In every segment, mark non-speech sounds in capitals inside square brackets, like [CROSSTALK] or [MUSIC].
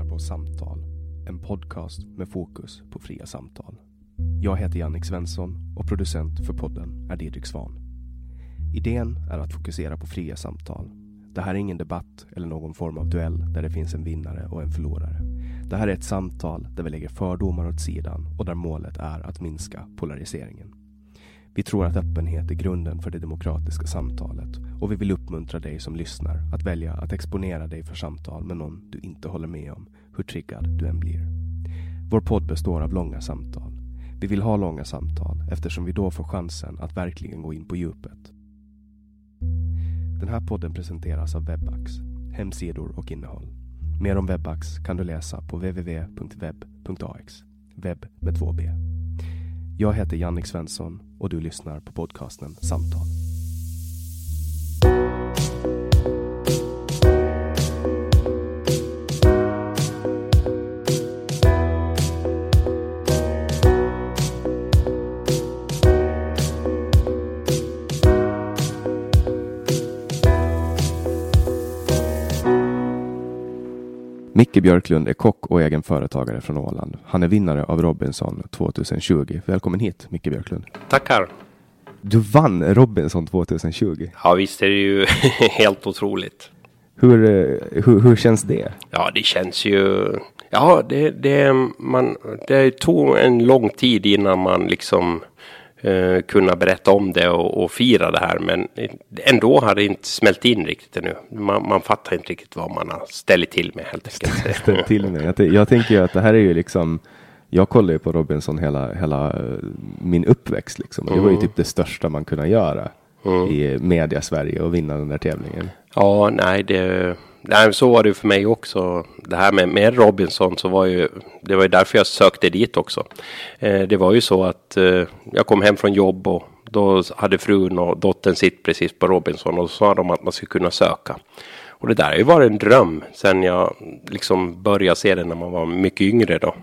Lyssnar på Samtal, en podcast med fokus på fria samtal. Jag heter Jannik Svensson och producent för podden är Didrik Svan. Idén är att fokusera på fria samtal. Det här är ingen debatt eller någon form av duell där det finns en vinnare och en förlorare. Det här är ett samtal där vi lägger fördomar åt sidan och där målet är att minska polariseringen. Vi tror att öppenhet är grunden för det demokratiska samtalet och vi vill uppmuntra dig som lyssnar att välja att exponera dig för samtal med någon du inte håller med om, hur triggad du än blir. Vår podd består av långa samtal. Vi vill ha långa samtal eftersom vi då får chansen att verkligen gå in på djupet. Den här podden presenteras av Webax, hemsidor och innehåll. Mer om Webax kan du läsa på www.web.ax. webb med två b. Jag heter Jannik Svensson och du lyssnar på podcasten Samtal. Micke Björklund är kock och egen företagare från Åland. Han är vinnare av Robinson 2020. Välkommen hit Micke Björklund. Tackar. Du vann Robinson 2020. Ja, visst är det ju [LAUGHS] helt otroligt. Hur, eh, hur, hur känns det? Ja, det känns ju... Ja, det, det, man, det tog en lång tid innan man liksom eh, kunna berätta om det och, och, fira det här. Men ändå har det inte smält in riktigt ännu. Man, man fattar inte riktigt vad man har ställt till med helt enkelt. [LAUGHS] ställt till med. Jag, jag tänker ju att det här är ju liksom jag kollade ju på Robinson hela, hela eh, min uppväxt. Liksom. Det var ju mm. typ det största man kunde göra mm. i media Sverige och vinna den där tävlingen. Ja, nej, det, nej, så var det för mig också. Det här med, med Robinson så var ju, det var ju därför jag sökte dit också. Eh, det var ju så att eh, jag kom hem från jobb och då hade frun och dottern sitt precis på Robinson och så sa de att man skulle kunna söka. Och det där har ju varit en dröm sen jag liksom började se det när man var mycket yngre då.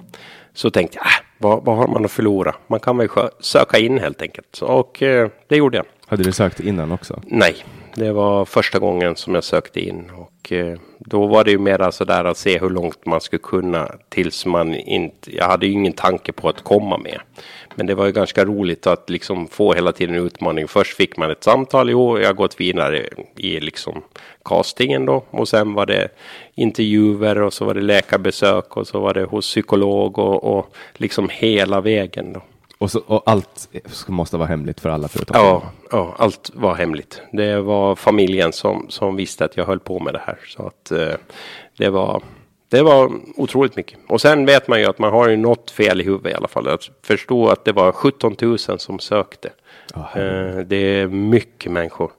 Så tänkte jag, äh, vad, vad har man att förlora? Man kan väl söka in helt enkelt. Och eh, det gjorde jag. Hade du sökt innan också? Nej, det var första gången som jag sökte in och eh, då var det ju mera sådär att se hur långt man skulle kunna tills man inte, jag hade ju ingen tanke på att komma med. Men det var ju ganska roligt att liksom få hela tiden utmaning. Först fick man ett samtal, jo, jag har gått vidare i liksom castingen då och sen var det intervjuer och så var det läkarbesök och så var det hos psykolog och, och liksom hela vägen då. Och, så, och allt måste vara hemligt för alla företag? Ja, ja, allt var hemligt. Det var familjen som, som visste att jag höll på med det här. Så att eh, det var det var otroligt mycket. Och sen vet man ju att man har ju något fel i huvudet i alla fall. Att förstå att det var 17 000 som sökte. Oh, eh, det är mycket människor.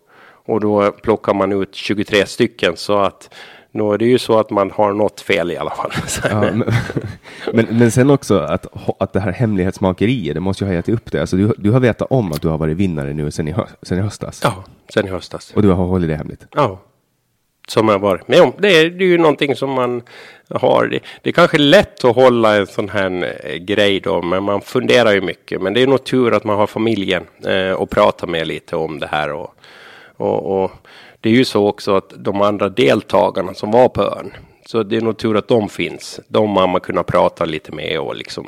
Och då plockar man ut 23 stycken så att nu är det ju så att man har något fel i alla fall. [LAUGHS] Ja, men, [LAUGHS] men, men, sen också att, att det här hemlighetsmakeriet, det måste ju ha gett upp det. Alltså du, du har vetat om att du har varit vinnare nu sen i, hö, sen i höstas? Ja, sen i höstas. Och du har hållit det hemligt? Ja. Som jag varit med om. Det är, det är ju någonting som man har. Det, det är kanske lätt att hålla en sån här eh, grej då, men man funderar ju mycket. Men det är nog tur att man har familjen eh, och prata med lite om det här. Och, och, och det är ju så också att de andra deltagarna som var på ön, så det är nog tur att de finns. De har man kunnat prata lite med och liksom,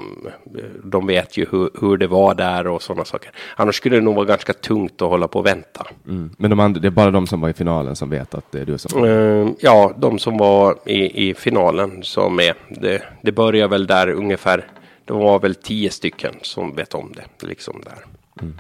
de vet ju hur, hur det var där och sådana saker. Annars skulle det nog vara ganska tungt att hålla på och vänta. Mm. Men de andra, det är bara de som var i finalen som vet att det är du som... Uh, ja, de som var i, i finalen som är. Det, det börjar väl där ungefär. Det var väl tio stycken som vet om det. Liksom där. Mm.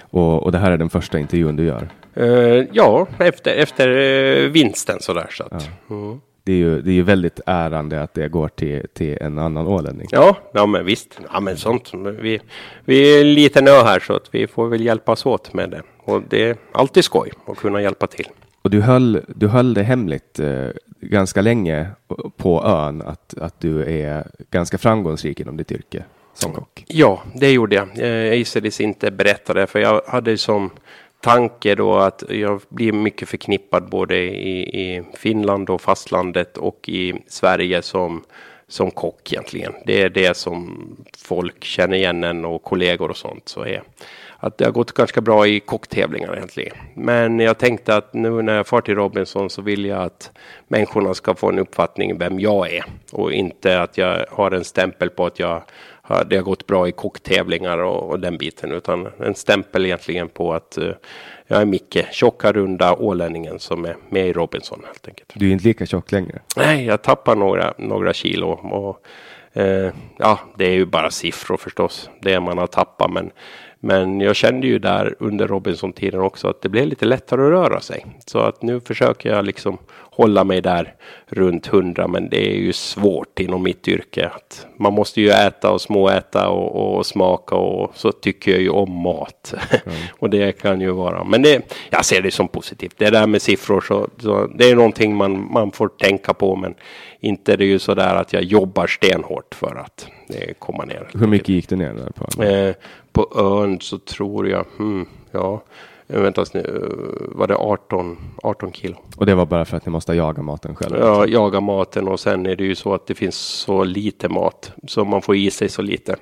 Och, och det här är den första intervjun du gör? Uh, ja, efter, efter uh, vinsten sådär. Så att, ja. mm. det, är ju, det är ju väldigt ärande att det går till, till en annan ålänning. Ja, ja men visst. Ja, men sånt. Vi, vi är en liten ö här så att vi får väl hjälpas åt med det. Och det är alltid skoj att kunna hjälpa till. Och du höll, du höll det hemligt eh, ganska länge på ön att, att du är ganska framgångsrik inom ditt yrke som kock. Ja, det gjorde jag. Eh, jag gissades inte berätta det för jag hade som tanke då att jag blir mycket förknippad både i, i Finland och fastlandet och i Sverige som, som kock egentligen. Det är det som folk känner igen en och kollegor och sånt. Så är att det har gått ganska bra i kocktävlingar egentligen. Men jag tänkte att nu när jag far till Robinson så vill jag att människorna ska få en uppfattning vem jag är och inte att jag har en stämpel på att jag det har gått bra i kocktävlingar och, och den biten, utan en stämpel egentligen på att uh, jag är Micke, tjocka runda ålänningen som är med i Robinson helt enkelt. Du är inte lika tjock längre? Nej, jag tappar några, några kilo och uh, ja, det är ju bara siffror förstås, det man har tappat, men men jag kände ju där under Robinson-tiden också att det blev lite lättare att röra sig. Så att nu försöker jag liksom hålla mig där runt hundra. Men det är ju svårt inom mitt yrke. Att man måste ju äta och småäta och, och smaka och så tycker jag ju om mat. Mm. [LAUGHS] och det kan ju vara. Men det, jag ser det som positivt. Det där med siffror så, så det är någonting man, man får tänka på. Men inte det är ju så där att jag jobbar stenhårt för att komma ner. Hur mycket gick det ner där på? Eh, på ön så tror jag, hmm, ja, eh, vänta, eh, var det 18, 18 kilo. Och det var bara för att ni måste jaga maten själv? Ja, jaga maten och sen är det ju så att det finns så lite mat så man får i sig så lite.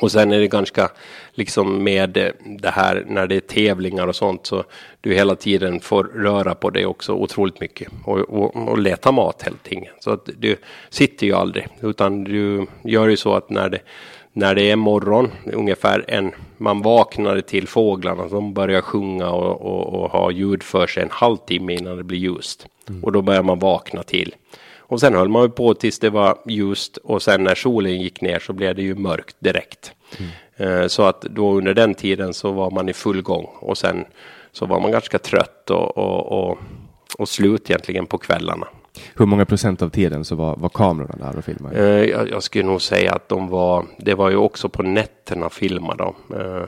Och sen är det ganska liksom med det här när det är tävlingar och sånt så du hela tiden får röra på dig också otroligt mycket och, och, och leta mat hela tiden. Så att du sitter ju aldrig utan du gör ju så att när det när det är morgon, ungefär en, man vaknade till fåglarna, de börjar sjunga och, och, och ha ljud för sig en halvtimme innan det blir ljust. Mm. Och då börjar man vakna till. Och sen höll man på tills det var ljust och sen när solen gick ner så blev det ju mörkt direkt. Mm. Eh, så att då under den tiden så var man i full gång och sen så var man ganska trött och, och, och, och slut egentligen på kvällarna. Hur många procent av tiden så var, var kamerorna där och filmade? Eh, jag, jag, skulle nog säga att de var, det var ju också på nätterna filmade de. Eh,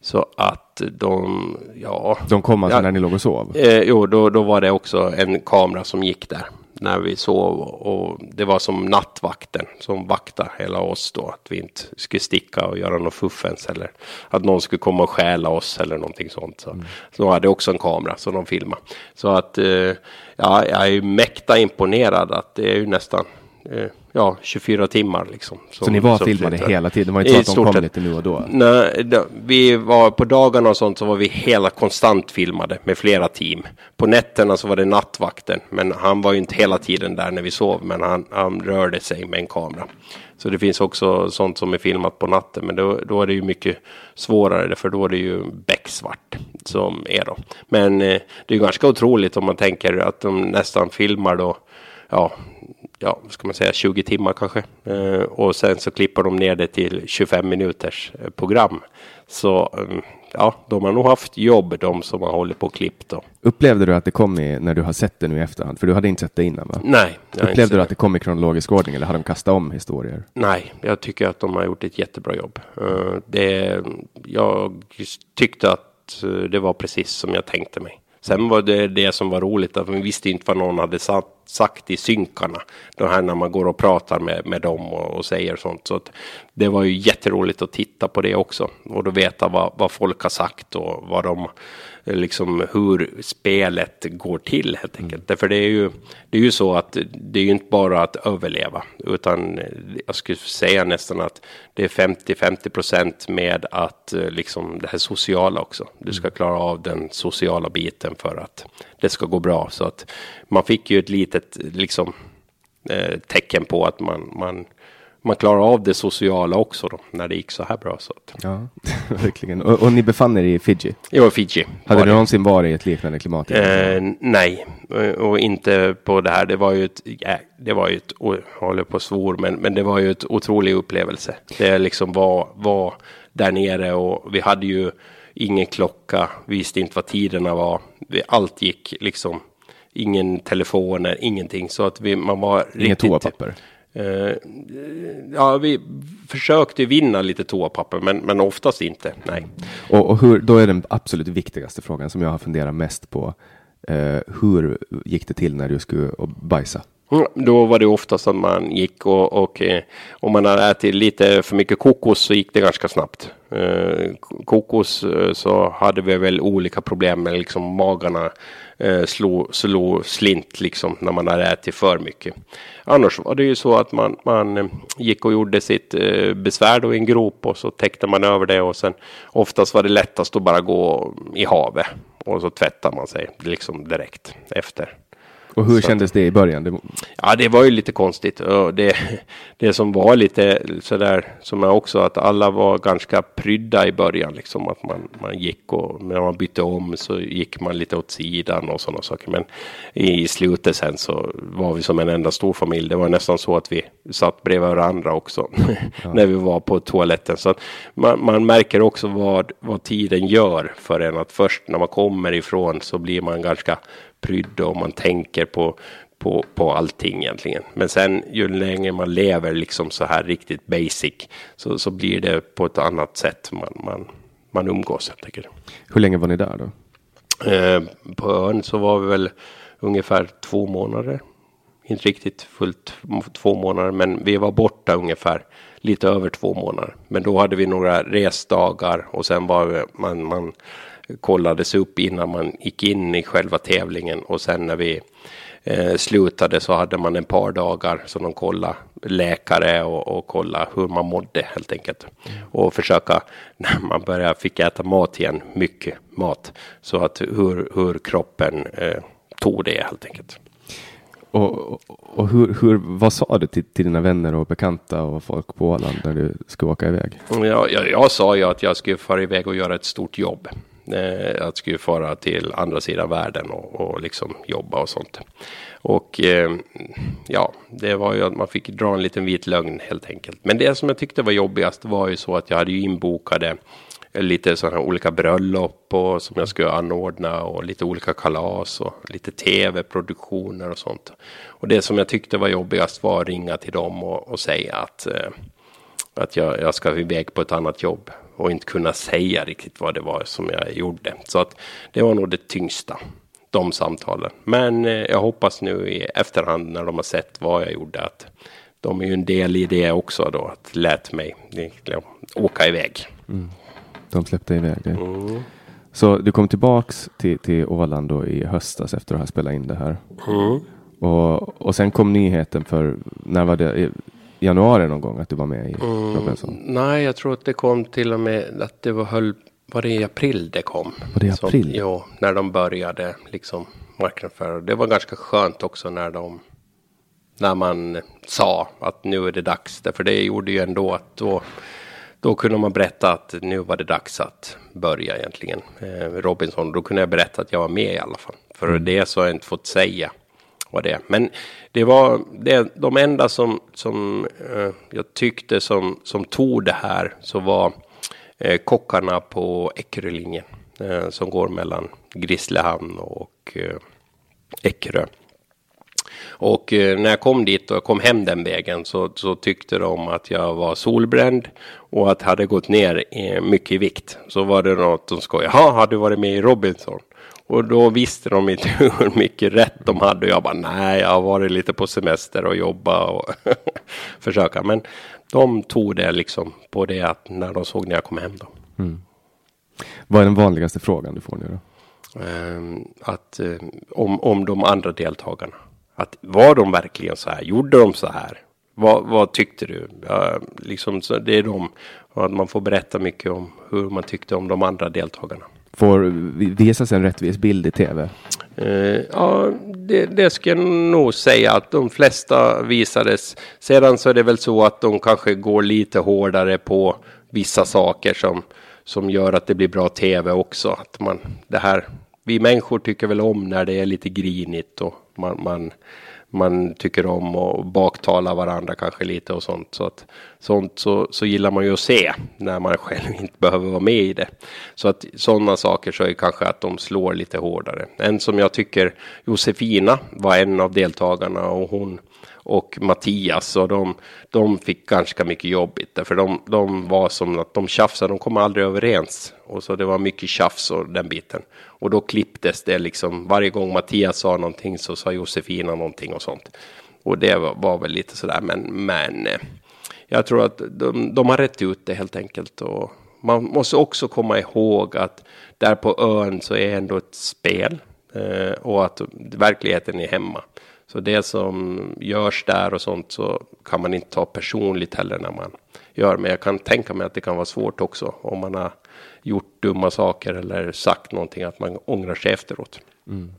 så att de, ja. De kom alltså ja, när ni låg och sov? Eh, jo, då, då var det också en kamera som gick där när vi sov och det var som nattvakten som vaktade hela oss då. Att vi inte skulle sticka och göra något fuffens eller att någon skulle komma och stjäla oss eller någonting sånt. Så, mm. så de hade också en kamera som de filmade. Så att eh, ja, jag är mäkta imponerad att det är ju nästan eh, ja, 24 timmar liksom. Som, så ni var filmade flyttade. hela tiden? Det var inte så att de kom lite nu och då? Nej, då, vi var på dagarna och sånt så var vi hela konstant filmade med flera team. På nätterna så var det nattvakten, men han var ju inte hela tiden där när vi sov, men han, han rörde sig med en kamera. Så det finns också sånt som är filmat på natten, men då, då är det ju mycket svårare, för då är det ju becksvart som är då. Men eh, det är ganska otroligt om man tänker att de nästan filmar då, ja, ja, vad ska man säga, 20 timmar kanske. Eh, och sen så klipper de ner det till 25 minuters eh, program. Så mm, ja, de har nog haft jobb de som har hållit på och klippt. Då. Upplevde du att det kom i, när du har sett det nu i efterhand? För du hade inte sett det innan va? Nej. Upplevde du att det kom i kronologisk ordning eller har de kastat om historier? Nej, jag tycker att de har gjort ett jättebra jobb. Eh, Det, jag tyckte att eh, det var precis som jag tänkte mig. Sen var det det som var roligt att vi visste inte vad någon hade satt, sagt i synkarna. Det här när man går och pratar med, med dem och, och säger sånt. Så att det var ju jätteroligt att titta på det också. Och då veta vad, vad folk har sagt och vad de, liksom hur spelet går till helt enkelt. Därför det är ju, det är ju så att det är ju inte bara att överleva. Utan jag skulle säga nästan att det är 50-50 procent med att eh, liksom det här sociala också. Du ska klara av den sociala biten för att det ska gå bra. Så att man fick ju ett litet liksom eh, tecken på att man, man, man klarar av det sociala också då, när det gick så här bra. Så att. Ja, [LAUGHS] verkligen. Och, och ni befann er i Fiji? Var Fiji. Hade du någonsin varit i ett liknande klimat? Eh, nej, Eh, och inte på det här. Det var ju ett, ja, det var ju ett, jag håller på svor, men, men det var ju ett otrolig upplevelse. Det liksom var, var där nere och vi hade ju ingen klocka, visste inte vad tiderna var. Allt gick liksom, ingen telefoner, ingenting. Så att vi, man var Inget riktigt... toapapper? Uh, ja, vi försökte vinna lite toapapper, men, men oftast inte. Nej. Och, och hur, då är den absolut viktigaste frågan som jag har funderat mest på. Uh, hur gick det till när du skulle bajsa? Mm, då var det oftast att man gick och, och eh, om man hade ätit lite för mycket kokos så gick det ganska snabbt. Eh, kokos eh, så hade vi väl olika problem med liksom magarna eh, slog, slog slint liksom när man hade ätit för mycket. Annars var det ju så att man, man eh, gick och gjorde sitt eh, besvär då i en grop och så täckte man över det och sen oftast var det lättast att bara gå i havet och så tvättar man sig liksom direkt efter. Och hur Så kändes det i början? Ja, det var ju lite konstigt. Det, det som var lite sådär, som är också att alla var ganska prydda i början. Liksom att man, man gick och när man bytte om så gick man lite åt sidan och sådana saker. Men i slutet sen så var vi som en enda stor familj. Det var nästan så att vi satt bredvid varandra också [LAUGHS] när vi var på toaletten. Så man, man märker också vad, vad tiden gör för en. Att först när man kommer ifrån så blir man ganska prydd och man tänker på, på, på allting egentligen. Men sen ju längre man lever liksom så här riktigt basic så, så blir det på ett annat sätt man, man, man umgås helt enkelt. hur länge var ni där då? Eh, på ön så var vi väl ungefär två månader. Inte riktigt fullt två månader, men vi var borta ungefär lite över två månader. Men då hade vi några resdagar och sen var vi, man, man kollades upp innan man gick in i själva tävlingen och sen när vi eh, slutade så hade man en par dagar så de kollade läkare och, och kolla hur man mådde helt enkelt. Och försöka [LAUGHS] när man började fick äta mat igen, mycket mat, så att hur, hur kroppen eh, tog det helt enkelt. Och, och, och hur, hur, vad sa du till, till dina vänner och bekanta och folk på Åland när du skulle åka iväg? Jag, jag, jag sa ju att jag skulle fara iväg och göra ett stort jobb. Eh, att skulle fara till andra sidan världen och, och liksom jobba och sånt. Och eh, ja, det var ju att man fick dra en liten vit lögn helt enkelt. Men det som jag tyckte var jobbigast var ju så att jag hade ju inbokade lite sådana här olika bröllop och som jag skulle anordna och lite olika kalas och lite tv-produktioner och sånt. Och det som jag tyckte var jobbigast var att ringa till dem och, och säga att, eh, att jag, jag ska iväg på ett annat jobb och inte kunna säga riktigt vad det var som jag gjorde. Så att det var nog det tyngsta, de samtalen. Men eh, jag hoppas nu i efterhand när de har sett vad jag gjorde att de är ju en del i det också då, att lät mig liksom, åka iväg. De släppte iväg dig. Så du kom tillbaks till, till Åland då i höstas efter att ha spelat in det här. Och, och sen kom nyheten för, när var det? Januari någon gång att du var med i Robinson? Nej, jag tror att det kom till och med att det var, höll, var det i april det kom? Var det i Som- april? ja, när de började liksom marknadsföra. Det var ganska skönt också när de när man sa att nu är det dags. Därför det gjorde ju ändå att då, då kunde man berätta att nu var det dags att börja egentligen. Eh, Robinson, då kunde jag berätta att jag var med i alla fall. För det så har jag inte fått säga var det. Men det var det, de enda som, som eh, jag tyckte som, som tog det här så var eh, kockarna på Eckerölinjen eh, som går mellan Grisslehamn och eh, Eckerö. Och eh, när jag kom dit och jag kom hem den vägen så, så tyckte de att jag var solbränd och att jag hade gått ner eh, mycket i vikt. Så var det något de skojade. Jaha, har du varit med i Robinson? Och då visste de inte [LAUGHS] hur mycket rätt de hade. Och jag bara, nej, jag har varit lite på semester och jobba och [LAUGHS] försöka. Men de tog det liksom på det att när de såg när jag kom hem då. Mm. Vad är den vanligaste frågan du får nu då? Um, att um, om, om de andra deltagarna. Att var de verkligen så här? Gjorde de så här? Vad, vad tyckte du? Ja, liksom, det är de. Att man får berätta mycket om hur man tyckte om de andra deltagarna. Får visas en rättvis bild i tv? Uh, eh, ja, det, det ska jag nog säga att de flesta visades. Sedan så är det väl så att de kanske går lite hårdare på vissa saker som, som gör att det blir bra tv också. Att man, det här, vi människor tycker väl om när det är lite grinigt och man, man, man tycker om och baktala varandra kanske lite och sånt. Så att sånt så, så gillar man ju att se när man [LAUGHS] själv inte behöver vara med i det. Så att sådana saker så är kanske att de slår lite hårdare. En som jag tycker Josefina var en av deltagarna och hon och Mattias och de, de fick ganska mycket jobbigt för de, de var som att de tjafsade, de kom aldrig överens. Och så det var mycket tjafs och den biten. Och då klipptes det liksom varje gång Mattias sa någonting så sa Josefina någonting och sånt. Och det var, var väl lite sådär men men eh, jag tror att de, de har rätt ut det helt enkelt. Och man måste också komma ihåg att där på ön så är ändå ett spel eh, och att verkligheten är hemma. Så det som görs där och sånt så kan man inte ta personligt heller när man gör. Men jag kan tänka mig att det kan vara svårt också om man har gjort dumma saker eller sagt någonting att man ångrar sig efteråt. Mm.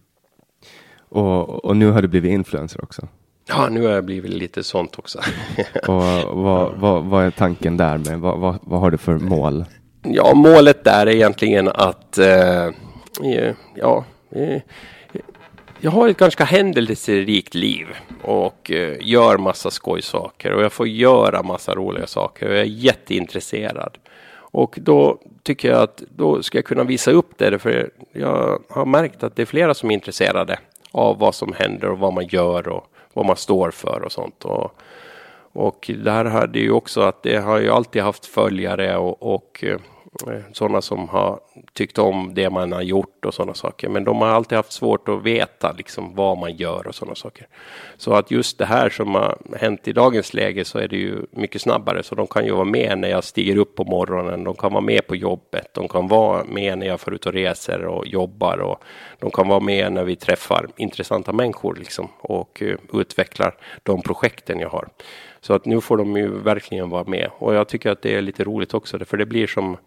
Och, och, nu har du blivit influencer också? Ja, nu har jag blivit lite sånt också. [LAUGHS] och vad, vad, vad, är tanken där med? Vad, vad, vad, har du för mål? Ja, målet där är egentligen att eh, ja, eh, jag har ett ganska händelserikt liv och eh, gör massa skojsaker och jag får göra massa roliga saker och jag är jätteintresserad. Och då tycker jag att då ska jag kunna visa upp det för jag har märkt att det är flera som är intresserade av vad som händer och vad man gör och vad man står för och sånt. Och, och det här hade ju också att det har ju alltid haft följare och, och eh, Eh, sådana som har tyckt om det man har gjort och sådana saker. Men de har alltid haft svårt att veta liksom vad man gör och sådana saker. Så att just det här som har hänt i dagens läge så är det ju mycket snabbare. Så de kan ju vara med när jag stiger upp på morgonen. De kan vara med på jobbet. De kan vara med när jag får ut och reser och jobbar. Och de kan vara med när vi träffar intressanta människor liksom och eh, utvecklar de projekten jag har. Så att nu får de ju verkligen vara med. Och jag tycker att det är lite roligt också. För det blir som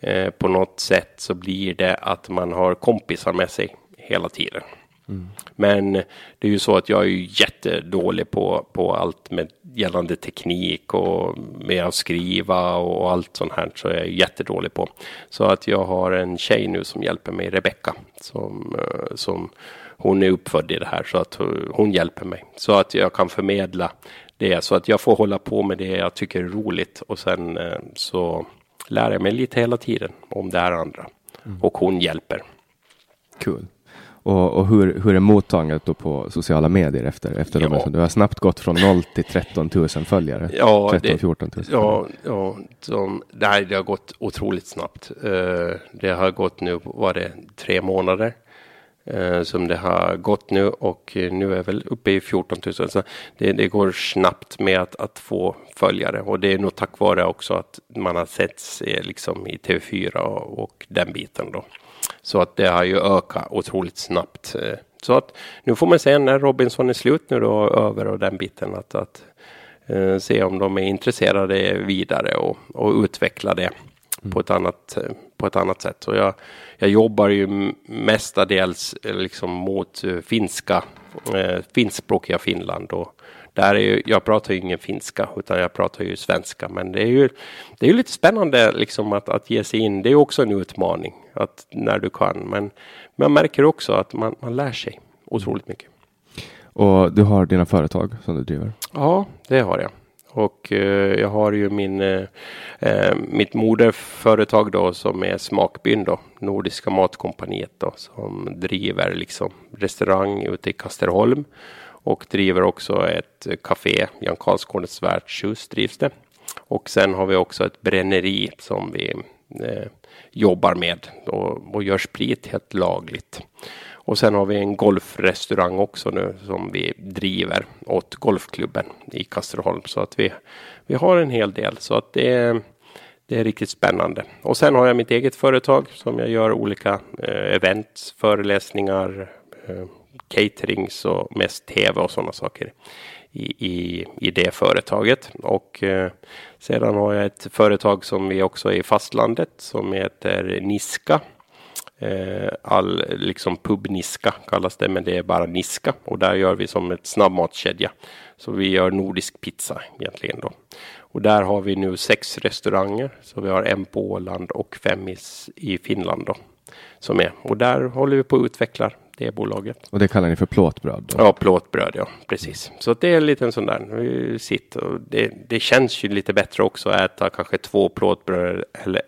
eh, på något sätt så blir det att man har kompisar med sig hela tiden. Mm. Men det är ju så att jag är ju jättedålig på, på allt med gällande teknik och med att skriva och allt sånt här så är jag jättedålig på. Så att jag har en tjej nu som hjälper mig, Rebecka, som, eh, som hon är uppfödd i det här så att hon hjälper mig så att jag kan förmedla det så att jag får hålla på med det jag tycker är roligt och sen eh, så lär jag mig lite hela tiden om det här andra. Mm. Och hon hjälper. Kul. Och, och, hur, hur är mottagandet då på sociala medier efter, efter ja. de, Du har snabbt gått från 0 till 13 000 följare. Ja, 13 14 000. Ja, ja de, det, här, det har gått otroligt snabbt. Uh, det har gått nu, var det tre månader? Eh, som det har gått nu och eh, nu är väl uppe i 14 000. Så det, det, går snabbt med att, att få följare och det är nog tack vare också att man har sett eh, liksom i TV4 och, och den biten då. Så att det har ju ökat otroligt snabbt. Så att nu får man se när Robinson är slut nu då över och den biten att, att se om de är intresserade vidare och, och utveckla det mm. på, ett annat, på ett annat sätt. Så jag, jag jobbar ju mestadels liksom mot finska, uh, finskspråkiga Finland och där är ju, jag pratar ju ingen finska utan jag pratar ju svenska. Men det är ju, det är ju lite spännande liksom att, att ge sig in. Det är också en utmaning att när du kan. Men man märker också att man, man lär sig otroligt mycket. Och du har dina företag som du driver? Ja, det har jag. Och eh, jag har ju min, eh, eh, mitt moderföretag då som är Smakbyn då, Nordiska Matkompaniet då, som driver liksom restaurang ute i Kasterholm och driver också ett café, Jan Karlsgårdens värdshus drivs det. Och sen har vi också ett bränneri som vi eh, jobbar med och, och gör sprit helt lagligt. Och sen har vi en golfrestaurang också nu som vi driver åt golfklubben i Kasterholm. Så att vi, vi har en hel del så att det är, det är riktigt spännande. Och sen har jag mitt eget företag som jag gör olika eh, event, föreläsningar, eh, caterings och mest tv och sådana saker i, i, i det företaget. Och eh, sedan har jag ett företag som vi också är i fastlandet som heter Niska all liksom pubniska kallas det, men det är bara niska och där gör vi som ett snabbmatskedja. Så vi gör nordisk pizza egentligen då. Och där har vi nu sex restauranger, så vi har en på Åland och fem i, i Finland då. Som är. Och där håller vi på att utveckla det bolaget. Och det kallar ni för plåtbröd? Då? Ja, plåtbröd, ja precis. Så det är en liten sån där sitt och det, det känns ju lite bättre också att äta kanske två plåtbröd eller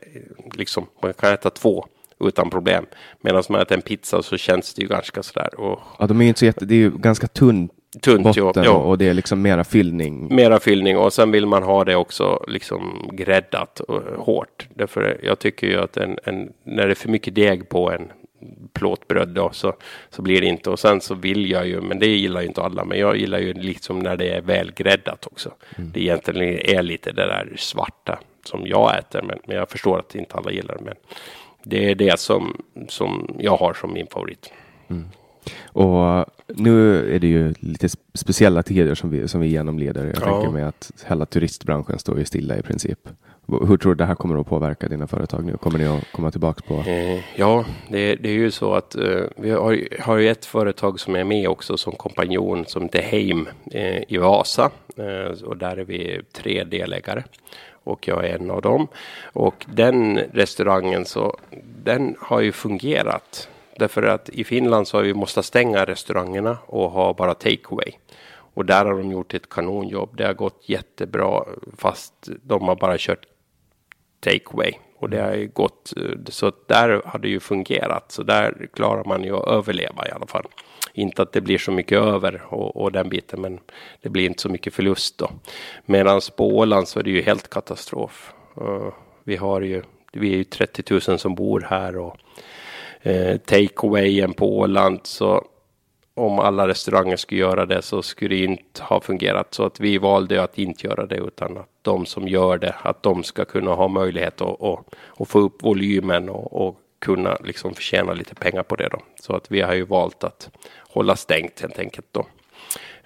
liksom man kan äta två utan problem. Medan man äter en pizza så känns det ju ganska sådär. Och... Ja, de är ju inte så jätte, det är ju ganska tunn Tunt, botten jo, och det är liksom mera fyllning. Mera fyllning och sen vill man ha det också liksom gräddat och hårt. Därför jag tycker ju att en, en, när det är för mycket deg på en plåtbröd då så, så blir det inte. Och sen så vill jag ju, men det gillar ju inte alla, men jag gillar ju liksom när det är välgräddat också. Mm. Det egentligen är lite det där svarta som jag äter, men, men jag förstår att inte alla gillar det. Men det är det som, som jag har som min favorit. Mm. Och nu är det ju lite speciella tider som vi, som vi genomleder. Jag ja. tänker mig att hela turistbranschen står ju stilla i princip. Hur tror du det här kommer att påverka dina företag nu? Kommer ni att komma tillbaka på? Eh, ja, det, det, är ju så att eh, vi har, har ju ett företag som är med också som kompanjon som heter Heim eh, i Vasa. Eh, och där är vi tre delägare och jag är en av dem. Och den restaurangen så den har ju fungerat. Därför att i Finland så har vi måste stänga restaurangerna och ha bara takeaway. Och där har de gjort ett kanonjobb. Det har gått jättebra fast de har bara kört takeaway. Och det har ju gått, så där har det ju fungerat. Så där klarar man ju att överleva i alla fall. Inte att det blir så mycket över och, och den biten, men det blir inte så mycket förlust då. Medan på Åland så är det ju helt katastrof. Uh, vi har ju, vi är ju 30 000 som bor här och uh, takeawayen på Åland så om alla restauranger skulle göra det så skulle det inte ha fungerat. Så att vi valde att inte göra det utan att de som gör det, att de ska kunna ha möjlighet att, att, att få upp volymen och, och kunna liksom förtjäna lite pengar på det då. Så att vi har ju valt att hålla stängt helt enkelt då.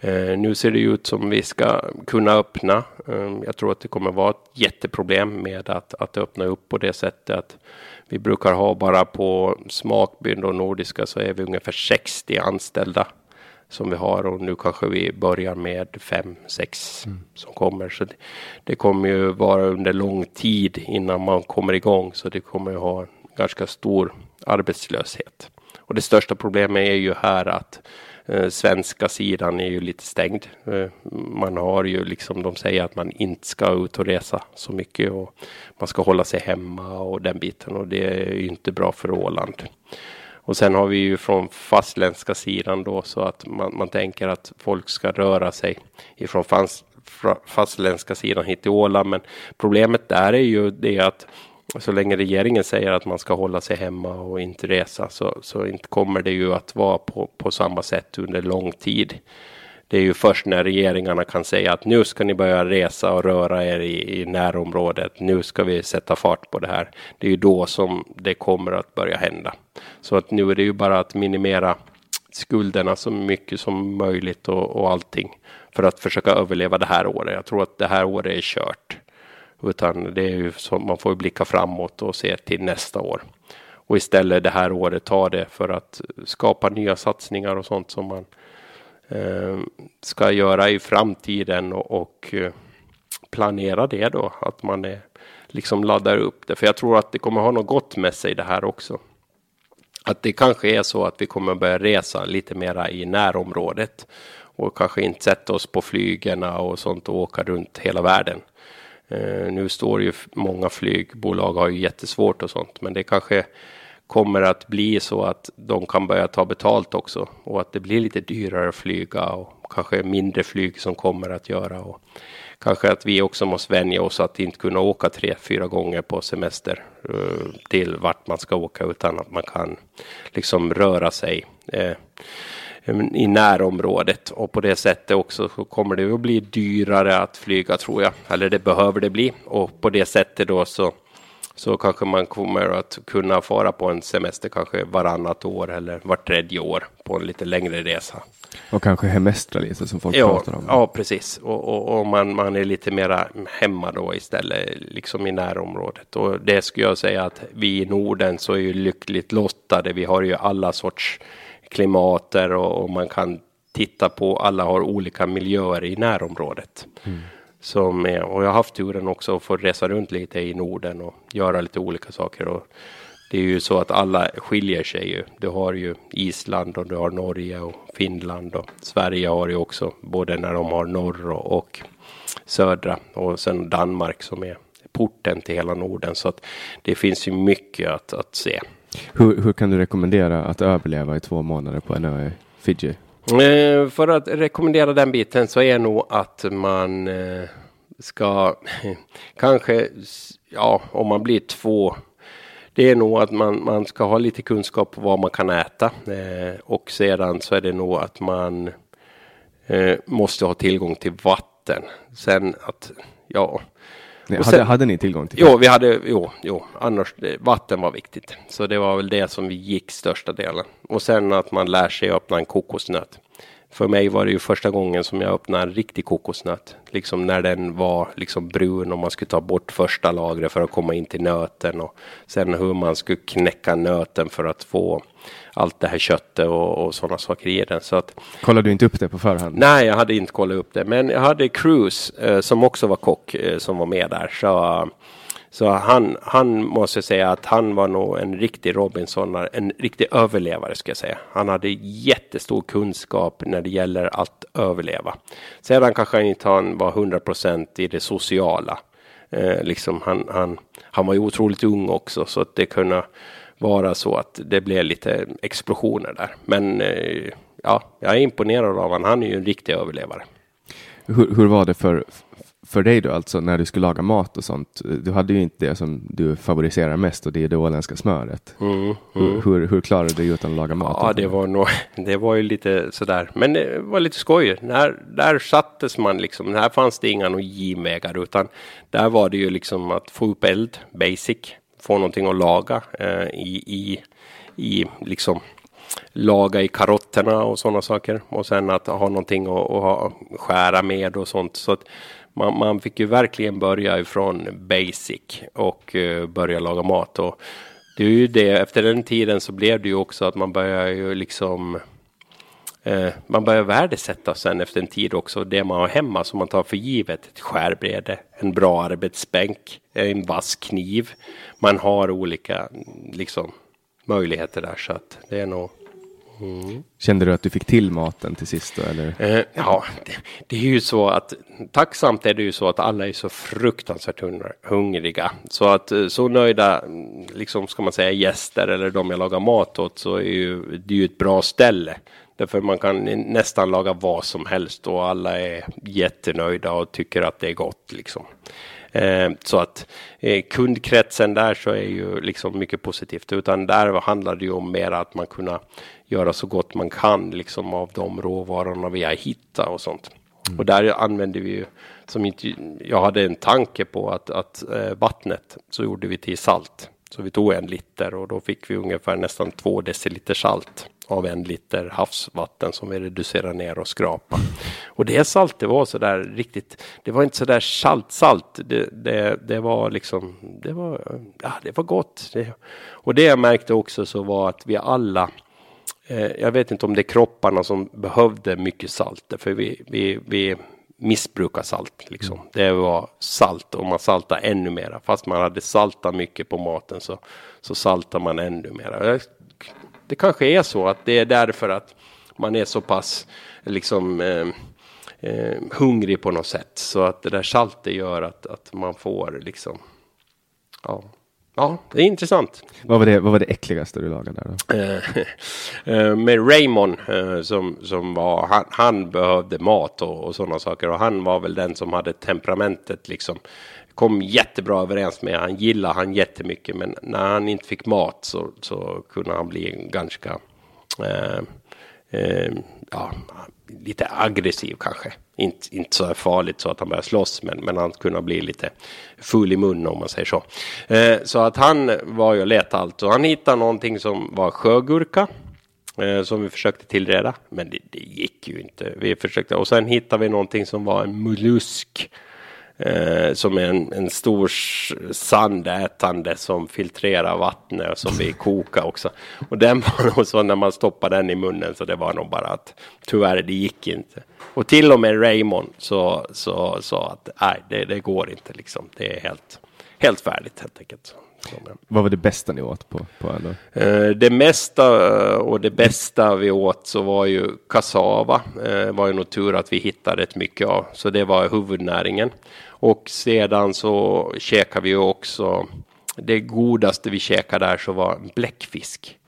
Eh, nu ser det ut som vi ska kunna öppna. Eh, jag tror att det kommer vara ett jätteproblem med att, att öppna upp på det sättet att vi brukar ha bara på Smakbyn och Nordiska så är vi ungefär 60 anställda som vi har och nu kanske vi börjar med fem, sex mm. som kommer. Så det, det, kommer ju vara under lång tid innan man kommer igång så det kommer ju ha ganska stor arbetslöshet. Och det största problemet är ju här att eh, svenska sidan är ju lite stängd. Eh, man har ju liksom, de säger att man inte ska ut och resa så mycket och man ska hålla sig hemma och den biten och det är ju inte bra för Åland. Och sen har vi ju från fastländska sidan då så att man, man tänker att folk ska röra sig ifrån fast, fastländska sidan hit till Åland. Men problemet där är ju det att så länge regeringen säger att man ska hålla sig hemma och inte resa så, så inte kommer det ju att vara på, på samma sätt under lång tid. Det är ju först när regeringarna kan säga att nu ska ni börja resa och röra er i, i närområdet. Nu ska vi sätta fart på det här. Det är ju då som det kommer att börja hända. Så att nu är det ju bara att minimera skulderna så mycket som möjligt och, och allting för att försöka överleva det här året. Jag tror att det här året är kört. Utan det är ju så man får blicka framåt och se till nästa år. Och istället det här året ta det för att skapa nya satsningar och sånt som man eh, ska göra i framtiden och, och eh, planera det då. Att man är, liksom laddar upp det. För jag tror att det kommer ha något gott med sig det här också. att det kanske är så att vi kommer börja resa lite mera i närområdet och kanske inte sätta oss på flygerna och sånt och åka runt hela världen. Eh, nu står ju många flygbolag har ju jättesvårt och sånt, men det kanske kommer att bli så att de kan börja ta betalt också och att det blir lite dyrare att flyga och kanske mindre flyg som kommer att göra och kanske att vi också måste vänja oss att inte kunna åka tre, fyra gånger på semester eh, till vart man ska åka utan att man kan liksom röra sig. Eh, i närområdet och på det sättet också så kommer det att bli dyrare att flyga tror jag. Eller det behöver det bli och på det sättet då så så kanske man kommer att kunna fara på en semester kanske varannat år eller vart tredje år på en lite längre resa. Och kanske hemestra lite som folk ja, pratar om. Ja, precis. Och, och, och, man, man är lite mera hemma då istället, liksom i närområdet. Och det skulle jag säga att vi i Norden så är ju lyckligt lottade. Vi har ju alla sorts klimater och, och man kan titta på, alla har olika miljöer i närområdet. Mm. Som är, och jag har haft turen också att få resa runt lite i Norden och göra lite olika saker. Och det är ju så att alla skiljer sig ju. Du har ju Island och du har Norge och Finland och Sverige har ju också både när de har norr och, och södra och sen Danmark som är porten till hela Norden. Så att det finns ju mycket att, att se. Hur, hur kan du rekommendera att överleva i två månader på en ö i Fiji? Eh, för att rekommendera den biten så är nog att man eh, ska [LAUGHS] kanske, ja, om man blir två det är nog att man, man ska ha lite kunskap på vad man kan äta eh, och sedan så är det nog att man eh, måste ha tillgång till vatten. Sen att, ja. Nej, sen, hade, hade ni tillgång till vatten? Jo, vi hade, jo, jo, annars, vatten var viktigt. Så det var väl det som vi gick största delen. Och sen att man lär sig öppna en kokosnöt för mig var det ju första gången som jag öppnade en riktig kokosnöt. Liksom när den var liksom brun och man skulle ta bort första lagret för att komma in till nöten och sen hur man skulle knäcka nöten för att få allt det här köttet och, och sådana saker i den. Så att, Kollade du inte upp det på förhand? Nej, jag hade inte kollat upp det. Men jag hade Cruise eh, som också var kock eh, som var med där. Så så han, han måste säga att han var nog en riktig Robinson, en riktig överlevare ska jag säga. Han hade jättestor kunskap när det gäller att överleva. Sedan kanske han inte var 100 % i det sociala. Eh, liksom han, han, han var ju otroligt ung också så att det kunde vara så att det blev lite explosioner där. Men eh, ja, jag är imponerad av honom. Han är ju en riktig överlevare. Hur, hur var det för, för dig då alltså när du skulle laga mat och sånt? Du hade ju inte det som du favoriserar mest och det är det åländska smöret. Mm, mm. Hur, hur, hur klarade du dig utan att laga mat? Ja, det var nog, [LAUGHS] det var ju lite sådär, men det var lite skoj. Där, där sattes man liksom, här fanns det inga genvägar utan där var det ju liksom att få upp eld, basic, få någonting att laga eh, i, i, i liksom laga i karotterna och sådana saker och sen att ha någonting att, att skära med och sånt. Så att man, man fick ju verkligen börja ifrån basic och uh, börja laga mat. Och det är ju det, efter den tiden så blev det ju också att man börjar ju liksom uh, man börjar värdesätta sen efter en tid också det man har hemma som man tar för givet. Ett skärbräde, en bra arbetsbänk, en vass kniv. Man har olika liksom möjligheter där så att det är nog Mm. Kände du att du fick till maten till sist? Då, eller? Eh, ja, det, det, är ju så att tacksamt är det ju så att alla är så fruktansvärt hungriga. Så att eh, så nöjda, mm, liksom ska man säga gäster eller de jag lagar mat åt så är ju det är ju ett bra ställe. Därför man kan nästan laga vad som helst och alla är jättenöjda och tycker att det är gott liksom. Eh, så att eh, kundkretsen där så är ju liksom mycket positivt. Utan där handlar det ju om mer att man kunna göra så gott man kan liksom av de råvarorna vi har hittat och sånt. Mm. Och där använder vi ju, som inte, jag hade en tanke på att, att eh, vattnet så gjorde vi till salt. Så vi tog en liter och då fick vi ungefär nästan två deciliter salt av en liter havsvatten som vi reducerar ner och skrapar. Och det saltet var så där riktigt, det var inte så där salt salt. Det, det, det var liksom, det var, ja, det var gott. Det, och det jag märkte också så var att vi alla eh, jag vet inte om det är kropparna som behövde mycket salt, för vi, vi, vi missbrukar salt. Liksom. Mm. Det var salt och man saltar ännu mera. Fast man hade saltat mycket på maten så, så saltar man ännu mera. Jag det kanske är så att det är därför att man är så pass liksom eh, eh, hungrig på något sätt. Så att det där saltet gör att, att man får liksom, ja. Ja, det är intressant. Vad var det, vad var det äckligaste du lagade där då? Eh, [LAUGHS] eh, med Raymond eh, som, som var, han, han behövde mat och, och sådana saker. Och han var väl den som hade temperamentet liksom. Kom jättebra överens med, han gillade han jättemycket. Men när han inte fick mat så, så kunde han bli ganska, eh, eh, ja, lite aggressiv kanske. Inte, inte så farligt så att han börjar slåss, men, men han kunde bli lite full i munnen om man säger så. Eh, så att han var ju och letade allt och han hittade någonting som var sjögurka. Eh, som vi försökte tillreda, men det, det, gick ju inte. Vi försökte och sen hittade vi någonting som var en mollusk Eh, som är en, en stor sandätande som filtrerar vattnet och som vi kokar också. Och den var [LAUGHS] nog så när man stoppade den i munnen så det var nog bara att tyvärr det gick inte. Och till och med Raymond så sa att nej det, det går inte liksom. Det är helt, helt färdigt helt enkelt. Vad var det bästa ni åt på, på ön? Eh, det mesta och det bästa vi åt så var ju kassava. Eh, var ju nog tur att vi hittade rätt mycket av. Så det var huvudnäringen. Och sedan så käkade vi också. Det godaste vi käkade där så var bläckfisk.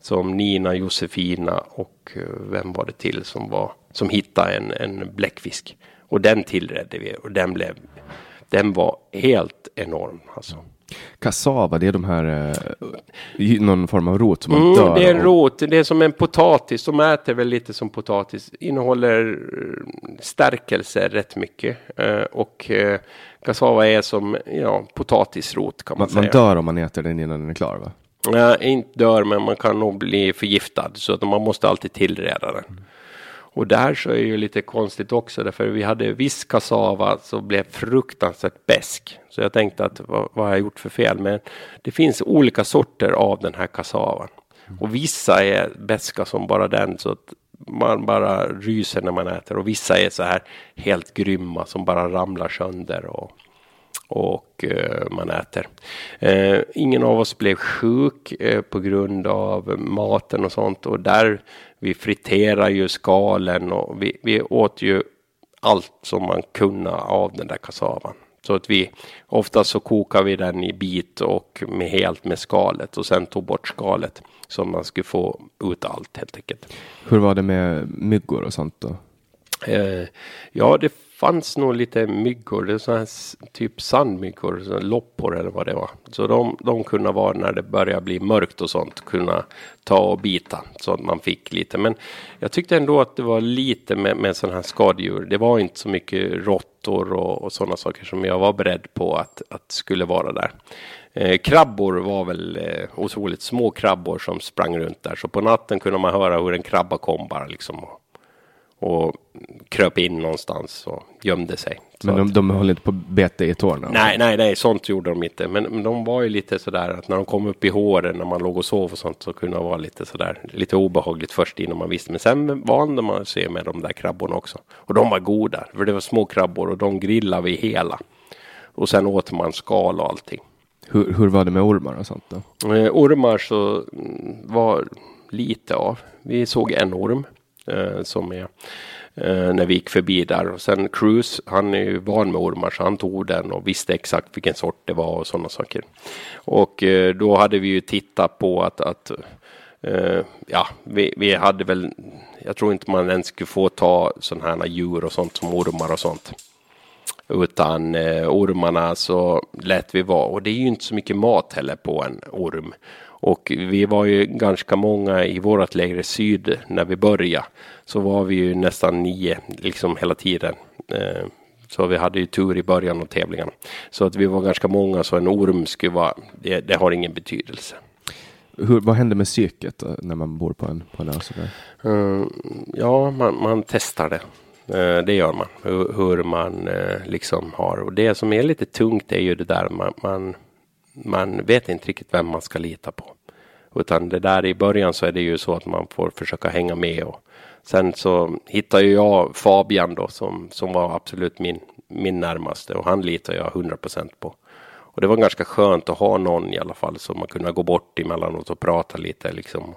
Som Nina, Josefina och eh, vem var det till som var som hittade en, en bläckfisk. Och den tillredde vi och den blev den var helt enorm alltså. Kassava, det är de här, eh, någon form av rot som man mm, dör Det är en rot, det är som en potatis. De äter väl lite som potatis. Innehåller stärkelse rätt mycket. Eh, och eh, kassava är som ja, potatisrot kan man, Man, säga. man dör om man äter den innan den är klar va? Ja, inte dör, men man kan nog bli förgiftad. Så att man måste alltid tillreda den. Och där så är det ju lite konstigt också, därför vi hade viss kassava som blev fruktansvärt besk. Så jag tänkte att vad, vad har jag gjort för fel? Men det finns olika sorter av den här kassavan. Och vissa är beska som bara den, så att man bara ryser när man äter. Och vissa är så här helt grymma som bara ramlar sönder. Och, och eh, man äter. Eh, ingen av oss blev sjuk eh, på grund av maten och sånt och där vi friterar ju skalen och vi, vi åt ju allt som man kunde av den där kassavan. Så att vi oftast så kokar vi den i bit och med helt med skalet och sen tog bort skalet så man skulle få ut allt helt enkelt. Hur var det med myggor och sånt då? Eh, ja, det fanns nog lite myggor, det sådana här typ sandmyggor, loppor eller vad det var. Så de, de kunde vara när det började bli mörkt och sånt, kunna ta och bita så att man fick lite. Men jag tyckte ändå att det var lite med, med sådana här skadedjur. Det var inte så mycket råttor och, och sådana saker som jag var beredd på att, att skulle vara där. Eh, krabbor var väl eh, otroligt små krabbor som sprang runt där. Så på natten kunde man höra hur en krabba kom bara liksom. Och, och kröp in någonstans och gömde sig. Men de, de höll inte på bete i tårna? Nej, nej, nej, sånt gjorde de inte. Men, men de var ju lite sådär att när de kom upp i håren när man låg och sov och sånt så kunde det vara lite sådär lite obehagligt först innan man visste. Men sen vande man sig med de där krabborna också. Och de var goda, för det var små krabbor och de grillade vi hela. Och sen åt man skal och allting. Hur, hur var det med ormar och sånt då? Eh, ormar så mm, var lite av. Vi såg en orm eh, som är eh, när vi gick förbi där. Och sen Cruise, han är ju van med ormar så han tog den och visste exakt vilken sort det var och sådana saker. Och eh, då hade vi ju tittat på att, att eh, ja, vi, vi hade väl, jag tror inte man ens skulle få ta sådana här djur och sånt som ormar och sånt. Utan eh, ormarna så lät vi vara. Och det är ju inte så mycket mat heller på en orm. Och vi var ju ganska många i vårat lägre syd när vi började. Så var vi ju nästan nio liksom hela tiden. Eh, så vi hade ju tur i början av tävlingarna. Så att vi var ganska många så en orm skulle vara, det, det har ingen betydelse. Hur, vad händer med psyket då, när man bor på en, på en ö sådär? Uh, ja, man, man testar det. Uh, det gör man. Hur, hur man uh, liksom har. Och det som är lite tungt är ju det där man, man, man vet inte riktigt vem man ska lita på. Utan det där i början så är det ju så att man får försöka hänga med. Och sen så hittade ju jag Fabian då som, som var absolut min, min närmaste och han litar jag 100% på. Och det var ganska skönt att ha någon i alla fall som man kunde gå bort emellanåt och prata lite liksom.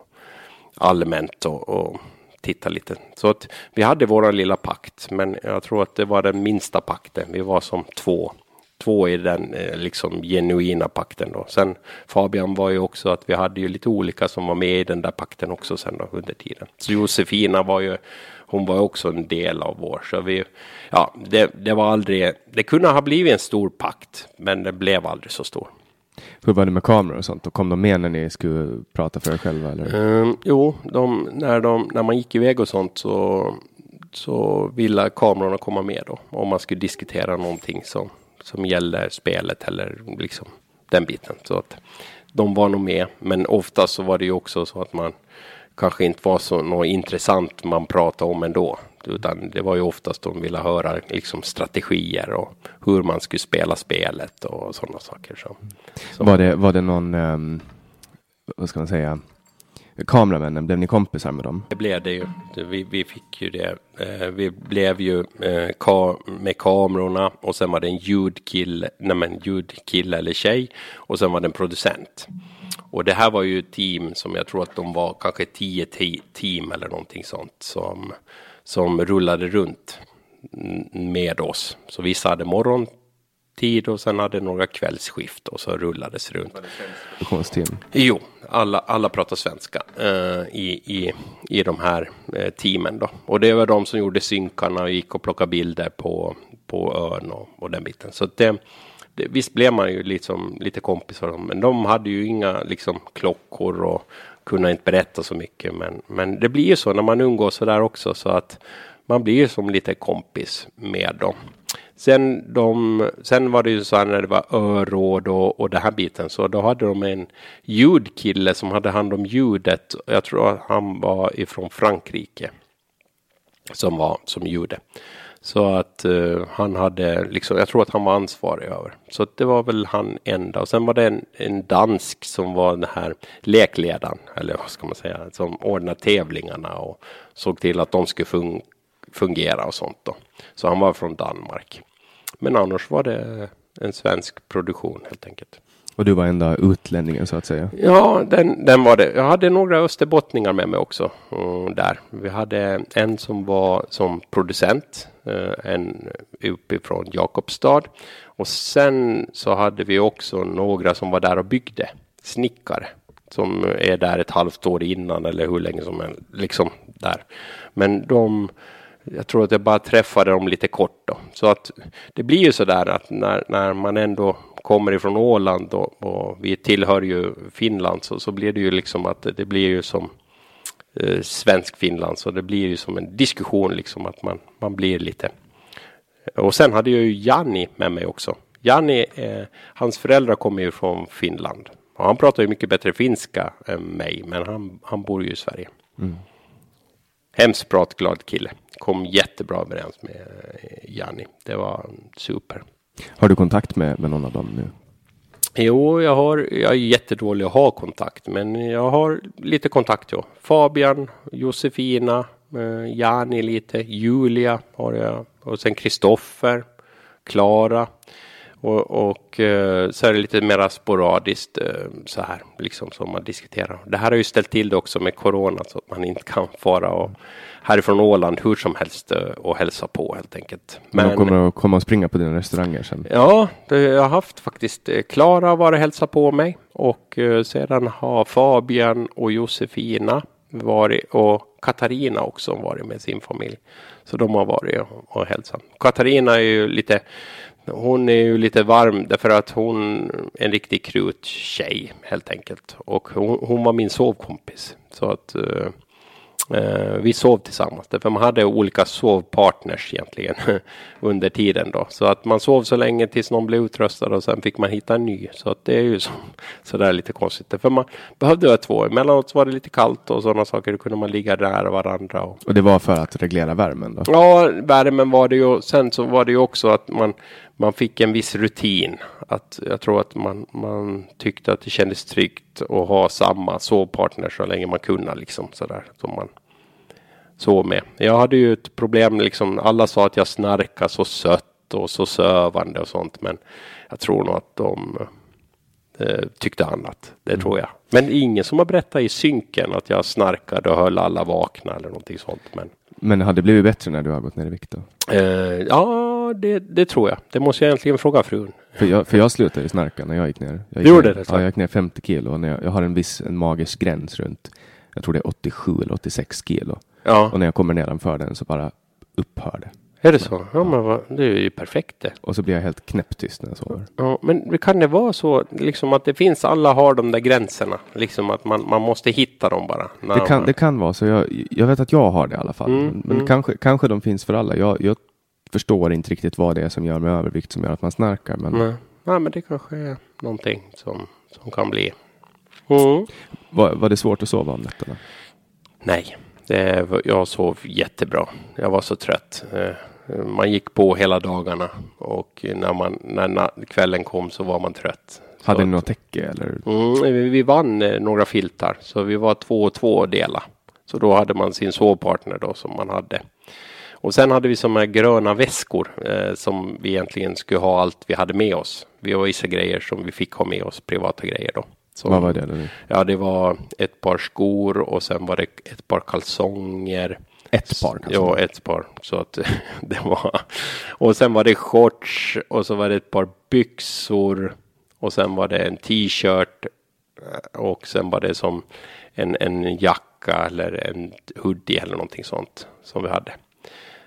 allmänt och, och titta lite. Så att vi hade våran lilla pakt, men jag tror att det var den minsta pakten. Vi var som två två i den eh, liksom genuina pakten då. Sen Fabian var ju också att vi hade ju lite olika som var med i den där pakten också sen då under tiden. Så Josefina var ju, hon var också en del av vår. Så vi, ja, det, det var aldrig, det kunde ha blivit en stor pakt, men det blev aldrig så stor. Hur var det med kameror och sånt? Och kom de med när ni skulle prata för er själva? Eller? Um, jo, de, när, de, när man gick iväg och sånt så, så ville kamerorna komma med då. Om man skulle diskutera någonting som, som gäller spelet eller liksom den biten. Så att de var nog med. Men ofta så var det ju också så att man kanske inte var så något intressant man pratade om ändå. Utan det var ju oftast de ville höra liksom strategier och hur man skulle spela spelet och sådana saker. Så, så. Var, det, var det någon, um, vad ska man säga, kameramännen, blev ni kompisar med dem? Det blev det ju. Vi, vi fick ju det. Eh, vi blev ju eh, ka med kamerorna och sen var det en ljudkille, nej men ljudkille eller tjej och sen var det en producent. Och det här var ju ett team som jag tror att de var kanske tio team eller någonting sånt som, som rullade runt med oss. Så vissa hade morgon tid och sen hade några kvällsskift och så rullades runt. Produktionsteam? Jo, alla, alla pratar svenska uh, i, i, i de här uh, teamen då. Och det var de som gjorde synkarna och gick och plockade bilder på, på ön och, och den biten. Så det, det, visst blev man ju liksom lite kompisar men de hade ju inga liksom klockor och kunde inte berätta så mycket. Men, men det blir ju så när man umgås så där också så att man blir ju som lite kompis med dem. Sen, de, sen var det ju så här när det var öråd och, och den här biten så då hade de en ljudkille som hade hand om ljudet. Jag tror att han var ifrån Frankrike. Som var som jude. Så att uh, han hade liksom, jag tror att han var ansvarig över. Så det var väl han enda. Och sen var det en, en dansk som var den här lekledaren, eller vad ska man säga, som ordnade tävlingarna och såg till att de skulle funka fungera och sånt då. Så han var från Danmark. Men annars var det en svensk produktion helt enkelt. Och du var enda utlänningen så att säga? Ja, den, den var det. Jag hade några österbottningar med mig också. Mm, där. Vi hade en som var som producent. Eh, en uppifrån Jakobstad. Och sen så hade vi också några som var där och byggde. Snickare. Som är där ett halvt år innan eller hur länge som helst. Liksom där. Men de jag tror att jag bara träffade dem lite kort då. Så att det blir ju så där att när, när man ändå kommer ifrån Åland och, och vi tillhör ju Finland så, så blir det ju liksom att det blir ju som eh, svensk Finland så det blir ju som en diskussion liksom att man, man blir lite. Och sen hade jag ju Janni med mig också. Janni, eh, hans föräldrar kommer ju från Finland. Och han pratar ju mycket bättre finska än mig, men han, han bor ju i Sverige. Mm. Hemskt pratglad kille. Kom jättebra överens med eh, Janni. Det var super. Har du kontakt med, med någon av dem nu? Jo, jag, har, jag är jättedålig att ha kontakt, men jag har lite kontakt. Ja. Fabian, Josefina, eh, Jani lite, Julia har jag och sen Kristoffer, Klara. Och, och eh, så är det lite mera sporadiskt eh, så här, liksom som man diskuterar. Det här har ju ställt till det också med corona så att man inte kan fara och härifrån Åland hur som helst eh, och hälsa på helt enkelt. Men de kommer att komma och springa på dina restauranger sen? Ja, det, jag har haft faktiskt Klara varit och hälsat på mig och sedan har Fabian och Josefina varit och Katarina också varit med sin familj. Så de har varit och hälsat. Katarina är ju lite hon är ju lite varm därför att hon är en riktig kruttjej helt enkelt. Och hon, hon, var min sovkompis. Så att uh, Eh, vi sov tillsammans, för man hade olika sovpartners egentligen [LAUGHS] under tiden då. Så att man sov så länge tills någon blev utröstad och sen fick man hitta en ny. Så att det är ju [LAUGHS] så, sådär lite konstigt. För man behövde vara två. Emellanåt var det lite kallt och sådana saker. Då kunde man ligga nära varandra. Och... och det var för att reglera värmen då? Ja, värmen var det ju. Sen så var det ju också att man man fick en viss rutin. Att jag tror att man, man tyckte att det kändes tryggt att ha samma sovpartner så länge man kunde liksom sådär som man sov med. Jag hade ju ett problem liksom. Alla sa att jag snarkade så sött och så sövande och sånt. Men jag tror nog att de tyckte annat. Det tror jag. Men ingen som har berättat i synken att jag snarkade och höll alla vakna eller någonting sånt. Men Men har det blivit bättre när du har gått ner i vikt då? eh, ja, det, det tror jag. Det måste jag egentligen fråga frun. För jag, för jag slutade ju snarka när jag gick ner. Jag gick Du gjorde ner, det, så? Ja, jag gick ner 50 kilo. Och när jag, jag har en viss en magisk gräns runt, jag tror det är 87 eller 86 kilo. Ja, Och när jag kommer nedanför den så bara upphör det. Är det så? Ja, men vad, det är ju perfekt det. Och så blir jag helt knäpptyst när jag sover. Ja, men kan det vara så liksom att det finns, alla har de där gränserna. Liksom att man, man måste hitta dem bara. Det de- kan, det kan vara så. Jag, jag vet att jag har det i alla fall. Mm, men mm. Kanske, kanske de finns för alla. Jag, jag förstår inte riktigt vad det är som gör med övervikt som gör att man snarkar. Men Nej. Nej, men det kanske är någonting som, som kan bli. Mm. var, var det svårt att sova om nätterna? Nej, det, jag sov jättebra. Jag var så trött. Eh, Man gick på hela dagarna och när, man, när kvällen kom så var man trött. Hade så ni något täcke eller? Mm, vi, vann eh, några filtar, så vi var två och två att dela. Så då hade man sin sovpartner då som man hade. Och sen hade vi som här gröna väskor eh, som vi egentligen skulle ha allt vi hade med oss. Vi har vissa grejer som vi fick ha med oss, privata grejer då. Som, Vad var det? Eller? Ja, det var ett par skor och sen var det ett par kalsonger. Ett par kanske? Ja, ett par. Så att [LAUGHS] det var. Och sen var det shorts och så var det ett par byxor. Och sen var det en t-shirt. Och sen var det som en, en jacka eller en hoodie eller någonting sånt som vi hade.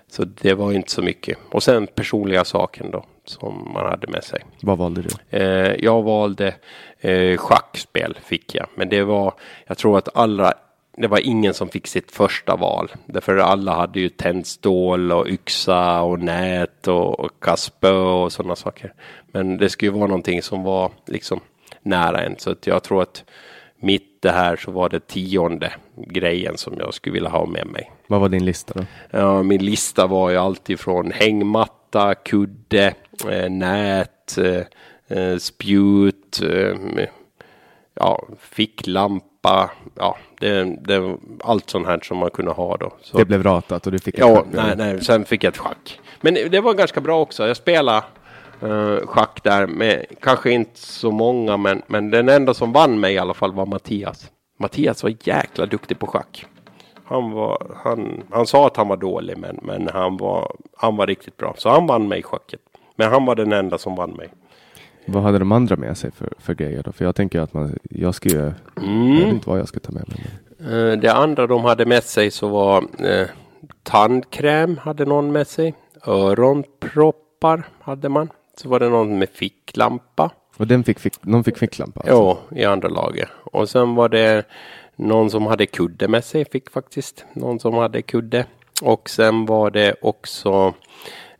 Så det var inte så mycket. Och sen personliga saken då som man hade med sig. Vad valde du? Eh, jag valde eh, schackspel fick jag. Men det var, jag tror att alla, det var ingen som fick sitt första val. Därför alla hade ju tändstål och yxa och nät och, och kastspö och sådana saker. Men det skulle ju vara någonting som var liksom nära en. Så att jag tror att mitt det här så var det tionde grejen som jag skulle vilja ha med mig. Vad var din lista då? Ja, min lista var ju alltifrån hängmatta, kudde, eh, nät, eh, eh, spjut, eh, ja, ficklampa, ja, det, det, allt sånt här som man kunde ha då. Så, Det blev ratat och du fick ett ja, schack, nej, nej, sen fick jag ett schack. Men det var ganska bra också. Jag spelade eh, schack där med kanske inte så många, men, men den enda som vann mig i alla fall var Mattias. Mattias var jäkla duktig på schack. Han, var, han, han sa att han var dålig, men, men han, var, han var riktigt bra. Så han vann mig i schacket. Men han var den enda som vann mig. Vad hade de andra med sig för, för grejer då? För jag tänker att man, jag ska ju, jag vet inte vad jag ska ta med mig. Eh, Det andra de hade med sig så var eh, tandkräm hade någon med sig. Öronproppar hade man. Så var det någon med ficklampa. Och den fick, fick, någon fick ficklampa? alltså? Ja, i andra laget. Och sen var det någon som hade kudde med sig. Fick faktiskt någon som hade kudde. Och sen var det också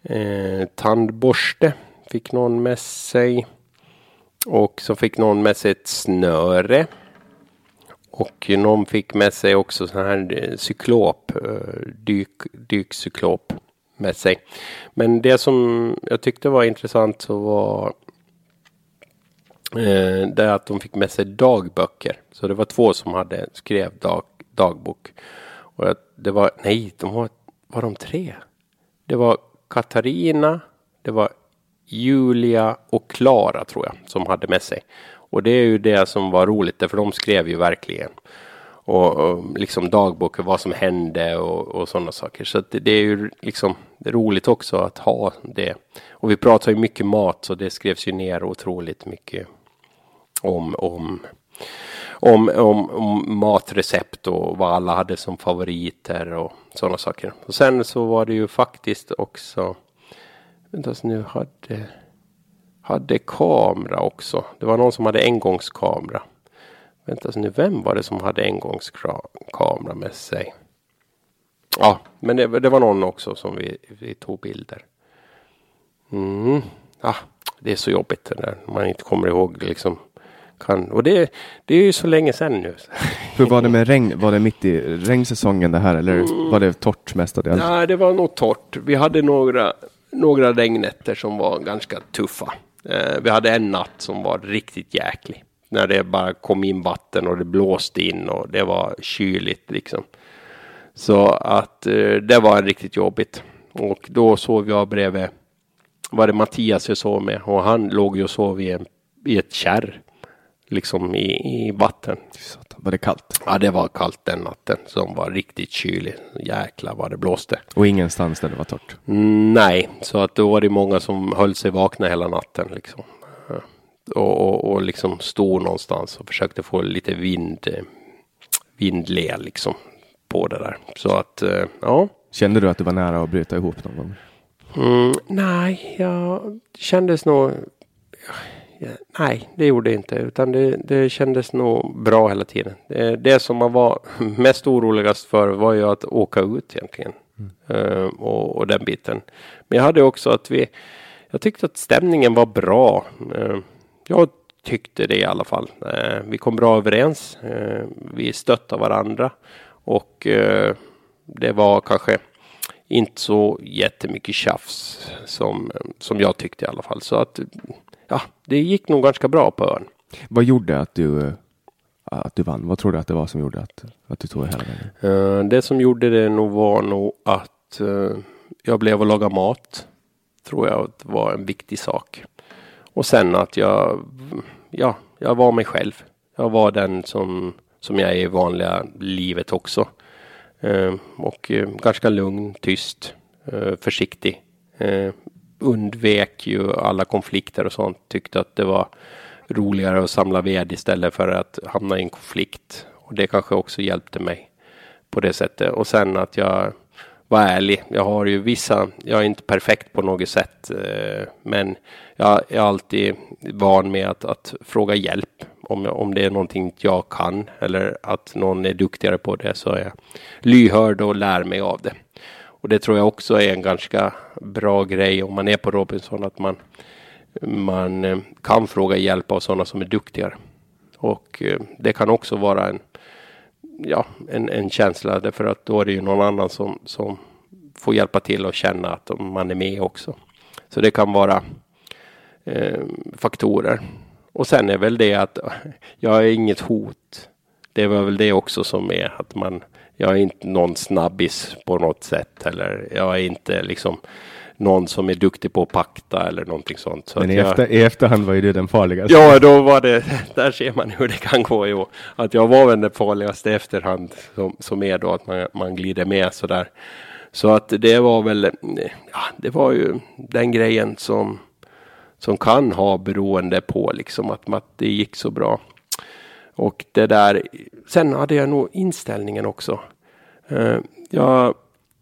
eh, tandborste. Fick någon med sig. Och så fick någon med sig ett snöre. Och någon fick med sig också sån här eh, cyklop, eh, dyk, dykcyklop med sig. Men det som jag tyckte var intressant så var eh, det att de fick med sig dagböcker. Så det var två som hade skrev dag, dagbok. Och det var, nej, de var, var de tre? Det var Katarina, det var Julia och Klara tror jag som hade med sig. Och det är ju det som var roligt, för de skrev ju verkligen. Och, och liksom dagböcker, vad som hände och, och sådana saker. Så att det, det är ju liksom roligt också att ha det. Och vi pratar ju mycket mat så det skrevs ju ner otroligt mycket om, om, om, om, om matrecept och vad alla hade som favoriter och sådana saker. Och sen så var det ju faktiskt också, vänta nu hade, hade kamera också. Det var någon som hade engångskamera. Vänta nu, vem var det som hade engångskamera med sig? Ja, men det, det var någon också som vi, vi tog bilder. Mm. Ah, det är så jobbigt det där. Man inte kommer ihåg liksom. Kan, och det, det är ju så länge sedan nu. [LAUGHS] Hur var det med regn? Var det mitt i regnsäsongen det här eller var det torrt mestadels? Nej, det var nog torrt. Vi hade några, några regnnätter som var ganska tuffa. Eh, vi hade en natt som var riktigt jäklig. När det bara kom in vatten och det blåste in och det var kyligt liksom. Så att eh, det var riktigt jobbigt. Och då sov jag bredvid, var det Mattias jag sov med och han låg ju och sov i, en, i ett kärr liksom i, i vatten. Satan, Var det kallt? Ja, det var kallt den natten som var riktigt kylig. Jäklar vad det blåste. Och ingenstans där det var torrt? Mm, nej, så att då var det många som höll sig vakna hela natten liksom. Och, och, och liksom stod någonstans och försökte få lite vind, vindle liksom på det där. Så att, eh, ja. Kände du att du var nära att bryta ihop någon gång? Mm, nej, jag kändes nog... Ja, nej, det gjorde det inte. Utan det, det kändes nog bra hela tiden. Det, det som man var [LAUGHS] mest oroligast för var ju att åka ut egentligen. Eh, och, och den biten. Men jag hade också att vi... Jag tyckte att stämningen var bra. Eh, jag tyckte det i alla fall. Eh, vi kom bra överens. Eh, vi stöttade varandra. Och eh, det var kanske inte så jättemycket tjafs som, som jag tyckte i alla fall. Så att ja, det gick nog ganska bra på ön. Vad gjorde att du, eh, att du vann? Vad tror du att det var som gjorde att, att du tog hela vägen? Eh, det som gjorde det nog var nog att eh, jag blev att laga mat. Tror jag var en viktig sak. Och sen att jag, ja, jag var mig själv. Jag var den som, som jag är i vanliga livet också. Eh, och ganska lugn, tyst, försiktig. Undvek ju alla konflikter och sånt. Tyckte att det var roligare att samla ved istället för att hamna i en konflikt. Och det kanske också hjälpte mig på det sättet. Och sen att jag var ärlig. Jag har ju vissa, jag är inte perfekt på något sätt. Eh, men jag är alltid van med att, att fråga hjälp. Om, jag, om det är någonting jag kan eller att någon är duktigare på det så är jag lyhörd och lär mig av det. Och det tror jag också är en ganska bra grej om man är på Robinson att man, man eh, kan fråga hjälp av sådana som är duktigare. Och eh, det kan också vara en, ja, en, en känsla därför att då är det ju någon annan som, som får hjälpa till och känna att man är med också. Så det kan vara eh, faktorer. Och sen är väl det att [LAUGHS] jag är inget hot. Det var väl det också som är att man, jag är inte någon snabbis på något sätt eller jag är inte liksom någon som är duktig på att pakta eller någonting sånt. Så Men i, jag, efter, i efterhand var ju du den farligaste. Ja, då var det, [LAUGHS] där ser man hur det kan gå. Jo. Att jag var väl den farligaste i efterhand som, som är då att man, man glider med sådär. Så att det var väl, ja, det var ju den grejen som, som kan ha beroende på liksom att, att det gick så bra. Och det där, sen hade jag nog inställningen också. Eh, jag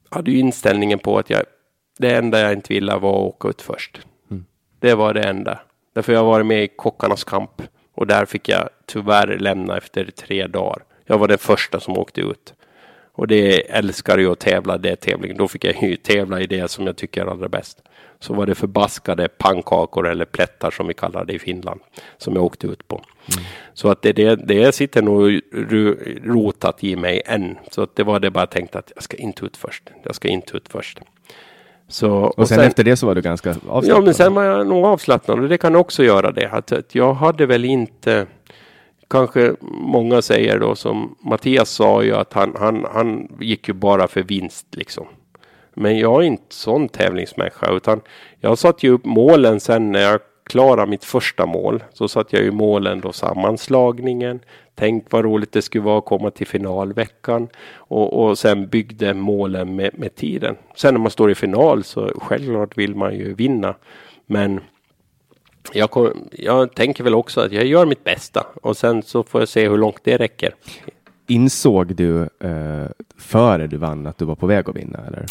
hade ju inställningen på att jag, det enda jag inte ville var att åka ut först. Det var det enda. Därför jag varit med i Kockarnas kamp och där fick jag tyvärr lämna efter tre dagar. Jag var den första som åkte ut. Och det älskar ju att tävla, det tävling. Då fick jag ju tävla i det som jag tycker är allra bäst. Så var det förbaskade pannkakor eller plättar som vi kallar det i Finland. Som jag åkte ut på. Så att det, det, det sitter nog rotat i mig än. Så att det var det bara jag tänkte att jag ska inte ut först. Jag ska inte ut först. Så, Och sen, efter det så var du ganska avslappnad. Ja, men sen var jag nog avslappnad och det kan också göra det. Att, att jag hade väl inte, kanske många säger då som Mattias sa ju att han, han, han gick ju bara för vinst liksom. Men jag är inte sån tävlingsmänniska utan jag satte ju upp målen sen när jag klarade mitt första mål. Så satte jag ju målen då sammanslagningen. Tänk vad roligt det skulle vara att komma till finalveckan. Och, och sen byggde målen med, med tiden. Sen när man står i final så självklart vill man ju vinna. Men jag, kom, jag tänker väl också att jag gör mitt bästa. Och sen så får jag se hur långt det räcker. Insåg du eh, före du vann att du var på väg att vinna? Eller?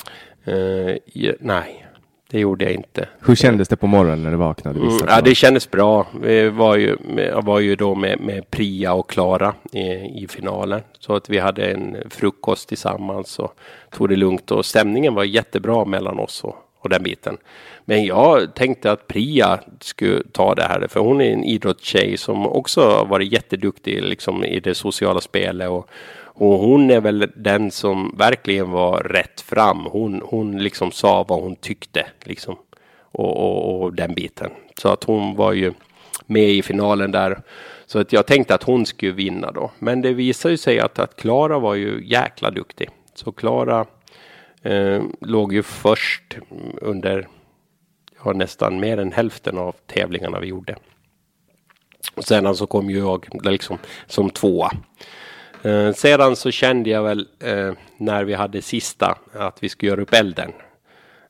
Eh, nej, det gjorde jag inte. Hur kändes det på morgonen när du vaknade? Mm, ja, det kändes bra. Vi var ju, jag var ju då med, med Priya och Klara i, i finalen. Så att vi hade en frukost tillsammans och tog det lugnt. Och stämningen var jättebra mellan oss och, och den biten. Men jag tänkte att Priya skulle ta det här. För hon är en idrottstjej som också varit jätteduktig liksom, i det sociala spelet. Och, och hon är väl den som verkligen var rätt fram. Hon, hon liksom sa vad hon tyckte. Liksom och, och, och den biten. Så att hon var ju med i finalen där. Så att jag tänkte att hon skulle vinna då. Men det visade ju sig att att Klara var ju jäkla duktig. Så Klara eh, låg ju först under ja, nästan mer än hälften av tävlingarna vi gjorde. Och sedan så kom ju jag liksom som tvåa. Eh, sedan så kände jag väl eh, när vi hade sista att vi skulle göra upp elden.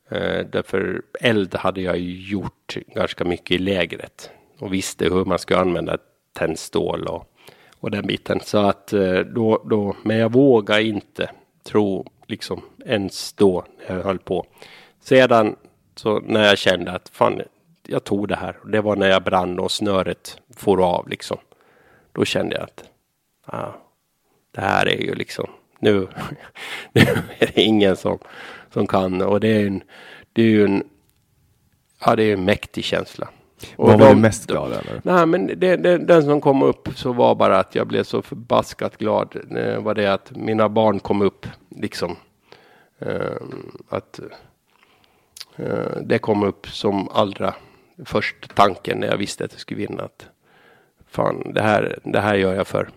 Eh, därför eld hade jag gjort ganska mycket i lägret och visste hur man ska använda tändstål och, och den biten. Så att eh, då, då, men jag vågar inte tro liksom ens då när jag höll på. Sedan så när jag kände att fan, jag tog det här. Det var när jag brann och snöret for av liksom. Då kände jag att ah, det här är ju liksom nu, [LAUGHS] nu är det ingen som, som kan och det är en, det är ju en, ja det är en mäktig känsla. Och Vad var de- du mest glad över? Nej, men det, det, den som kom upp så var bara att jag blev så förbaskat glad. Det var det att mina barn kom upp, liksom. Eh, att eh, det kom upp som allra först tanken när jag visste att jag skulle vinna. Att fan, det här, det här gör jag för,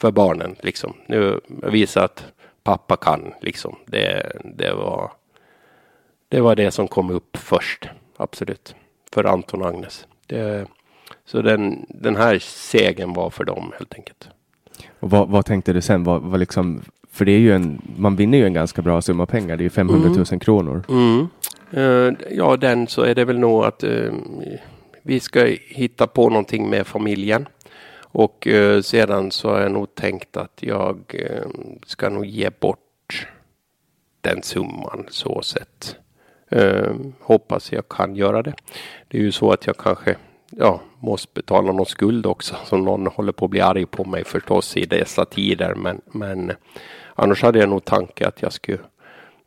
för barnen, liksom. Nu jag visar att pappa kan, liksom. Det, det var det var det som kom upp först, absolut. För Anton och Agnes. Det, så den, den här segern var för dem helt enkelt. Och vad, vad tänkte du sen? Vad, vad liksom, för det är ju en, man vinner ju en ganska bra summa pengar. Det är ju 500 000 kronor. Mm. Eh, ja, den så är det väl nog att eh, vi ska hitta på någonting med familjen. Och eh, sedan så har jag nog tänkt att jag eh, ska nog ge bort den summan så sett. Eh, hoppas jag kan göra det. Det är ju så att jag kanske ja, måste betala någon skuld också som någon håller på att bli arg på mig förstås i dessa tider. Men, men annars hade jag nog tanke att jag skulle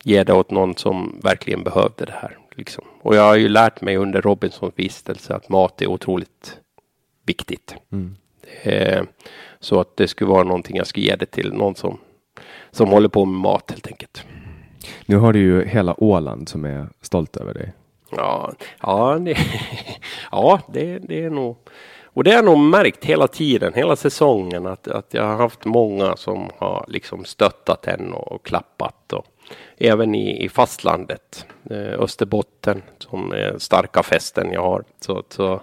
ge det åt någon som verkligen behövde det här. Liksom. Och jag har ju lärt mig under Robinsons vistelse att mat är otroligt viktigt. Mm. Eh, så att det skulle vara någonting jag skulle ge det till någon som, som håller på med mat helt enkelt. Nu har du ju hela Åland som är stolt över dig. Ja, ja, det, [LAUGHS] ja det, det är nog. Och det har jag nog märkt hela tiden, hela säsongen, att, att jag har haft många som har liksom stöttat en och, och klappat. Och även i, i fastlandet, eh, Österbotten, som är starka fästen jag har. Så, så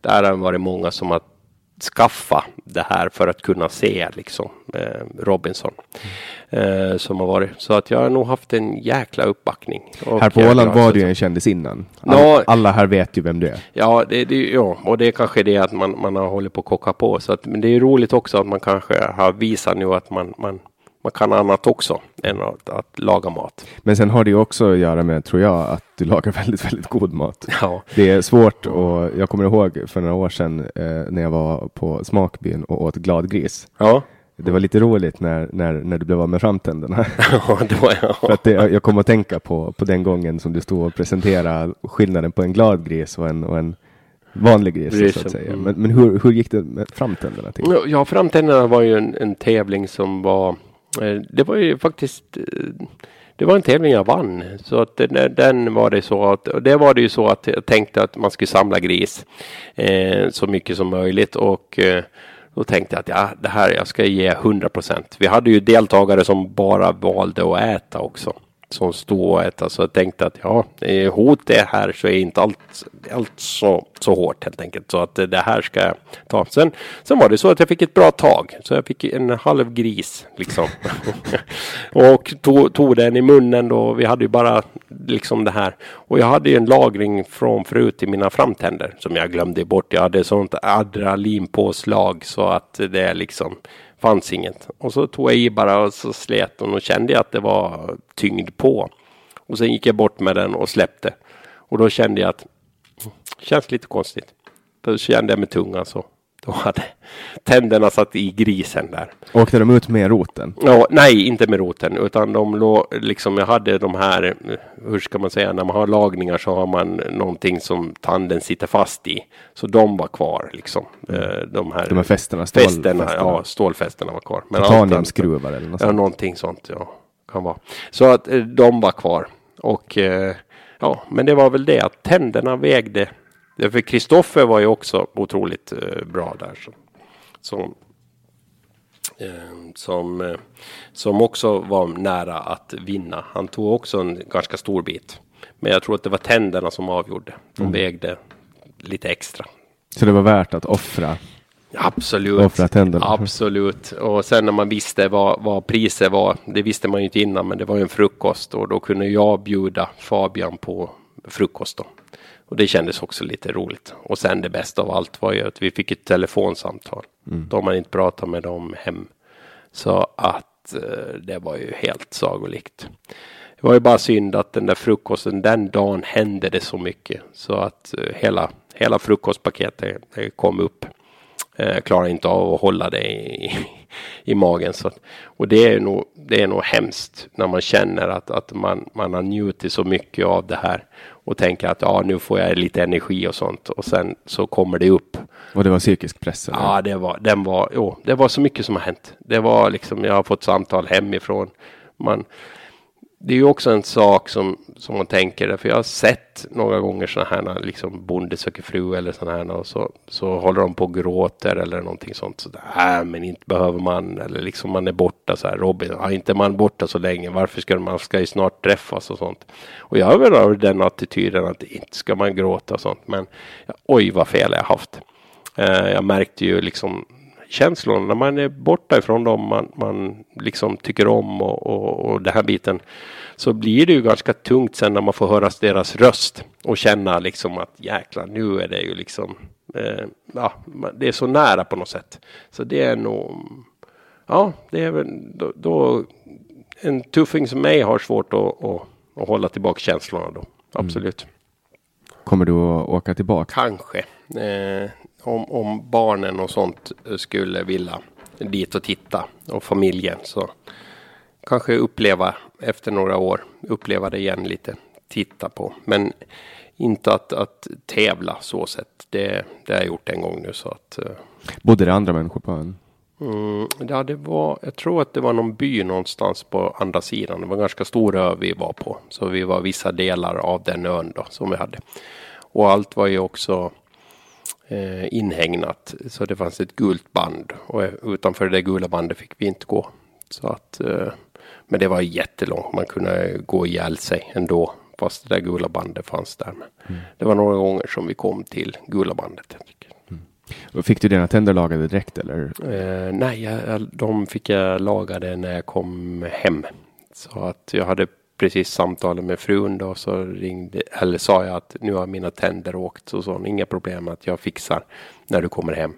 där har det varit många som har skaffa det här för att kunna se liksom eh, Robinson. Eh, som har varit. Så att jag har nog haft en jäkla uppbackning. Och här på Åland var du ju en kändis innan. All, Ja. Alla här vet ju vem du är. Ja, det, det, ja, och det är kanske det att man, man har hållit på att kocka på. Så att, men det är roligt också att man kanske har visat nu att man, man, man kan annat också än att, att laga mat. Men sen har det ju också att göra med, tror jag, att du lagar [LAUGHS] väldigt, väldigt god mat. Ja, Det är svårt och jag kommer ihåg för några år sedan eh, när jag var på Smakbyn och åt gladgris. ja, Det var lite roligt när, när, när du blev av med framtänderna. [LAUGHS] ja, det var jag. För att det, jag kom att tänka på, på den gången som du stod och presenterade skillnaden på en glad gris och en, och en vanlig gris. Så Grisen, att säga. mm. Men, men hur, hur gick det med framtänderna till? Ja, framtänderna var ju en, en tävling som var, Eh, det var ju faktiskt, eh, det var en tävling jag vann. Så att den, den var det så att, det var det ju så att jag tänkte att man skulle samla gris eh, så mycket som möjligt och eh, då tänkte jag att ja, det här, jag ska ge 100 procent. Vi hade ju deltagare som bara valde att äta också. Som stået, alltså jag tänkte att ja, hot är här så är inte allt, allt så, så hårt helt enkelt. Så att det här ska jag ta. Sen, sen var det så att jag fick ett bra tag. Så jag fick en halv gris liksom. [LAUGHS] och tog, tog den i munnen då. Vi hade ju bara liksom det här. Och jag hade ju en lagring från förut i mina framtänder. Som jag glömde bort. Jag hade sånt adrenalinpåslag. Så att det liksom fanns inget. Och så tog jag i bara och så slet den och kände jag att det var tyngd på. Och sen gick jag bort med den och släppte. Och då kände jag att det känns lite konstigt. Då kände jag med tungan så. Alltså. Då hade tänderna satt i grisen där. Åkte de ut med roten? Ja, nej, inte med roten, utan de låg liksom. Jag hade de här. Hur ska man säga? När man har lagningar så har man någonting som tanden sitter fast i. Så de var kvar liksom. Eh, De här, De här fästena, stål- fästena, fästena. ja, stålfästena var kvar. Titaniumskruvar eller något Ja, sånt? någonting sånt. Ja, kan vara. Så att eh, de var kvar. Och eh, ja, men det var väl det att tänderna vägde. För Kristoffer var ju också otroligt eh, bra där. Så, som, eh, som, eh, som också var nära att vinna. Han tog också en ganska stor bit. Men jag tror att det var tänderna som avgjorde. De vägde lite extra. Så det var värt att offra? Absolut. Offra tänderna? Absolut. Och sen när man visste vad, vad priset var. Det visste man ju inte innan men det var ju en frukost och då kunde jag bjuda Fabian på frukost då. Och det kändes också lite roligt. Och sen det bästa av allt var ju att vi fick ett telefonsamtal. Mm. Då man inte pratat med dem hem. Så att eh, det var ju helt sagolikt. Det var ju bara synd att den där frukosten, den dagen hände det så mycket. Så att eh, hela, hela frukostpaketet kom upp. Eh, klarar inte av att hålla det i, i magen. Så, och det är, nog, det är nog hemskt när man känner att, att man, man har njutit så mycket av det här och tänker att ja, nu får jag lite energi och sånt och sen så kommer det upp. Och det var psykisk press? Eller? Ja, det var, den var, jo, det var så mycket som har hänt. Det var liksom, jag har fått samtal hemifrån. Man, det är ju också en sak som, som man tänker, för jag har sett några gånger sådana här, liksom Bonde söker fru eller sådana här, och så, så håller de på och gråter eller någonting sånt. Så där, äh, men inte behöver man, eller liksom man är borta så här, Robin, ja, inte man borta så länge, varför ska man, ska ju snart träffas och sånt. Och jag har väl den attityden att inte ska man gråta och sånt, men oj vad fel jag haft. Eh, jag märkte ju liksom känslorna när man är borta ifrån dem man, man liksom tycker om och, och, och den här biten. Så blir det ju ganska tungt sen när man får höra deras röst och känna liksom att jäklar nu är det ju liksom eh, ja, det är så nära på något sätt. Så det är nog ja, det är väl då, då en tuffing som mig har svårt att, att, att hålla tillbaka känslorna då. Absolut. Mm. Kommer du att åka tillbaka? Kanske. Eh, om, om barnen och sånt skulle vilja dit och titta och familjen så kanske uppleva efter några år, uppleva det igen lite, titta på. Men inte att, att tävla så sett. Det, det har jag gjort en gång nu så att. Uh, Bodde det andra människor på ön? Mm, ja, det var, jag tror att det var någon by någonstans på andra sidan. Det var en ganska stor ö vi var på. Så vi var vissa delar av den ön då som vi hade. Och allt var ju också eh, inhägnat. Så det fanns ett gult band och utanför det gula bandet fick vi inte gå. Så att, eh, men det var jättelångt. Man kunde gå ihjäl sig ändå. Fast det där gula bandet fanns där. Men mm. Det var några gånger som vi kom till gula bandet. Mm. Fick du dina tänder lagade direkt eller? Eh, nej, jag, de fick jag lagade när jag kom hem. Så att jag hade precis samtalet med frun då så ringde, eller sa jag att nu har mina tänder åkt och så inga problem att jag fixar när du kommer hem.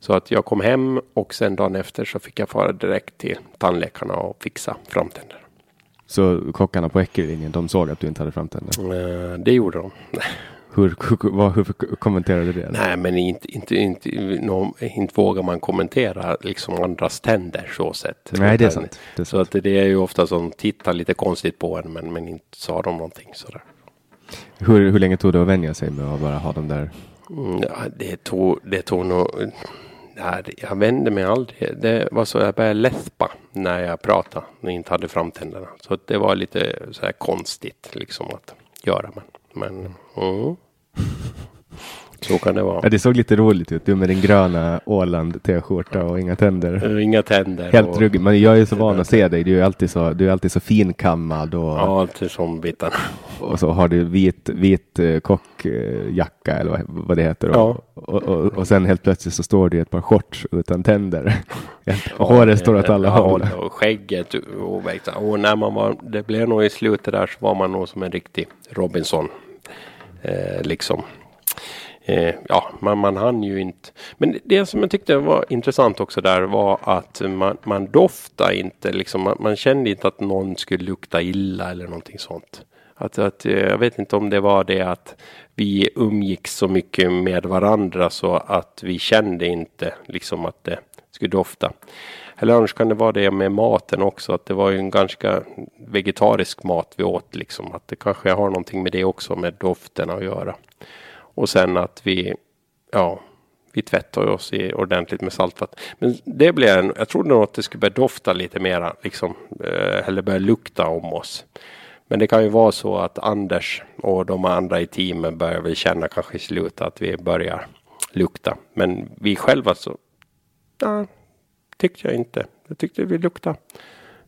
Så att jag kom hem och sen dagen efter så fick jag fara direkt till tandläkarna och fixa framtänder. Så kockarna på Eckerlinjen, de såg att du inte hade framtänder? Eh, det gjorde de. Hur, hur, hur, kommenterade du det? Nej, men inte, inte, inte, no, inte vågar man kommentera liksom andras tänder så sett. Nej, det är sant. Det är så sant. att det är ju ofta som tittar lite konstigt på en, men, men inte sa de någonting sådär. Hur, hur länge tog det att vänja sig med att bara ha den där? Mm, ja, det tog, det tog nog Nej, jag vände mig aldrig. Det var så jag började läspa när jag pratade och inte hade framtänderna. Så det var lite så här konstigt liksom att göra. Men, men mm. [LAUGHS] Så kan det vara. Ja, det såg lite roligt ut. Du med din gröna Åland t-skjorta och inga tänder. Eh, inga tänder. Helt och... ruggig. Men jag är så van att se dig. Du är alltid så, du är alltid så finkammad. Och, ja, alltid som bitarna. [LAUGHS] Och så har du vit, vit uh, kockjacka eller vad, vad det heter. Ja. Och, och, och, sen helt plötsligt så står du i ett par shorts utan tänder. [LAUGHS] och håret står åt alla håll. Och skägget och, och när man var, det blev nog i slutet där så var man nog som en riktig Robinson. Eh, liksom. Eh, ja, man, man hann ju inte. Men det som jag tyckte var intressant också där var att man, man doftade inte, liksom, man, man kände inte att någon skulle lukta illa eller någonting sånt. Att, att, eh, jag vet inte om det var det att vi umgicks så mycket med varandra så att vi kände inte liksom att det skulle dofta. Eller annars kan det vara det med maten också, att det var ju en ganska vegetarisk mat vi åt liksom. Att det kanske har någonting med det också med doften att göra. Och sen att vi, ja, vi tvättar oss i ordentligt med saltvatten. Men det blev en, jag trodde nog att det skulle börja dofta lite mera, liksom, eh, eller börja lukta om oss. Men det kan ju vara så att Anders och de andra i teamen börjar väl känna kanske i slutet att vi börjar lukta. Men vi själva så, ja, tyckte jag inte. Jag tyckte vi luktade,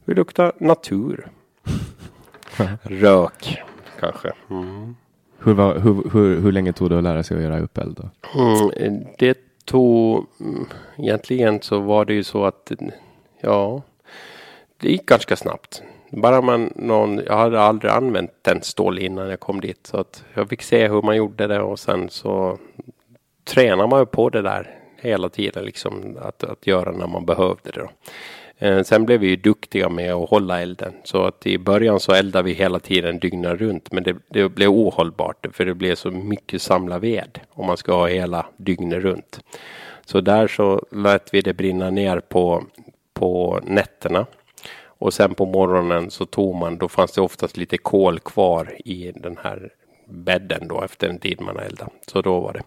vi luktade natur. Rök kanske. Mm. Hur, var, hur, hur, hur länge tog det att lära sig att göra uppeld? Då? Mm, det tog mm, egentligen så var det ju så att ja, det gick ganska snabbt. Bara man någon, jag hade aldrig använt tändstål innan jag kom dit så att jag fick se hur man gjorde det och sen så tränar man ju på det där hela tiden liksom att, att göra när man behövde det. Då. Eh, sen blev vi ju duktiga med att hålla elden så att i början så eldade vi hela tiden dygnet runt men det, det blev ohållbart för det blev så mycket samla ved om man ska ha hela dygnet runt. Så där så lät vi det brinna ner på, på nätterna. Och sen på morgonen så tog man, då fanns det oftast lite kol kvar i den här bädden då efter en tid man eldade. Så då var det.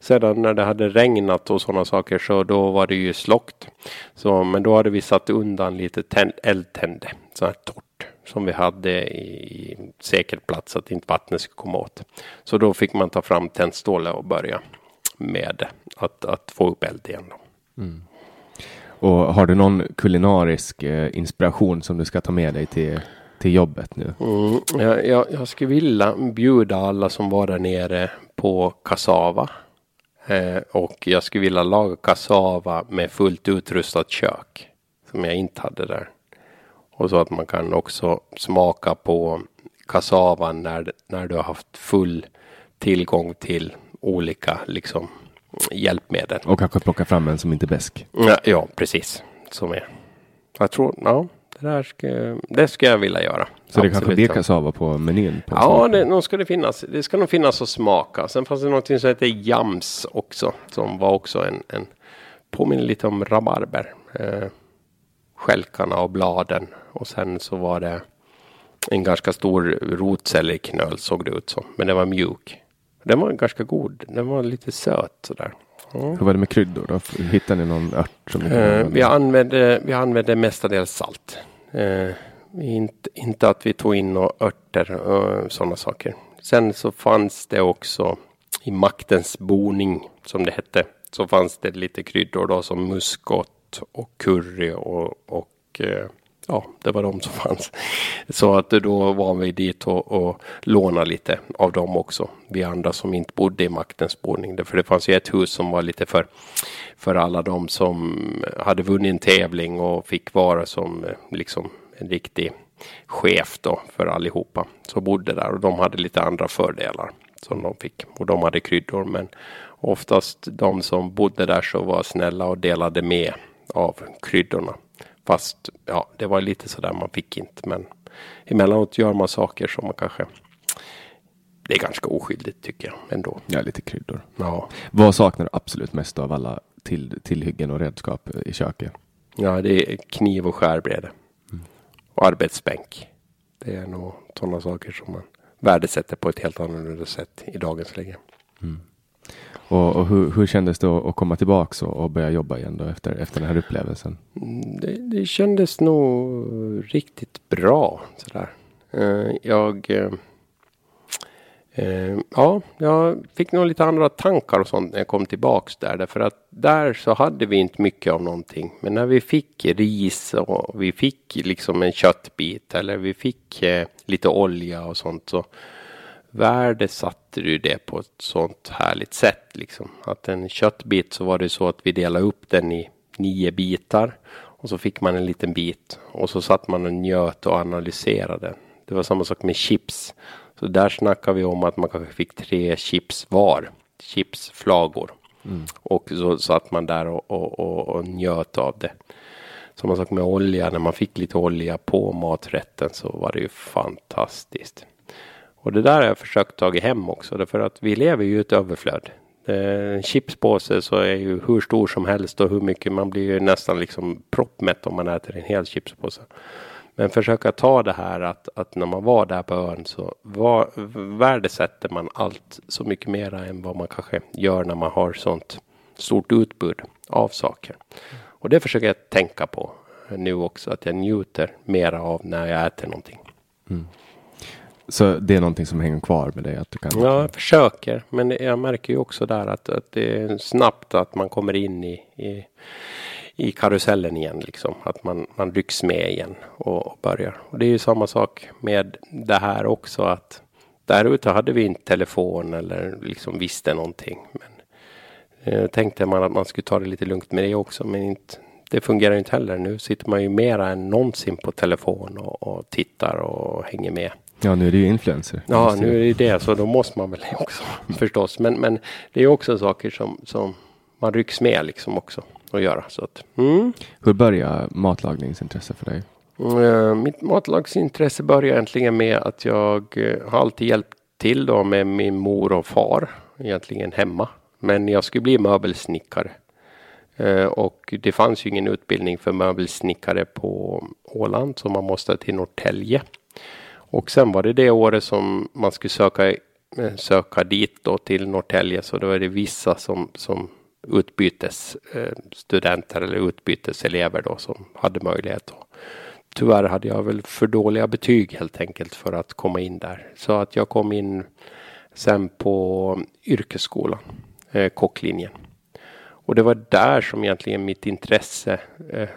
Sedan när det hade regnat och sådana saker så då var det ju slockt. Så, men då hade vi satt undan lite tänd, eldtände, så här torrt som vi hade i säker plats så att inte vattnet skulle komma åt. Så då fick man ta fram tändstålet och börja med att, att få upp eld igen. Då. Mm. Och har du någon kulinarisk eh, inspiration som du ska ta med dig till till jobbet nu? Mm, jag, jag, jag skulle vilja bjuda alla som var där nere på kassava. Eh, och jag skulle vilja laga kassava med fullt utrustat kök. Som jag inte hade där. Och så att man kan också smaka på kassavan när, när du har haft full tillgång till olika liksom, hjälpmedel. Och kanske plocka fram en som inte är bäsk. Ja, ja, precis. Som är. Jag tror, ja, där ska, det ska jag vilja göra. Så det kanske blir kassava på menyn? På ja, det, nog ska det finnas. Det ska nog finnas att smaka. Sen fanns det någonting som heter jams också. Som var också en, en påminner lite om rabarber. Eh, skälkarna och bladen. Och sen så var det en ganska stor rotselleriknöl såg det ut som. Men den var mjuk. Den var ganska god. Den var lite söt sådär. Mm. Hur var det med kryddor? Då? Hittade ni någon ört? Som eh, vi, använde, vi använde mestadels salt. Eh, inte, inte att vi tog in några örter och sådana saker. Sen så fanns det också i maktens boning som det hette. Så fanns det lite kryddor då som muskot och curry och, och eh, ja, det var de som fanns. Så att då var vi dit och, och lånade lite av dem också. Vi andra som inte bodde i maktens boning. För det fanns ju ett hus som var lite för, för alla de som hade vunnit en tävling och fick vara som eh, liksom en riktig chef då för allihopa. som bodde där och de hade lite andra fördelar som de fick. Och de hade kryddor men oftast de som bodde där så var snälla och delade med av kryddorna. Fast ja, det var lite sådär man fick inte. Men emellanåt gör man saker som man kanske det är ganska oskyldigt tycker jag ändå. Ja, lite kryddor. Ja. Vad saknar du absolut mest av alla till, tillhyggen och redskap i köket? Ja, det är kniv och skärbräde. Mm. Och arbetsbänk. Det är nog sådana saker som man värdesätter på ett helt annorlunda sätt i dagens läge. Mm. Och, och hur, hur kändes det att, komma tillbaka och, och, börja jobba igen då efter, efter den här upplevelsen? Mm, det, det kändes nog riktigt bra. Sådär. Eh, jag, eh, eh, ja, jag fick nog lite andra tankar och sånt när jag kom tillbaks där. Därför att där så hade vi inte mycket av någonting. Men när vi fick ris och vi fick liksom en köttbit eller vi fick lite olja och sånt så värdesatte du det på ett sånt härligt sätt. Liksom. Att en köttbit så var det så att vi delade upp den i nio bitar. Och så fick man en liten bit. Och så satt man och njöt och analyserade. Det var samma sak med chips. Så där snackar vi om att man kanske fick tre chips var. Chipsflagor. Mm. Och så satt man där och, och, och, och njöt av det. Samma sak med olja. När man fick lite olja på maträtten så var det ju fantastiskt. Och det där har jag försökt ta hem också. Därför att vi lever ju i ett överflöd. En chipspåse så är ju hur stor som helst och hur mycket man blir ju nästan liksom proppmätt om man äter en hel chipspåse. Men försöka ta det här att, att när man var där på ön så var, värdesätter man allt så mycket mera än vad man kanske gör när man har sånt stort utbud av saker. Och det försöker jag tänka på nu också, att jag njuter mera av när jag äter någonting. Mm. Så det är någonting som hänger kvar med dig? Att du kan... Ja, jag försöker. Men jag märker ju också där att, att det är snabbt att man kommer in i, i, i karusellen igen. Liksom. Att man, man rycks med igen och, och börjar. Och det är ju samma sak med det här också. att där ute hade vi inte telefon eller liksom visste någonting. Men eh, tänkte man att man skulle ta det lite lugnt med det också, men inte, det fungerar inte heller. Nu sitter man ju mera än någonsin på telefon och, och tittar och hänger med. Ja, nu är det ju influencer. Ja, nu är det det, så då måste man väl [LAUGHS] också förstås. Men, men det är också saker som, som man rycks med liksom också att göra. Så att, mm. Hur börjar matlagningsintresse för dig? Uh, mitt matlagsintresse började egentligen med att jag uh, har alltid hjälpt till då med min mor och far egentligen hemma. Men jag skulle bli möbelsnickare. Uh, och det fanns ju ingen utbildning för möbelsnickare på Åland så man måste till Norrtälje. Och sen var det det året som man skulle söka, eh, söka dit då till Norrtälje så då är det vissa som, som utbytesstudenter eh, eller utbyteselever då som hade möjlighet. Då. Tyvärr hade jag väl för dåliga betyg helt enkelt för att komma in där. Så att jag kom in sen på yrkesskolan, eh, kocklinjen. Och det var där som egentligen mitt intresse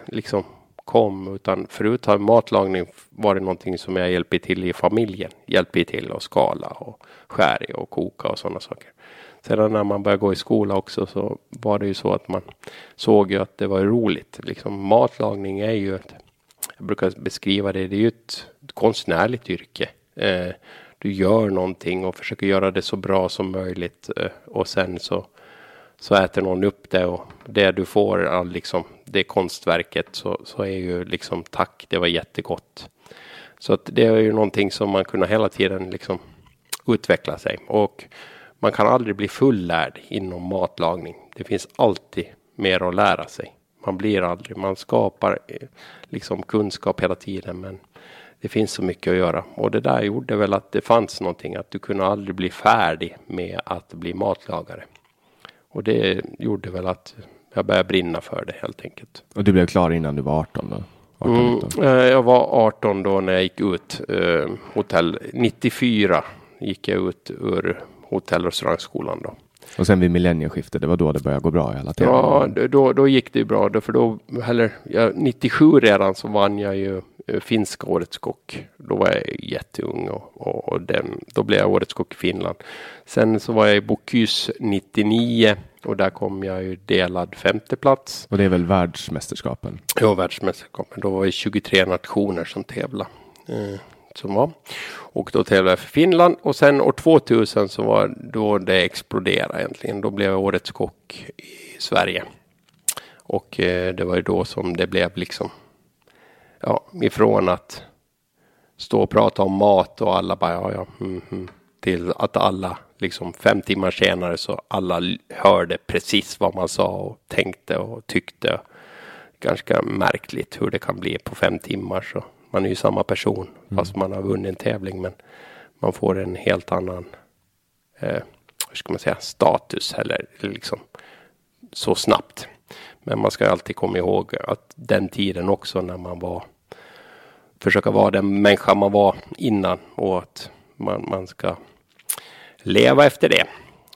liksom kom. Utan förut har matlagning varit någonting som jag hjälper till i familjen. Hjälper till att skala och skära och koka och sådana saker. Sedan när man började gå i skola också så var det ju så att man såg ju att det var roligt. Liksom matlagning är ju ett, jag brukar beskriva det, det är ju ett konstnärligt yrke. Eh, du gör någonting och försöker göra det så bra som möjligt eh, och sen så så äter någon upp det och det du får, liksom det konstverket så, så är ju liksom tack, det var jättegott. Så att det är ju någonting som man kunna hela tiden liksom utveckla sig och man kan aldrig bli fullärd inom matlagning. Det finns alltid mer att lära sig. Man blir aldrig, man skapar eh, liksom kunskap hela tiden men det finns så mycket att göra och det där gjorde väl att det fanns någonting att du kunde aldrig bli färdig med att bli matlagare. Och det gjorde väl att jag började brinna för det helt enkelt. Och du blev klar innan du var 18 då? 18, mm, eh, jag var 18 då när jag gick ut. Eh, hotell 94 gick jag ut ur hotell och restaurangskolan då. Och sen vid millennieskiftet, det var då det började gå bra i alla tider? Ja, då, då gick det ju bra. Då, för då, eller, ja, 97 redan så vann jag ju eh, finska årets kock. Då var jag jätteung och, och, och den, då blev jag årets kock i Finland. Sen så var jag i Bocuse 99 och där kom jag ju delad femte plats. Och det är väl världsmästerskapen? Ja, världsmästerskapen. Då var det 23 nationer som tävlade. Eh, som var. Och då tävlade jag för Finland och sen år 2000 så var då det exploderade egentligen. Då blev jag årets kock i Sverige. Och eh, det var ju då som det blev liksom ja, ifrån att stå och prata om mat och alla bara ja, ja, mm, mm, till att alla liksom fem timmar senare så alla hörde precis vad man sa och tänkte och tyckte. Ganska märkligt hur det kan bli på fem timmar så man är ju samma person mm. fast man har vunnit en tävling. Men man får en helt annan eh, hur ska man säga, status eller liksom så snabbt. Men man ska alltid komma ihåg att den tiden också när man var försöka vara den människa man var innan och att man, man ska leva efter det.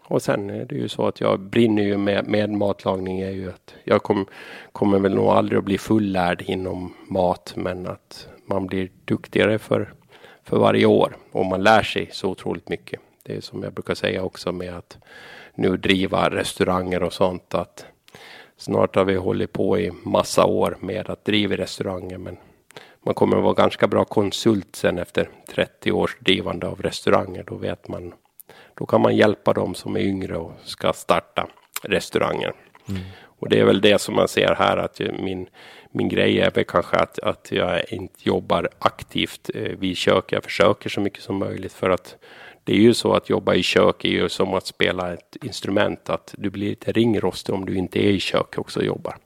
Och sen är det ju så att jag brinner ju med, med matlagning är ju att jag kom, kommer väl nog aldrig att bli fullärd inom mat men att man blir duktigare för, för varje år och man lär sig så otroligt mycket. Det är som jag brukar säga också med att nu driva restauranger och sånt att snart har vi hållit på i massa år med att driva restauranger men man kommer att vara ganska bra konsult sen efter 30 års drivande av restauranger. Då vet man, då kan man hjälpa dem som är yngre och ska starta restauranger. Mm. Och det är väl det som man ser här att min, min grej är väl kanske att, att jag inte jobbar aktivt eh, vid kök. Jag försöker så mycket som möjligt för att det är ju så att jobba i kök är ju som att spela ett instrument. Att du blir lite ringrostig om du inte är i kök också och jobbar.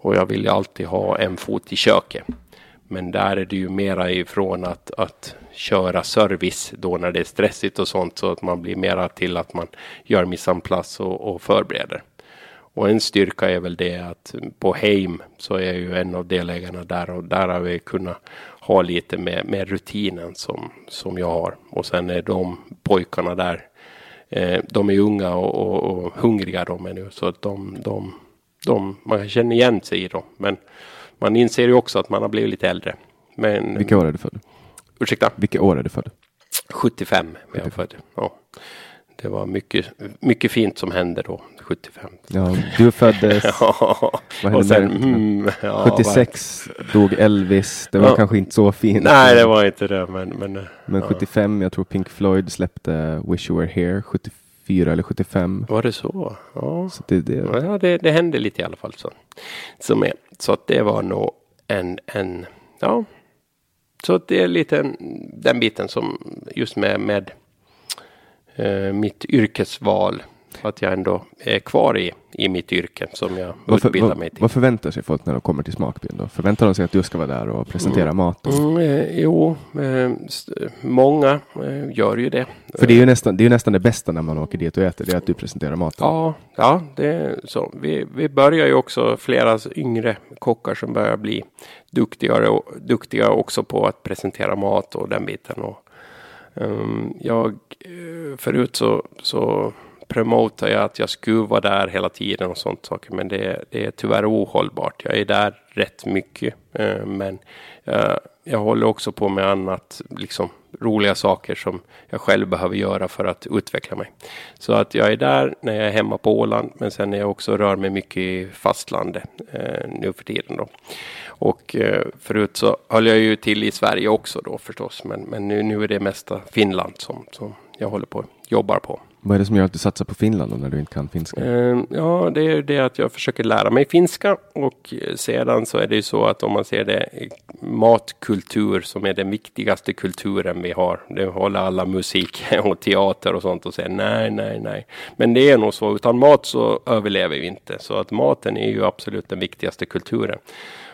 Och jag vill ju alltid ha en fot i köket. Men där är det ju mera ifrån att, att köra service då när det är stressigt och sånt så att man blir mera till att man gör missanplats och, och förbereder. Och en styrka är väl det att på Heim så är jag ju en av delägarna där och där har vi kunnat ha lite med, med rutinen som, som jag har. Och sen är de pojkarna där, eh, de är unga och, och, och, hungriga de är nu så att de, de, de, man känner igen sig i dem. Men man inser ju också att man har blivit lite äldre. Men, Vilka år är du född? Ursäkta? Vilka år är du född? 75 är jag född. Ja. Det var mycket, mycket fint som hände då, 75. Ja, du föddes, [LAUGHS] Ja, vad och sen, mm, ja, 76 dog Elvis, det var Ja. kanske inte så fint. Nej, det var inte det, men, men Men ja. 75, jag tror Pink Floyd släppte Wish You Were Here 74 eller 75. var det så? Ja, Så det, det, ja det, det hände lite i alla fall. Så, som är. så att det var nog en, en, ja. Så att det är lite en, den biten som just med, med eh, mitt yrkesval. Att jag ändå är kvar i, i mitt yrke som jag vad, för, utbildar mig till. vad förväntar sig folk när de kommer till Smakbyn då? Förväntar de sig att du ska vara där och presentera maten? Mm, eh, jo, eh, många eh, gör ju det. För det är ju nästan det, är nästan det bästa när man åker dit och äter, det är att du presenterar maten. Ja, ja det så. Vi, vi börjar ju också flera yngre kockar som börjar bli duktigare och duktiga också på att presentera mat och den biten. Och, ehm, jag, eh, förut så, så promotar jag att jag skulle vara där hela tiden och sånt saker. Men det, det är tyvärr ohållbart. Jag är där rätt mycket. Eh, men eh, jag håller också på med annat, liksom roliga saker som jag själv behöver göra för att utveckla mig. Så att jag är där när jag är hemma på Åland, men sen är jag också rör mig mycket i fastlandet eh, nu för tiden då. Och eh, förut så höll jag ju till i Sverige också då förstås, men, men nu, nu är det mesta Finland som, som jag håller på jobbar på. Vad är det som gör att du satsar på Finland när du inte kan finska? Ehm, ja, det är det att jag försöker lära mig finska och sedan så är det ju så att om man ser det matkultur som är den viktigaste kulturen vi har. Det håller alla musik [LAUGHS] och teater och sånt och säger nej, nej, nej. Men det är nog så. Utan mat så överlever vi inte. Så att maten är ju absolut den viktigaste kulturen.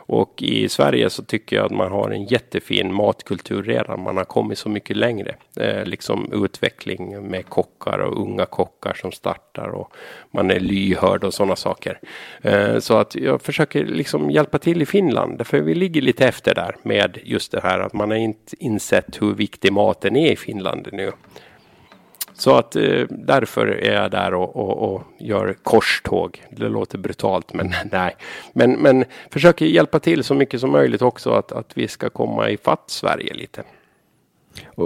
Och i Sverige så tycker jag att man har en jättefin matkultur redan. Man har kommit så mycket längre. Eh, liksom utveckling med kockar och unga kockar som startar och man är lyhörd och sådana saker. Eh, så att jag försöker liksom hjälpa till i Finland. För vi ligger lite efter där med just det här att man har inte insett hur viktig maten är i Finland nu. Så att eh, därför är jag där och, och, och gör korståg. Det låter brutalt, men [LAUGHS] nej. Men, men försöker hjälpa till så mycket som möjligt också att, att vi ska komma i fatt Sverige lite.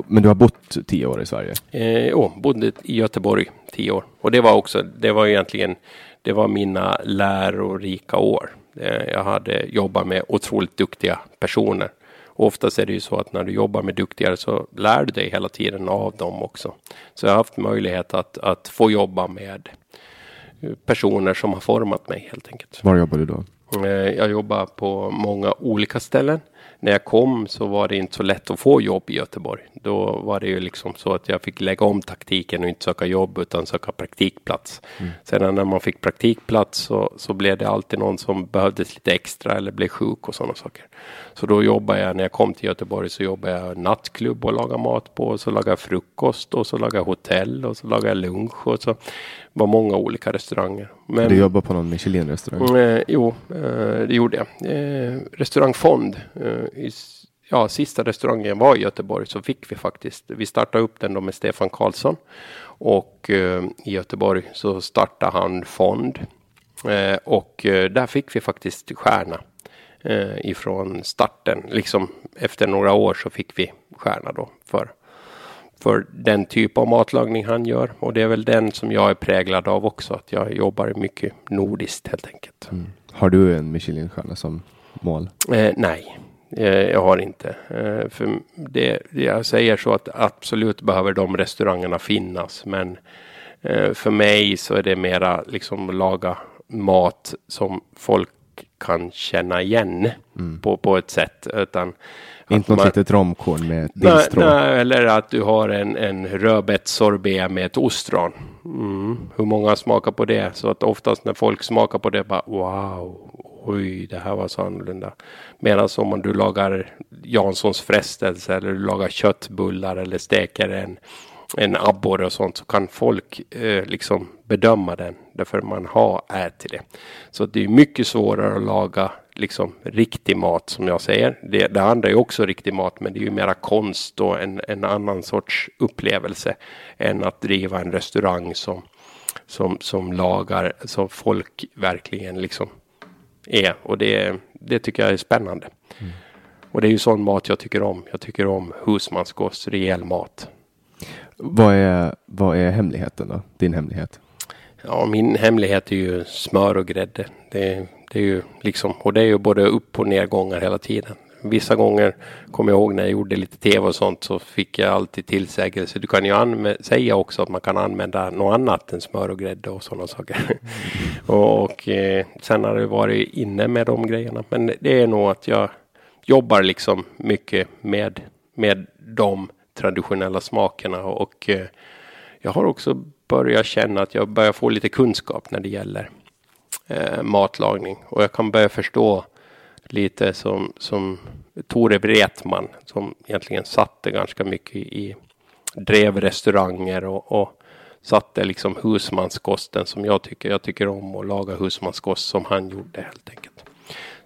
Men du har bott tio år i Sverige? Eh, jo, bodde i Göteborg tio år. Och det var också, det var egentligen, det var mina lärorika år. Eh, jag hade jobbat med otroligt duktiga personer. Oftast är det ju så att när du jobbar med duktigare så lär du dig hela tiden av dem också. Så jag har haft möjlighet att, att få jobba med personer som har format mig helt enkelt. Var jobbar du då? Eh, Jag jobbar på många olika ställen. När jag kom så var det inte så lätt att få jobb i Göteborg. Då var det ju liksom så att jag fick lägga om taktiken och inte söka jobb utan söka praktikplats. Sedan när man fick praktikplats så, så blev det alltid någon som behövdes lite extra eller blev sjuk och sådana saker. Så då jobbade jag, när jag kom till Göteborg så jobbade jag nattklubb och lagade mat på. Och så lagade jag frukost och så lagade jag hotell och så lagade jag lunch och så var många olika restauranger. Men, Du jobbar på någon Michelin-restaurang? Eh, jo, eh, det gjorde jag. Eh, restaurang Fond. Eh, i, ja, sista restaurangen var i Göteborg så fick vi faktiskt. Vi startade upp den då med Stefan Karlsson. Och eh, i Göteborg så startade han Fond. Eh, och eh, där fick vi faktiskt stjärna. Eh, ifrån starten. Liksom efter några år så fick vi stjärna då. För för den typ av matlagning han gör. Och det är väl den som jag är präglad av också. Att jag jobbar mycket nordiskt helt enkelt. Har du en Michelin-stjärna som mål? Eh, nej, eh, jag har inte. Eh, för det, jag säger så att absolut behöver de restaurangerna finnas. Men eh, för mig så är det mera liksom laga mat som folk kan känna igen på, på ett sätt. Utan Inte något man- litet romkorn med ett Nej, eller att du har en, en rödbetssorbet med ett ostron. Mm. Hur många smakar på det? Så att oftast när folk smakar på det bara wow, oj, det här var så annorlunda. Medan om du lagar Janssons frestelse eller du lagar köttbullar eller steker en, en abborre och sånt så kan folk eh, liksom bedöma den därför man har ätit det. Så det är mycket svårare att laga liksom riktig mat som jag säger. Det, det andra är också riktig mat men det är ju mera konst och en, en annan sorts upplevelse än att driva en restaurang som, som, som lagar så folk verkligen liksom är. Och det, det tycker jag är spännande. Och det är ju sån mat jag tycker om. Jag tycker om husmanskost, rejäl mat. Vad är, vad är hemligheten då? Din hemlighet? Ja, min hemlighet är ju smör och grädde. Det, det är ju liksom, och det är ju både upp och nedgångar hela tiden. Vissa gånger kommer jag ihåg när jag gjorde lite tv och sånt så fick jag alltid tillsägelse. Du kan ju säga också att man kan använda något annat än smör och grädde och sådana saker. [LAUGHS] Och, och eh, sen har det varit inne med de grejerna. Men det är nog att jag jobbar liksom mycket med, med de traditionella smakerna och eh, jag har också börjat känna att jag börjar få lite kunskap när det gäller eh, matlagning och jag kan börja förstå lite som, som Tore Wretman som egentligen satte ganska mycket i, drev restauranger och, och satte liksom husmanskosten som jag tycker. Jag tycker om att laga husmanskost som han gjorde helt enkelt.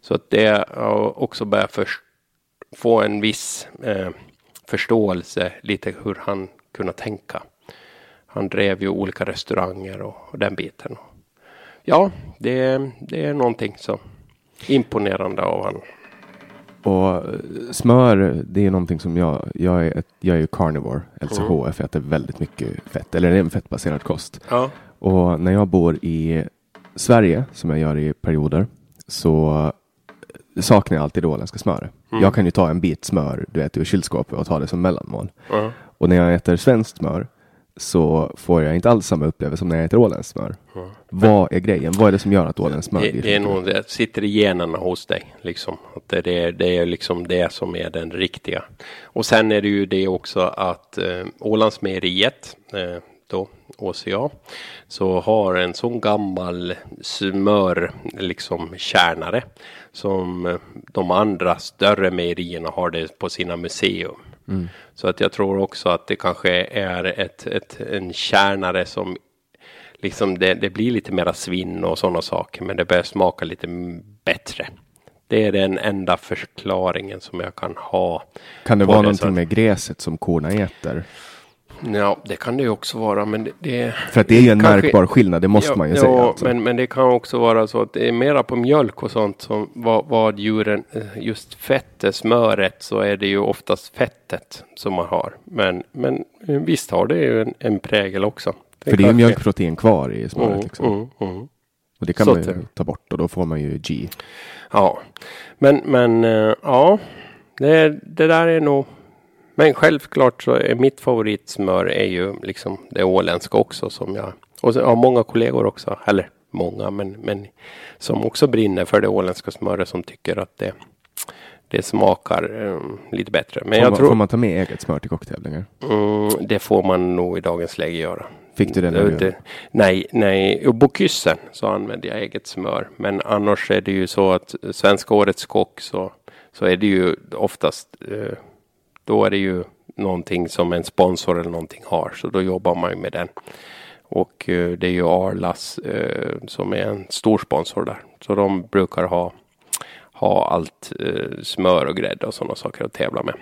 Så att det har också börjat få en viss eh, förståelse lite hur han kunde tänka. Han drev ju olika restauranger och, och den biten. Ja, det, det är någonting så imponerande av honom. Och eh, smör, det är någonting som jag, jag är, ett, jag är ju carnivore, LCHF, mm. äter väldigt mycket fett, eller det är en fettbaserad kost. Ja. Och när jag bor i Sverige, som jag gör i perioder, så saknar jag alltid det åländska smöret. Mm. Jag kan ju ta en bit smör du vet, ur kylskåpet och ta det som mellanmål. Mm. Och när jag äter svenskt smör så får jag inte alls samma upplevelse som när jag äter åländskt smör. Mm. Vad är grejen? Vad är det som gör att åländskt smör det, det är nog det sitter i generna hos dig. Liksom. Att det, är, det är liksom det som är den riktiga. Och sen är det ju det också att eh, Ålandsmejeriet eh, då, OCA, så har en sån gammal smör, liksom kärnare som eh, de andra större mejerierna har det på sina museum. Mm. Så att jag tror också att det kanske är ett, ett, en kärnare som liksom det, det blir lite mera svinn och sådana saker, men det börjar smaka lite bättre. Det är den enda förklaringen som jag kan ha. Kan det vara det någonting med gräset som korna äter? Ja, det kan det ju också vara, men det... det För att det är ju en kanske, märkbar skillnad, det måste ja, man ju ja, säga. Alltså. Men, men det kan också vara så att det är mera på mjölk och sånt som vad, vad djuren, eh, just fettet, smöret, så är det ju oftast fettet som man har. Men, men visst har det ju en, en prägel också. Det För det är ju mjölkprotein kvar i smöret. Mm, liksom. mm, mm. Och det kan så man ju ta bort och då får man ju G. Ja, men, men uh, ja, det, det där är nog men självklart så är mitt favoritsmör är ju liksom det åländska också som jag och så har många kollegor också, eller många, men, men som också brinner för det åländska smöret som tycker att det, det smakar um, lite bättre. Men får, jag man, tror, får man ta med eget smör till kocktävlingar? Mm, det får man nog i dagens läge göra. Fick du det? När det, nej, nej. I Bokyssen så använder jag eget smör. Men annars är det ju så att Svenska Årets Kock så, så är det ju oftast eh, då är det ju någonting som en sponsor eller någonting har, så då jobbar man ju med den. Och eh, det är ju Arlas eh, som är en stor sponsor där, så de brukar ha ha allt eh, smör och grädde och sådana saker att tävla med.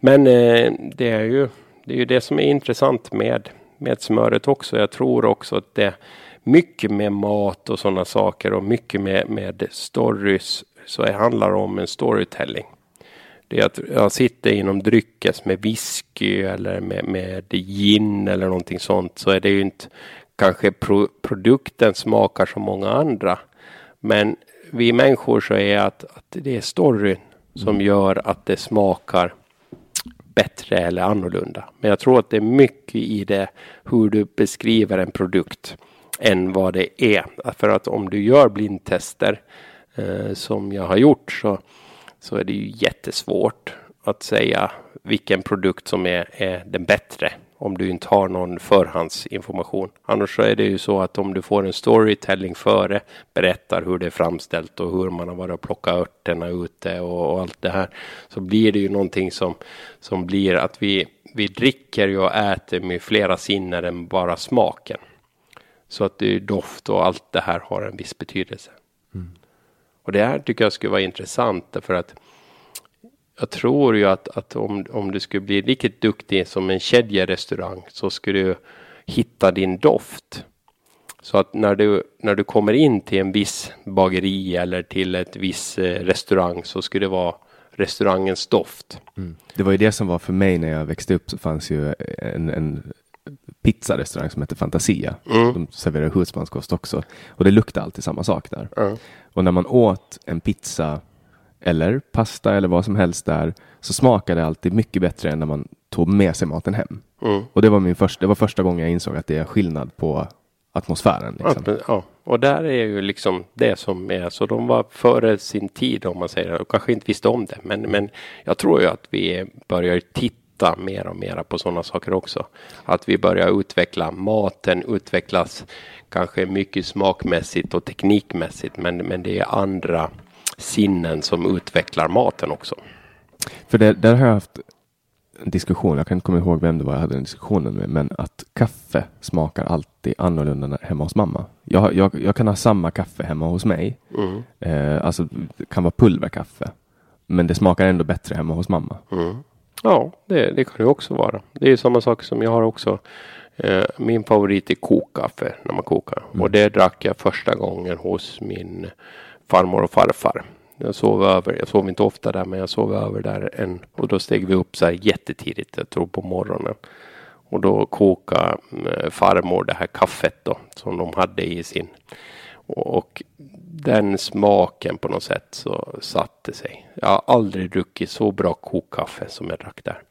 Men eh, det är ju det är ju det som är intressant med med smöret också. Jag tror också att det är mycket med mat och sådana saker och mycket med med stories så det handlar om en storytelling det är att jag sitter inom dryckes med whisky eller med, med gin eller någonting sånt så är det ju inte kanske pro, produkten smakar som många andra. Men vi människor så är att, att det är storyn som mm. gör att det smakar bättre eller annorlunda. Men jag tror att det är mycket i det hur du beskriver en produkt än vad det är. För att om du gör blindtester eh, som jag har gjort så så är det ju jättesvårt att säga vilken produkt som är, är den bättre om du inte har någon förhandsinformation. Annars så är det ju så att om du får en storytelling före, berättar hur det är framställt och hur man har varit och plockat örterna ute och, och, allt det här, så blir det ju någonting som, som blir att vi, vi dricker och äter med flera sinnen än bara smaken. Så att det är doft och allt det här har en viss betydelse. Och det här tycker jag skulle vara intressant därför att jag tror ju att, att om, om du skulle bli riktigt duktig som en kedjerestaurang så skulle du hitta din doft. Så att när du, när du kommer in till en viss bageri eller till ett viss eh, restaurang så skulle det vara restaurangens doft. Mm. Det var ju det som var för mig när jag växte upp så fanns ju en, en pizzarestaurang som heter Fantasia. Mm. De serverar husmanskost också. Och det luktar alltid samma sak där. Ja. Och när man åt en pizza eller pasta eller vad som helst där så smakade det alltid mycket bättre än när man tog med sig maten hem. Mm. Och det var, min första, det var första gången jag insåg att det är skillnad på atmosfären. Liksom. ja, och där är ju liksom det som är så de var före sin tid om man säger och kanske inte visste om det. Men, men jag tror ju att vi börjar titta mer och mer på sådana saker också. Att vi börjar utveckla maten, utvecklas kanske mycket smakmässigt och teknikmässigt. Men, men det är andra sinnen som utvecklar maten också. För det, där har jag haft en diskussion, jag kan inte komma ihåg vem det var jag hade den diskussionen med, men att kaffe smakar alltid annorlunda hemma hos mamma. Jag, jag, jag kan ha samma kaffe hemma hos mig, Mm. eh, alltså det kan vara pulverkaffe, men det smakar ändå bättre hemma hos mamma. Mm. Ja, det, det kan det också vara. Det är samma sak som jag har också. Eh, min favorit är kokkaffe när man kokar. Och det drack jag första gången hos min farmor och farfar. Jag sov över, jag sov inte ofta där men jag sov över där en, och då steg vi upp så här jättetidigt, jag tror på morgonen. Och då kokade eh, farmor det här kaffet då som de hade i sin. Och den smaken på något sätt så satte sig. Jag har aldrig druckit så bra kokkaffe som jag drack där.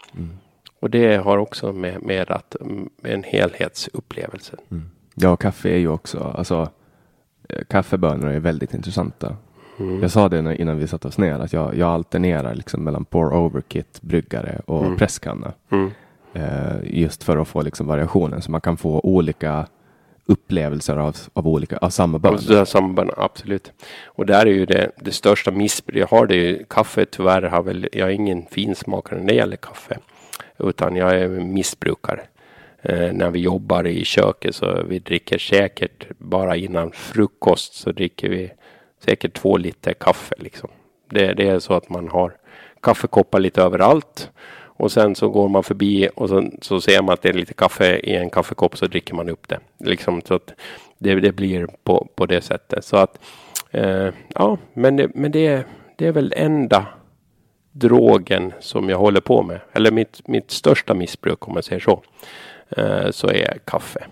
Och det har också med, med att mm, en helhetsupplevelse. Ja, kaffe är ju också, alltså eh, kaffebönor är väldigt intressanta. Jag sa det när, innan vi satte oss ner att jag, jag alternerar liksom mellan pour over kit, bryggare och presskanna. Mm. Eh, just för att få liksom variationen så man kan få olika upplevelser av, av, olika, av samma bön. Av alltså, samma här samband, absolut. Och där är ju det, det största missbruket. Jag har det ju, kaffe tyvärr har väl, jag är ingen finsmakare när det gäller kaffe. Utan jag är missbrukare. Eh, när vi jobbar i köket så vi dricker säkert bara innan frukost så dricker vi säkert två liter kaffe liksom. Det, det är så att man har kaffekoppar lite överallt. Och sen så går man förbi och sen, så ser man att det är lite kaffe i en kaffekopp så dricker man upp det. Liksom så att det, det blir på, på det sättet. Så att eh, ja, men, det, men det, är- det är väl enda drogen som jag håller på med. Eller mitt, mitt största missbruk om man säger så. Eh, så är kaffe.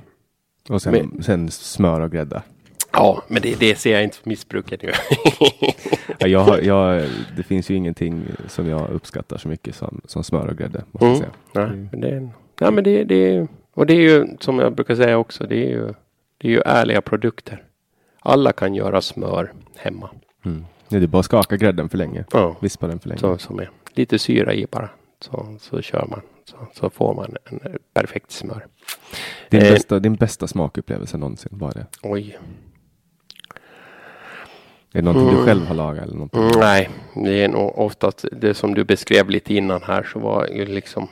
Och sen, Men- sen smör och grädde. Ja, men det, det ser jag inte som missbruket nu. [LAUGHS] Ja, jag, har- jag, [LAUGHS] det finns ju ingenting som jag uppskattar så mycket som, som smör och grädde. Måste Mm. säga. Nej, men det, ja, men det, det och det är ju som jag brukar säga också. Det är ju, det är ju ärliga produkter. Alla kan göra smör hemma. Mm. Det är bara att skaka grädden för länge. Ja, Vispa den för länge. så som är lite syra i bara. Så, så kör man. Så, så får man en perfekt smör. Din, Eh. bästa, din bästa smakupplevelse någonsin, vad är det? Oj. Är det någonting du Mm. själv har lagat eller någonting? Mm, nej, det är nog oftast det som du beskrev lite innan här så var ju liksom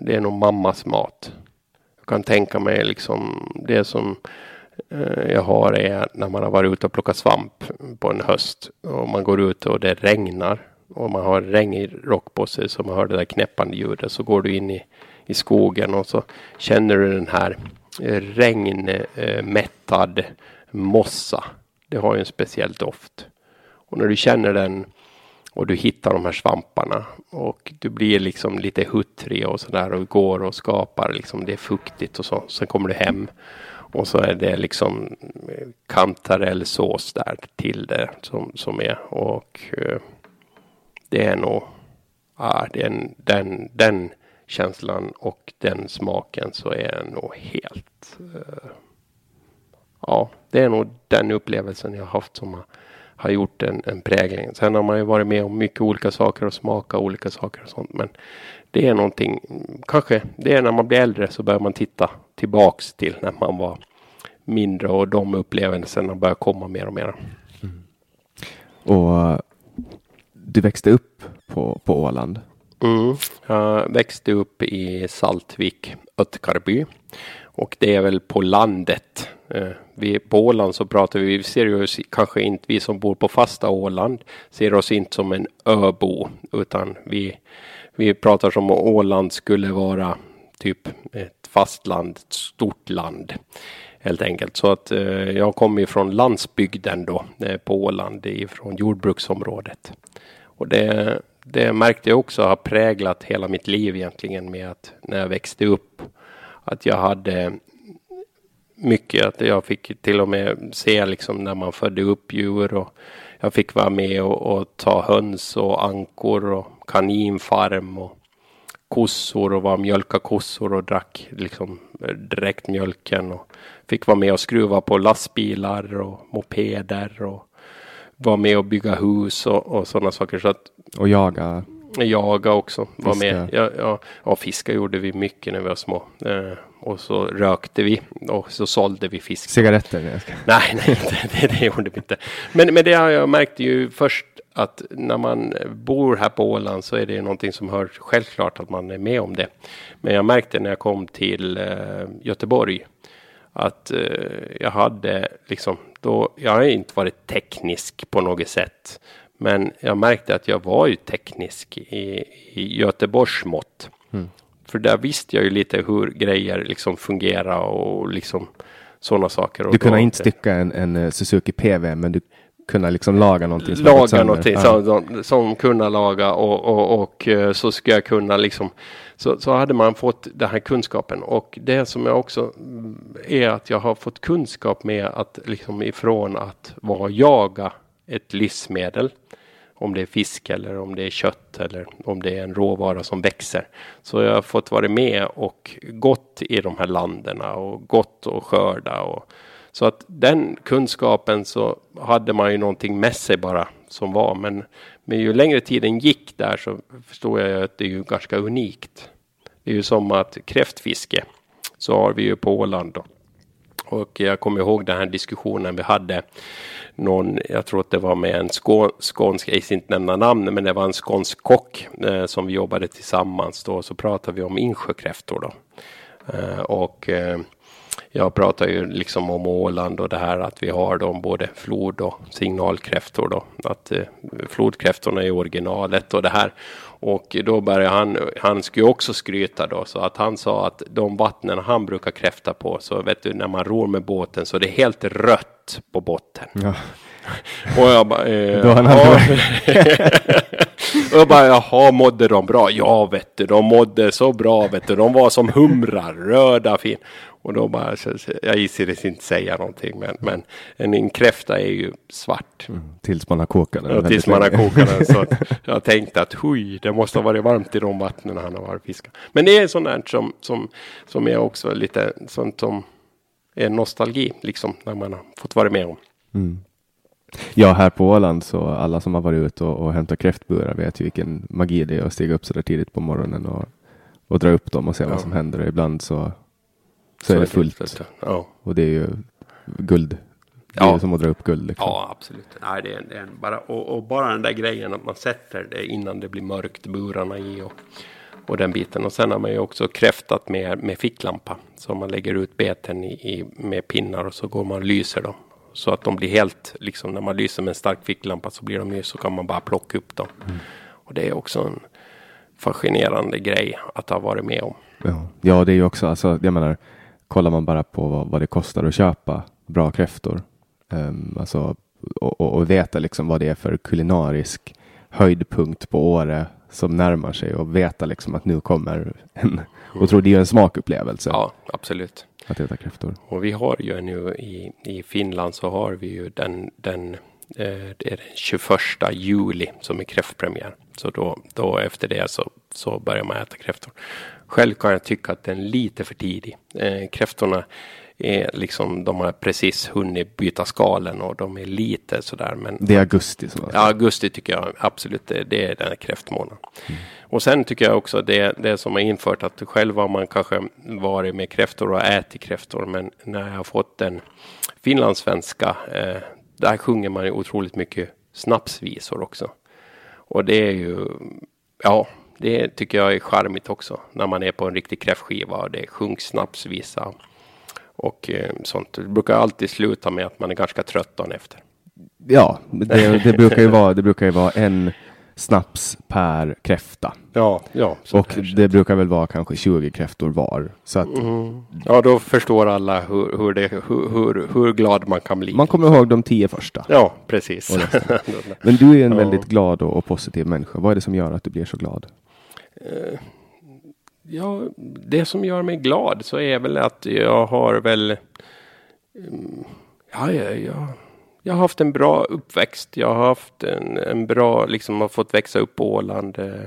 det är nog mammas mat. Jag kan tänka mig liksom det som eh, jag har är när man har varit ute och plockat svamp på en höst och man går ut och det regnar och man har regnig rock på sig så man hör det där knäppande ljudet så går du in i, i skogen och så känner du den här eh, regnmättad mossa. Det har ju en speciell doft. Och när du känner den och du hittar de här svamparna och du blir liksom lite huttrig och sådär och går och skapar liksom det är fuktigt och så. Sen kommer du hem och så är det liksom eh, kantarellsås där till det som, som är och eh, det är nog ja, det är en, den, den känslan och den smaken så är den nog helt uh, ja, det är nog den upplevelsen jag haft som har, har gjort en, en prägling. Sen har man ju varit med om mycket olika saker och smaka olika saker och sånt. Men det är någonting, mm, kanske det är när man blir äldre så börjar man titta tillbaks till när man var mindre och de upplevelserna börjar komma mer och mer. Och eh, du växte upp på, på Åland. Mm. Jag växte upp i Saltvik, Ötkarby. Och det är väl på landet. Eh, vi, på Åland så pratar vi, vi ser ju kanske inte, vi som bor på fasta Åland, ser oss inte som en öbo. Utan vi, vi pratar som om Åland skulle vara typ ett fastland, ett stort land. Helt enkelt. Så att eh, jag kommer från landsbygden då, eh, på Åland, ifrån jordbruksområdet. Och det, det märkte jag också har präglat hela mitt liv egentligen med att när jag växte upp att jag hade mycket. Att jag fick till och med se liksom när man födde upp djur och jag fick vara med och, och ta höns och ankor och kaninfarm och kossor och var mjölka kossor och drack liksom eh, direkt mjölken och fick vara med och skruva på lastbilar och mopeder och var med och bygga hus och, och sådana saker. Så att, Och jaga jaga också. Var Fiska. med. Ja, ja, ja, fiska gjorde vi mycket när vi var små. Eh, och så rökte vi och så sålde vi fisk. Cigaretter? Nej, [LAUGHS] Nej, det, det gjorde vi inte. Men, men det har jag märkt ju först att när man bor här på Åland så är det någonting som hör självklart att man är med om det. Men jag märkte när jag kom till eh, Göteborg att eh, jag hade liksom då, jag har inte varit teknisk på något sätt. Men jag märkte att jag var ju teknisk i, i Göteborgs mått. För där visste jag ju lite hur grejer liksom fungerar och liksom sådana saker. Du kunde inte stycka en, en eh, Suzuki PV, men du kunde liksom laga någonting som laga någonting som, som, som kunna laga och, och, och eh, så ska jag kunna liksom så, så hade man fått den här kunskapen och det som jag också mm, är att jag har fått kunskap med att liksom ifrån att vara jaga ett livsmedel om det är fisk eller om det är kött eller om det är en råvara som växer. Så jag har fått vara med och gått i de här länderna och gått och skörda och så att den kunskapen så hade man ju någonting med sig bara som var. Men, men ju längre tiden gick där så förstår jag ju att det är ju ganska unikt. Det är ju som att kräftfiske så har vi ju på Åland då. Och jag kommer ihåg den här diskussionen vi hade. Någon, jag tror att det var med en skå, skånsk, jag ska inte nämna namn, men det var en skånsk kock eh, som vi jobbade tillsammans då. Så pratade vi om insjökräftor då. Eh, och eh, jag pratar ju liksom om Åland och det här att vi har då både flod och signalkräftor då. Att eh, flodkräftorna är originalet och det här. Och då började han, han skulle också skryta då, så att han sa att de vattnen han brukar kräfta på, så vet du när man ror med båten så det är helt rött på botten. Ja. Och jag bara, eh, Då har han ja. [LAUGHS] och jag bara, jaha, mådde de bra? Ja, vet du, de mådde så bra, vet du. De var som humrar, röda, fin. Och då bara, jag gissades inte säga någonting, men, men en, en kräfta är ju svart. Tills man har kokat den. Ja, tills man har kokat den. Så [LAUGHS] jag tänkte att hui, det måste ha varit varmt i de vattnen han har varit fiskat. Men det är sånt där som, som, som är också lite sånt som är nostalgi, liksom, när man har fått vara med om. Ja, här på Åland så alla som har varit ute och, och hämtat kräftburar vet ju vilken magi det är att stiga upp så där tidigt på morgonen och, och dra upp dem och se Ja. vad som händer. Och ibland så, så, är det fullt Ja. och det är ju guld. Det är Ja. ju som att dra upp guld. Liksom. Ja, absolut. Nej, det är, det är bara, och, och bara den där grejen att man sätter det innan det blir mörkt, burarna i och, och den biten. Och sen har man ju också kräftat med, med ficklampa. Så man lägger ut beten i, i, med pinnar och så går man och lyser dem. Så att de blir helt, liksom när man lyser med en stark ficklampa så blir de ju, så kan man bara plocka upp dem. Och det är också en fascinerande grej att ha varit med om. Ja. ja, det är ju också, alltså, jag menar, kollar man bara på vad, vad det kostar att köpa bra kräftor, um, alltså, och, och, och veta liksom vad det är för kulinarisk höjdpunkt på Åre som närmar sig och veta liksom att nu kommer en, och tror det är ju en smakupplevelse Ja, absolut. att äta kräftor. Och vi har ju nu i, i Finland så har vi ju den, den det är den 21 juli som är kräftpremiär. Så då, då efter det så, så börjar man äta kräftor. Själv kan jag tycka att den är lite för tidig. Eh, kräftorna är liksom, de har precis hunnit byta skalen och de är lite sådär. Men Det är augusti som Ja, augusti tycker jag absolut det, det är den här kräftmånaden. Och sen tycker jag också det, det som har infört att själv har man kanske varit med kräftor och ätit kräftor. Men när jag har fått den finlandssvenska, eh, där sjunger man ju otroligt mycket snapsvisor också. Och det är ju, ja, det tycker jag är charmigt också. När man är på en riktig kräftskiva och det sjungs snapsvisa. Och eh, sånt. Det brukar alltid sluta med att man är ganska trött dagen efter. Ja, det, det, brukar ju vara, det brukar ju vara en snaps per kräfta. Ja, ja. så Och kanske. det brukar väl vara kanske 20 kräftor var. Så att Ja, då förstår alla hur, hur, det, hur, hur, hur glad man kan bli. man kommer ihåg de tio första. Ja, precis. [LAUGHS] Men du är en Ja. väldigt glad och, och positiv människa. Vad är det som gör att du blir så glad? ja, det som gör mig glad så är väl att jag har väl mm, Ja, ja, ja. Jag har haft en bra uppväxt. Jag har haft en, en bra, liksom har fått växa upp på Åland. Eh,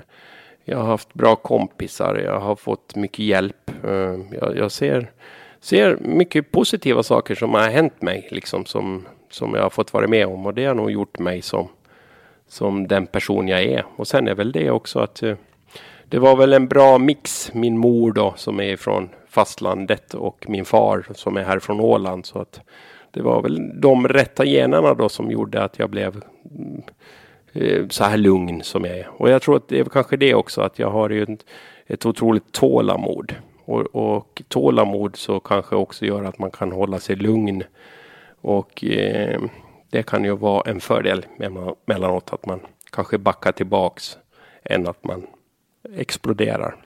jag har haft bra kompisar. Jag har fått mycket hjälp. Eh, jag, jag ser, ser mycket positiva saker som har hänt mig, liksom som, som jag har fått vara med om. Och det har nog gjort mig som, som den person jag är. Och sen är väl det också att eh, det var väl en bra mix. Min mor då som är från fastlandet och min far som är här från Åland. Så att det var väl de rätta generna då som gjorde att jag blev eh, så här lugn som jag är. Och jag tror att det är kanske det också att jag har ju ett, ett otroligt tålamod. Och, och tålamod så kanske också gör att man kan hålla sig lugn. Och eh, det kan ju vara en fördel mellanåt att man kanske backar tillbaks än att man exploderar.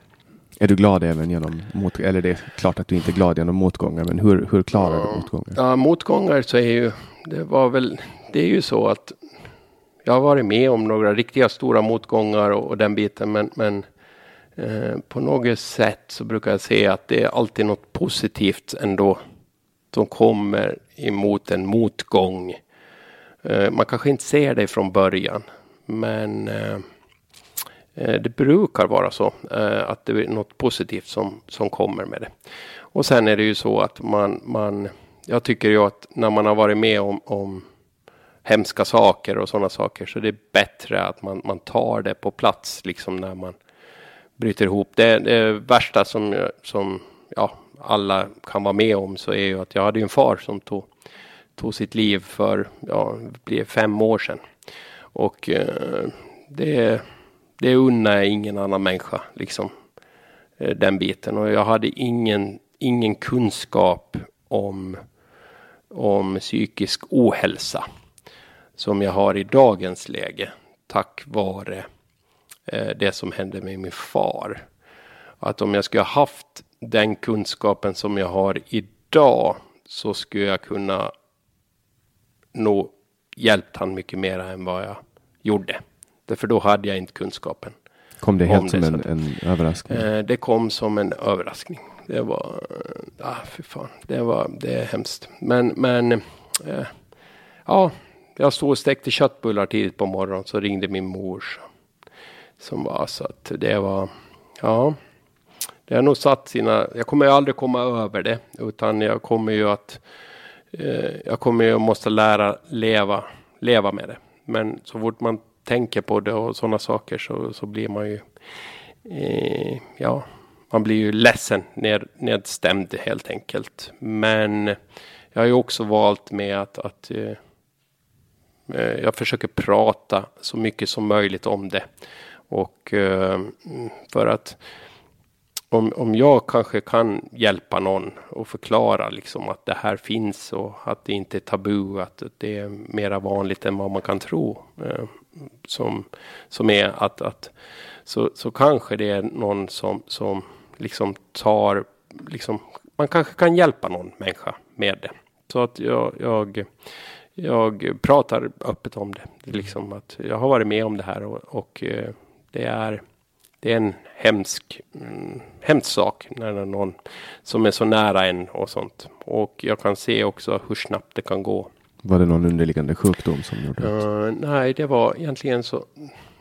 Är du glad även genom motgångar? Eller det är klart att du inte är glad genom motgångar, men hur, hur klarar ja. du motgångar? Ja, motgångar så är ju, det var väl, det är ju så att jag har varit med om några riktiga stora motgångar och, och den biten, men, men eh, på något sätt så brukar jag se att det är alltid något positivt ändå som kommer emot en motgång. Eh, man kanske inte ser det från början, men eh, Eh, det brukar vara så eh, att det är något positivt som, som kommer med det. Och sen är det ju så att man, man jag tycker ju att när man har varit med om, om hemska saker och sådana saker så det är bättre att man, man tar det på plats liksom när man bryter ihop. Det, det värsta som, som ja, alla kan vara med om så är ju att jag hade en far som tog, tog sitt liv för ja, det blir fem år sedan. Och eh, det det unnar jag ingen annan människa, liksom. Eh, den biten. Och jag hade ingen, ingen kunskap om, om psykisk ohälsa. Som jag har i dagens läge. Tack vare eh, det som hände med min far. Att om jag skulle ha haft den kunskapen som jag har idag så skulle jag kunna nå hjälpt han mycket mer än vad jag gjorde. För då hade jag inte kunskapen. Kom det helt som det, en, en, överraskning? Eh, det kom som en överraskning. Det var, ah, fy fan, det var, det är hemskt. Men, men, eh, ja, jag stod och stekte köttbullar tidigt på morgonen så ringde min mor. Som var så att det var, ja, det har nog satt sina, jag kommer ju aldrig komma över det, utan jag kommer ju att, eh, jag kommer ju måste lära leva, leva med det. Men så fort man tänker på det och sådana saker så, så blir man ju eh, ja, man blir ju ledsen, ned, nedstämd helt enkelt. Men jag har ju också valt med att, att eh, eh, jag försöker prata så mycket som möjligt om det. Och eh, för att om, om jag kanske kan hjälpa någon och förklara liksom att det här finns och att det inte är tabu, att det är mera vanligt än vad man kan tro. Eh, som, som är att, att så, så kanske det är någon som, som liksom tar, liksom, man kanske kan hjälpa någon människa med det. Så att jag, jag, jag pratar öppet om det. det liksom att jag har varit med om det här och, och eh, det är det är en hemsk, mm, hemsk sak när det är någon som är så nära en och sånt. Och jag kan se också hur snabbt det kan gå. Var det någon underliggande sjukdom som gjorde det? Uh, nej, det var egentligen så.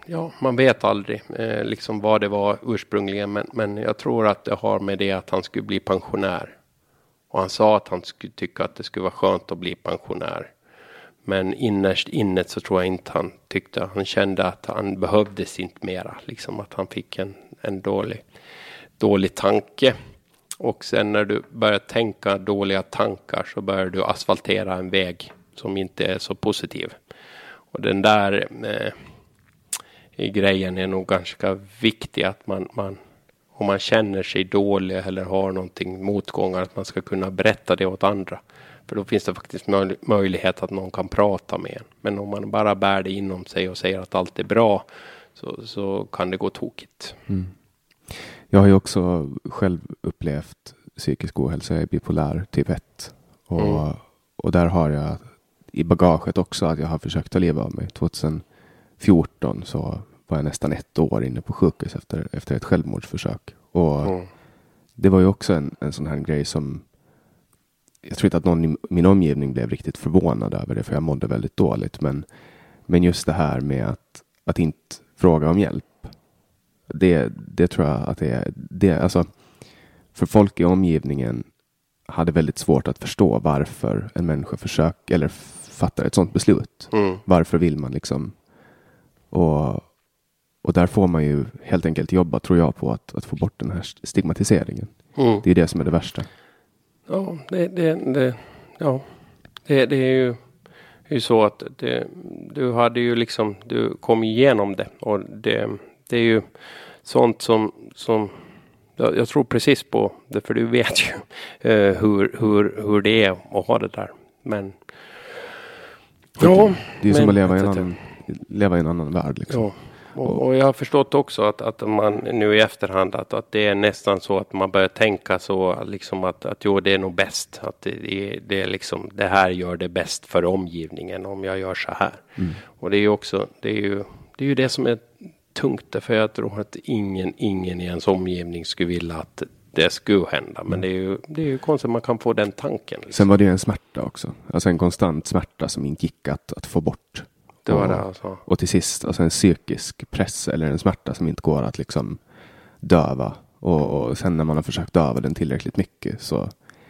Ja, man vet aldrig eh, liksom vad det var ursprungligen. Men, men jag tror att det har med det att han skulle bli pensionär. Och han sa att han skulle tycka att det skulle vara skönt att bli pensionär. Men innerst inne så tror jag inte han tyckte. Han kände att han behövdes inte mera. Liksom att han fick en, en dålig, dålig tanke. Och sen när du börjar tänka dåliga tankar så börjar du asfaltera en väg som inte är så positiv. Och den där eh, grejen är nog ganska viktig att man, man om man känner sig dålig eller har någonting motgångar att man ska kunna berätta det åt andra. För då finns det faktiskt möj möjlighet att någon kan prata med en. Men om man bara bär det inom sig och säger att allt är bra så, så kan det gå tokigt. Mm. Jag har ju också själv upplevt psykisk ohälsa. Jag är bipolär typ 1. Och, mm. och där har jag i bagaget också att jag har försökt ta livet av mig. 2014 så var jag nästan ett år inne på sjukhus efter, efter ett självmordsförsök. Och Mm. det var ju också en, en sån här grej som jag tror inte att någon i min omgivning blev riktigt förvånad över det, för jag mådde väldigt dåligt. Men, men just det här med att, att inte fråga om hjälp. Det, det tror jag att det är. Det, alltså, för folk i omgivningen hade väldigt svårt att förstå varför en människa försöker eller fattar ett sådant beslut. Mm. Varför vill man liksom? Och, och där får man ju helt enkelt jobba, tror jag, på att, att få bort den här stigmatiseringen. Mm. Det är det som är det värsta. Ja, det, det, det, ja. det, det är ju, det är ju så att det, du hade ju liksom, du kom igenom det och det, det är ju sånt som, som jag, jag tror precis på det, för du vet ju eh, hur, hur, hur det är att ha det där. Men ja, Det är som att leva i en annan, leva i en annan värld. Liksom. Ja. Och, och jag har förstått också att, att man nu i efterhand att, att det är nästan så att man börjar tänka så liksom att, att jo det är nog bäst. Att det, det är liksom det här gör det bäst för omgivningen om jag gör så här. Och det är ju också det är ju det är ju det som är tungt för jag tror att ingen ingen i ens omgivning skulle vilja att det skulle hända. Men det är ju det är ju konstigt att man kan få den tanken. Liksom. Sen var det ju en smärta också. Alltså en konstant smärta som inte gick att, att få bort. Det var och, det alltså. Och till sist alltså en psykisk press eller en smärta som inte går att liksom döva. Och, och sen när man har försökt döva den tillräckligt mycket så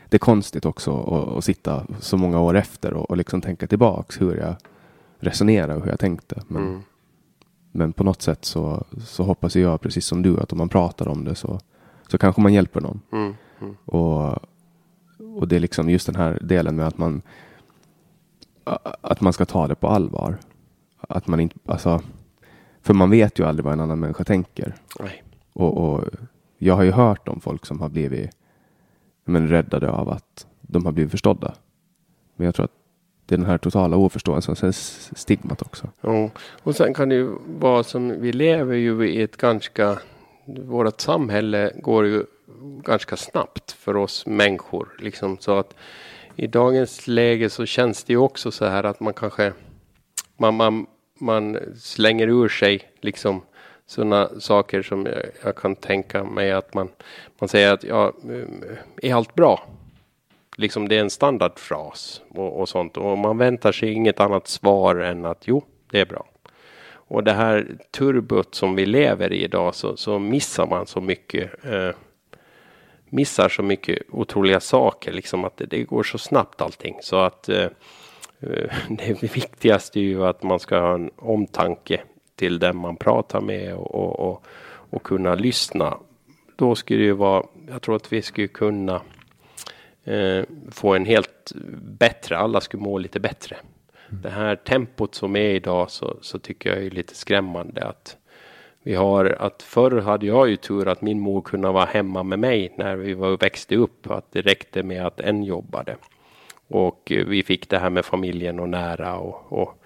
det är konstigt också att, att sitta så många år efter och, och liksom tänka tillbaks hur jag resonerade och hur jag tänkte. Men, Mm. men på något sätt så, så hoppas jag precis som du att om man pratar om det så, så kanske man hjälper någon. Mm. Mm. Och, och det är liksom just den här delen med att man att man ska ta det på allvar. Att man inte, alltså, för man vet ju aldrig vad en annan människa tänker. Och, och jag har ju hört om folk som har blivit men, räddade av att de har blivit förstådda. Men jag tror att det är den här totala oförståelsen, sen s- stigmat också. Ja, och sen kan det ju vara som vi lever ju i ett ganska, vårt samhälle går ju ganska snabbt för oss människor. Liksom så att i dagens läge så känns det ju också så här att man kanske, man, man, man slänger ur sig liksom sådana saker som jag, jag kan tänka mig att man, man säger att ja, eh, är allt bra? liksom det är en standardfras och, och sånt. Och man väntar sig inget annat svar än att jo, det är bra. Och det här turbot som vi lever i idag så, så missar man så mycket. Eh, missar så mycket otroliga saker. Liksom att det, det går så snabbt allting. Så att eh, eh [LAUGHS] det viktigaste är ju att man ska ha en omtanke till den man pratar med och, och, och, och kunna lyssna. Då skulle det ju vara, jag tror att vi skulle kunna eh, få en helt bättre, alla skulle må lite bättre. Det här tempot som är idag så, så tycker jag är lite skrämmande att vi har att förr hade jag ju tur att min mor kunde vara hemma med mig när vi var växte upp. Att det räckte med att en jobbade. Och eh, vi fick det här med familjen och nära och, och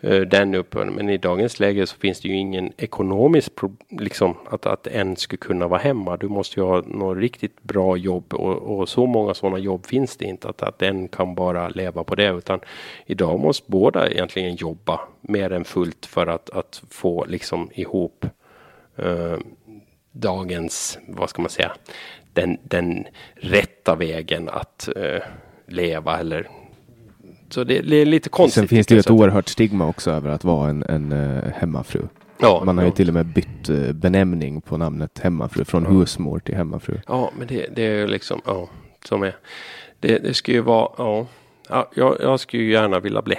eh, den uppen. Men i dagens läge så finns det ju ingen ekonomisk liksom att, att en skulle kunna vara hemma. Du måste ju ha något riktigt bra jobb och, och så många sådana jobb finns det inte att, att en kan bara leva på det. Utan idag måste båda egentligen jobba mer än fullt för att, att få liksom ihop eh, dagens, vad ska man säga, den, den rätta vägen att eh, leva eller så det, det är lite konstigt. Sen finns det ju ett oerhört stigma också över att vara en, en eh, hemmafru. Ja, Man har ju ja. till och med bytt eh, benämning på namnet hemmafru från husmor till hemmafru. Ja, men det, det är ju liksom, ja, som är, det, det ska ju vara, ja, ja jag, jag skulle ju gärna vilja bli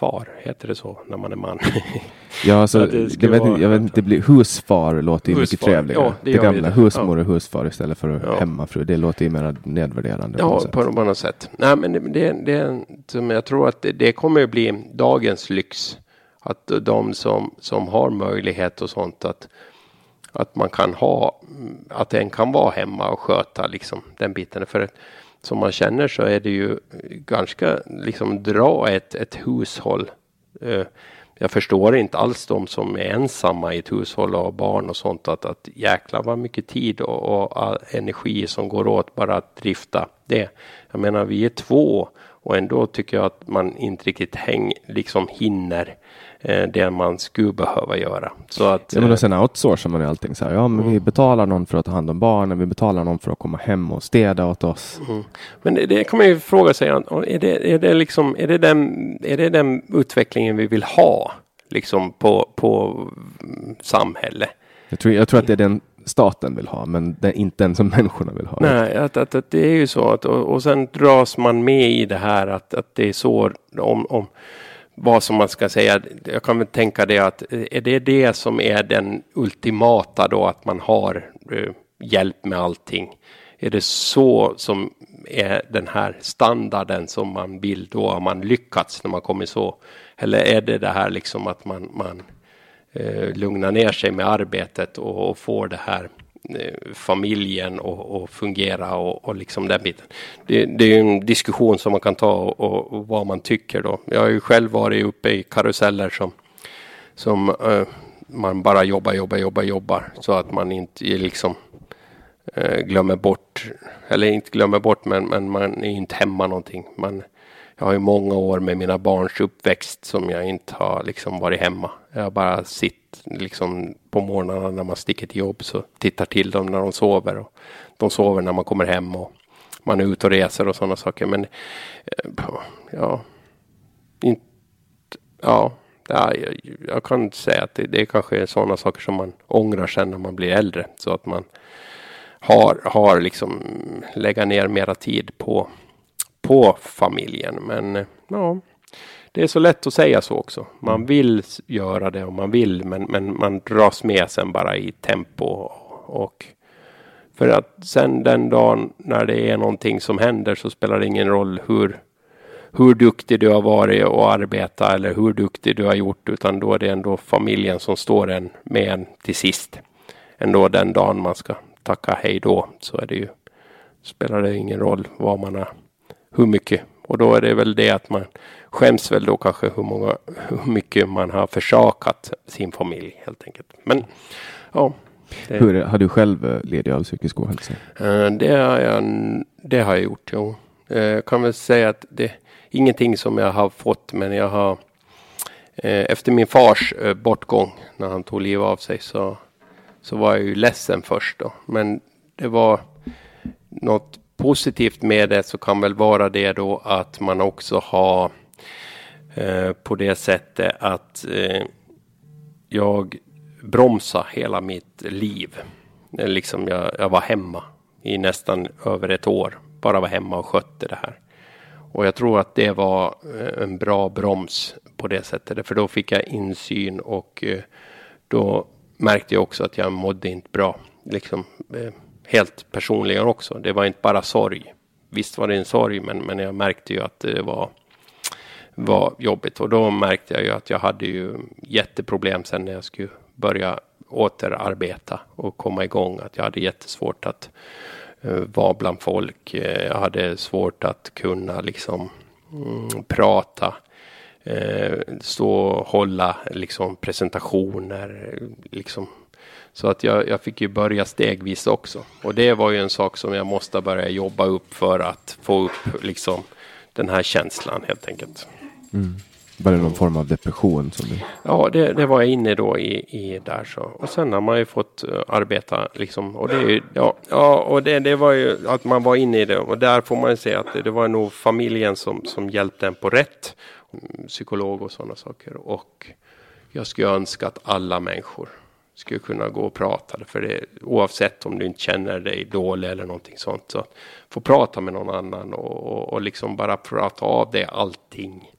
hemmafar, heter det så, när man är man? [LAUGHS] Ja, alltså, Ja, det det vet, vara- jag vet inte, det blir husfar låter ju mycket Husfar, trevligare. ja, det det, gamla husmor och husfar istället för Ja. hemmafru. Det låter ju mer nedvärderande. på Ja, något sätt. på något sätt. Nej, men det, det, det som jag tror att det, det kommer att bli dagens lyx. Att de som, som har möjlighet och sånt att, att man kan ha, att en kan vara hemma och sköta liksom den biten. För att, som man känner så är det ju ganska liksom dra ett, ett hushåll. Eh, jag förstår inte alls de som är ensamma i ett hushåll och har barn och sånt att, att jäklar vad mycket tid och, och energi som går åt bara att drifta det. Jag menar vi är två Och ändå tycker jag att man inte riktigt häng, liksom hinner det man skulle behöva göra. Så att, Ja, men eh, och sen outsourcar man ju allting så här. Ja, men vi betalar någon för att ta hand om barnen. Vi betalar någon för att komma hem och städa åt oss. Mm. Men det, det kan man ju fråga sig, är det, är det, liksom, är det, den, är det den utvecklingen vi vill ha liksom på, på mm, samhälle? Jag tror, jag tror att det är den staten vill ha, men det är inte den som [LAUGHS] människorna vill ha. Nej, att, att, att det är ju så att och, och sen dras man med i det här att, att det är så om, om vad som man ska säga. Jag kan väl tänka det att är det det som är den ultimata då att man har eh, hjälp med allting? Är det så som är den här standarden som man vill då har man lyckats när man kommer så? Eller är det det här liksom att man, man eh, lugnar ner sig med arbetet och, och får det här Eh, familjen och, och fungera och, och liksom den biten. Det, det är ju en diskussion som man kan ta och, och, vad man tycker då. Jag har ju själv varit uppe i karuseller som, som uh, man bara jobbar, jobbar, jobbar, jobbar så att man inte liksom uh, glömmer bort, eller inte glömmer bort, men, men man är inte hemma någonting. Man, jag har ju många år med mina barns uppväxt som jag inte har liksom varit hemma. Jag har bara sitt liksom på morgnarna när man sticker till jobb så tittar till dem när de sover. Och de sover när man kommer hem och man är ute och reser och sådana saker. Men eh, ja, inte, ja, jag, jag kan säga att det, det är kanske sådana saker som man ångrar sen när man blir äldre. Så att man har, har liksom lägga ner mera tid på på familjen. Men ja, det är så lätt att säga så också. Man vill göra det och man vill, men, men man dras med sen bara i tempo. Och för att sen den dagen när det är någonting som händer så spelar det ingen roll hur, hur duktig du har varit och arbeta eller hur duktig du har gjort, utan då är det ändå familjen som står en med en till sist. Ändå den dagen man ska tacka hej då så är det ju spelar det ingen roll vad man har hur mycket. Och då är det väl det att man skäms väl då kanske hur, många, hur mycket man har försakat sin familj helt enkelt. Men ja. Det, hur, har du själv eh, ledig av psykisk ohälsa? Eh, det har jag, det har jag gjort, jo. Eh, jag kan väl säga att det är ingenting som jag har fått, men jag har efter min fars bortgång när han tog livet av sig så, så var jag ju ledsen först då. Men det var något positivt med det så kan väl vara det då att man också har eh, på det sättet att eh, jag bromsade hela mitt liv. Liksom jag, jag var hemma i nästan över ett år. Bara var hemma och skötte det här. Och jag tror att det var eh, en bra broms på det sättet. För då fick jag insyn och eh, då märkte jag också att jag mådde inte bra. Liksom, eh, helt personligen också. Det var inte bara sorg. Visst var det en sorg, men, men jag märkte ju att det var, var jobbigt. Och då märkte jag ju att jag hade ju jätteproblem sen när jag skulle börja återarbeta och komma igång. Att jag hade jättesvårt att uh, vara bland folk. Uh, jag hade svårt att kunna liksom mm, prata. Uh, stå och hålla liksom presentationer. Liksom så att jag, jag fick ju börja stegvis också. Och det var ju en sak som jag måste börja jobba upp för att få upp liksom den här känslan helt enkelt. Mm. Var det någon form av depression? Som du... Ja, det, det var jag inne då i, i där så. Och sen har man ju fått uh, arbeta liksom. Och det ju, ja, ja, och det, det var ju att man var inne i det. Och där får man ju säga att det, det var nog familjen som, som hjälpte en på rätt. Psykolog och sådana saker. Och jag skulle önska att alla människor skulle kunna gå och prata. För det, oavsett om du inte känner dig dålig eller någonting sånt. Så få prata med någon annan och, och, och liksom bara prata av det allting.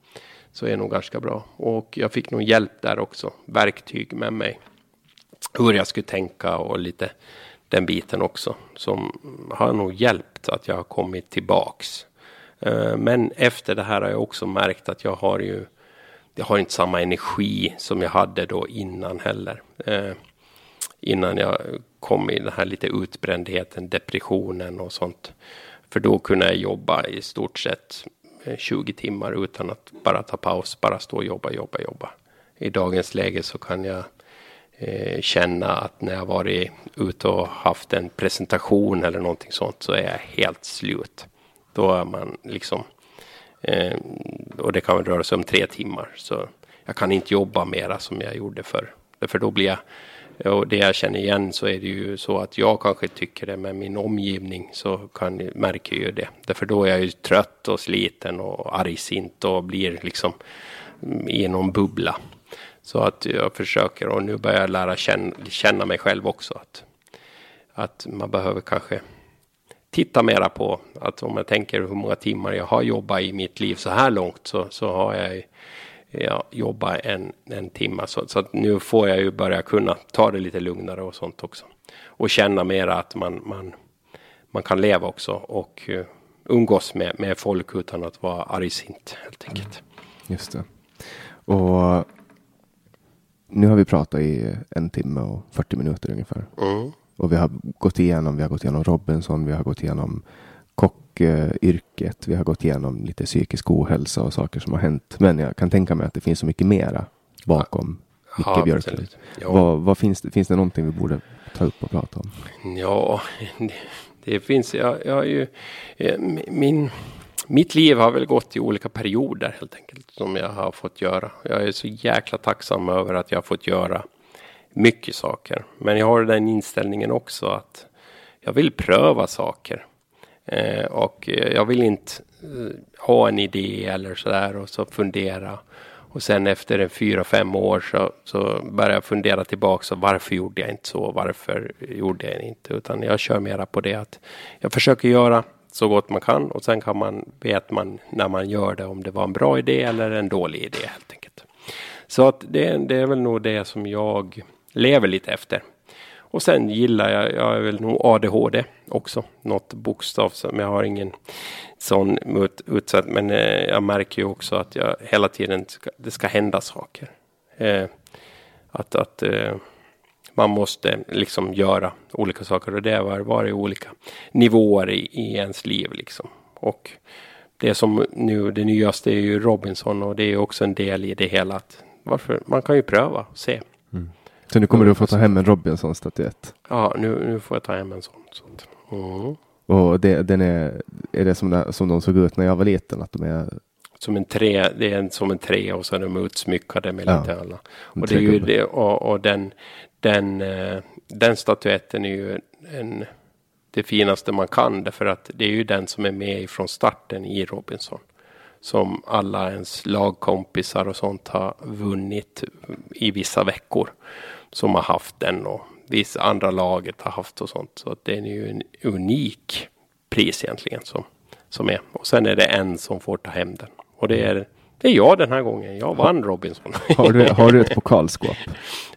Så är nog ganska bra. Och jag fick nog hjälp där också. Verktyg med mig. Hur jag skulle tänka och lite den biten också. Som har nog hjälpt att jag har kommit tillbaks. Eh, men efter det här har jag också märkt att jag har ju jag har inte samma energi som jag hade då innan heller. Eh, Innan jag kom i den här lite utbrändheten, depressionen och sånt. För då kunde jag jobba i stort sett eh, 20 timmar utan att bara ta paus, bara stå och jobba, jobba, jobba. I dagens läge så kan jag eh, känna att när jag varit ute och haft en presentation eller någonting sånt så är jag helt slut. Då är man liksom Eh, och det kan röra sig om tre timmar. Så jag kan inte jobba mera som jag gjorde förr. För då blir jag och det jag känner igen så är det ju så att jag kanske tycker det med min omgivning så kan, märker ju det. Därför då är jag ju trött och sliten och argsint och blir liksom mm, i någon bubbla. Så att jag försöker och nu börjar jag lära känna, känna mig själv också. Att, att man behöver kanske titta mera på att om jag tänker hur många timmar jag har jobbat i mitt liv så här långt så, så har jag ja, jobba en, en timme. Så, så nu får jag ju börja kunna ta det lite lugnare och sånt också. Och känna mera att man, man, man kan leva också och uh, umgås med, med folk utan att vara argsint helt enkelt. Just det. Och nu har vi pratat i en timme och 40 minuter ungefär. Mm. Och vi har gått igenom, vi har gått igenom Robinson, vi har gått igenom kockyrket, vi har gått igenom lite psykisk ohälsa och saker som har hänt. Men jag kan tänka mig att det finns så mycket mera bakom Micke ja, Björklund. Ja. Vad, vad, finns, det, finns det någonting vi borde ta upp och prata om? Ja, det, det finns, jag, jag ju, eh, min, mitt liv har väl gått i olika perioder helt enkelt som jag har fått göra. Jag är så jäkla tacksam över att jag har fått göra mycket saker. Men jag har den inställningen också att jag vill pröva saker. Eh, och eh, jag vill inte eh, ha en idé eller sådär och så fundera. Och sen efter en fyra, fem år så, så börjar jag fundera tillbaka. Så varför gjorde jag inte så? Varför gjorde jag inte? Utan jag kör mera på det att jag försöker göra så gott man kan och sen kan man, vet man när man gör det om det var en bra idé eller en dålig idé helt enkelt. Så att det, det är väl nog det som jag lever lite efter. Och sen gillar jag, jag är väl nog ADHD också. Något bokstav som jag har ingen sån utsatt. Men eh, jag märker ju också att jag hela tiden ska, det ska hända saker. Eh, att att eh, man måste liksom göra olika saker och det har varit olika nivåer i, i ens liv liksom. Och det som nu, det nyaste är ju Robinson och det är också en del i det hela. Att varför, man kan ju pröva och se. Så nu kommer du att få ta hem en Robinson-statyett? Ja, nu, nu får jag ta hem en sån. sånt. Mm. Och det, den är, är det som, som de såg ut när jag var liten? Att de är... Som en tre, det är en, som en tre och så är de utsmyckade med ja. lite alla. Och, det är ju det, och, och den, den, eh, den statyetten är ju en, det finaste man kan. Därför att det är ju den som är med från starten i Robinson. Som alla ens lagkompisar och sånt har vunnit i vissa veckor som har haft den och vissa andra laget har haft och sånt. Så att det är ju en unik pris egentligen som, som är. Och sen är det en som får ta hem den. Och det är, det är jag den här gången. Jag vann Robinson. Har du, har du ett [LAUGHS] pokalskåp?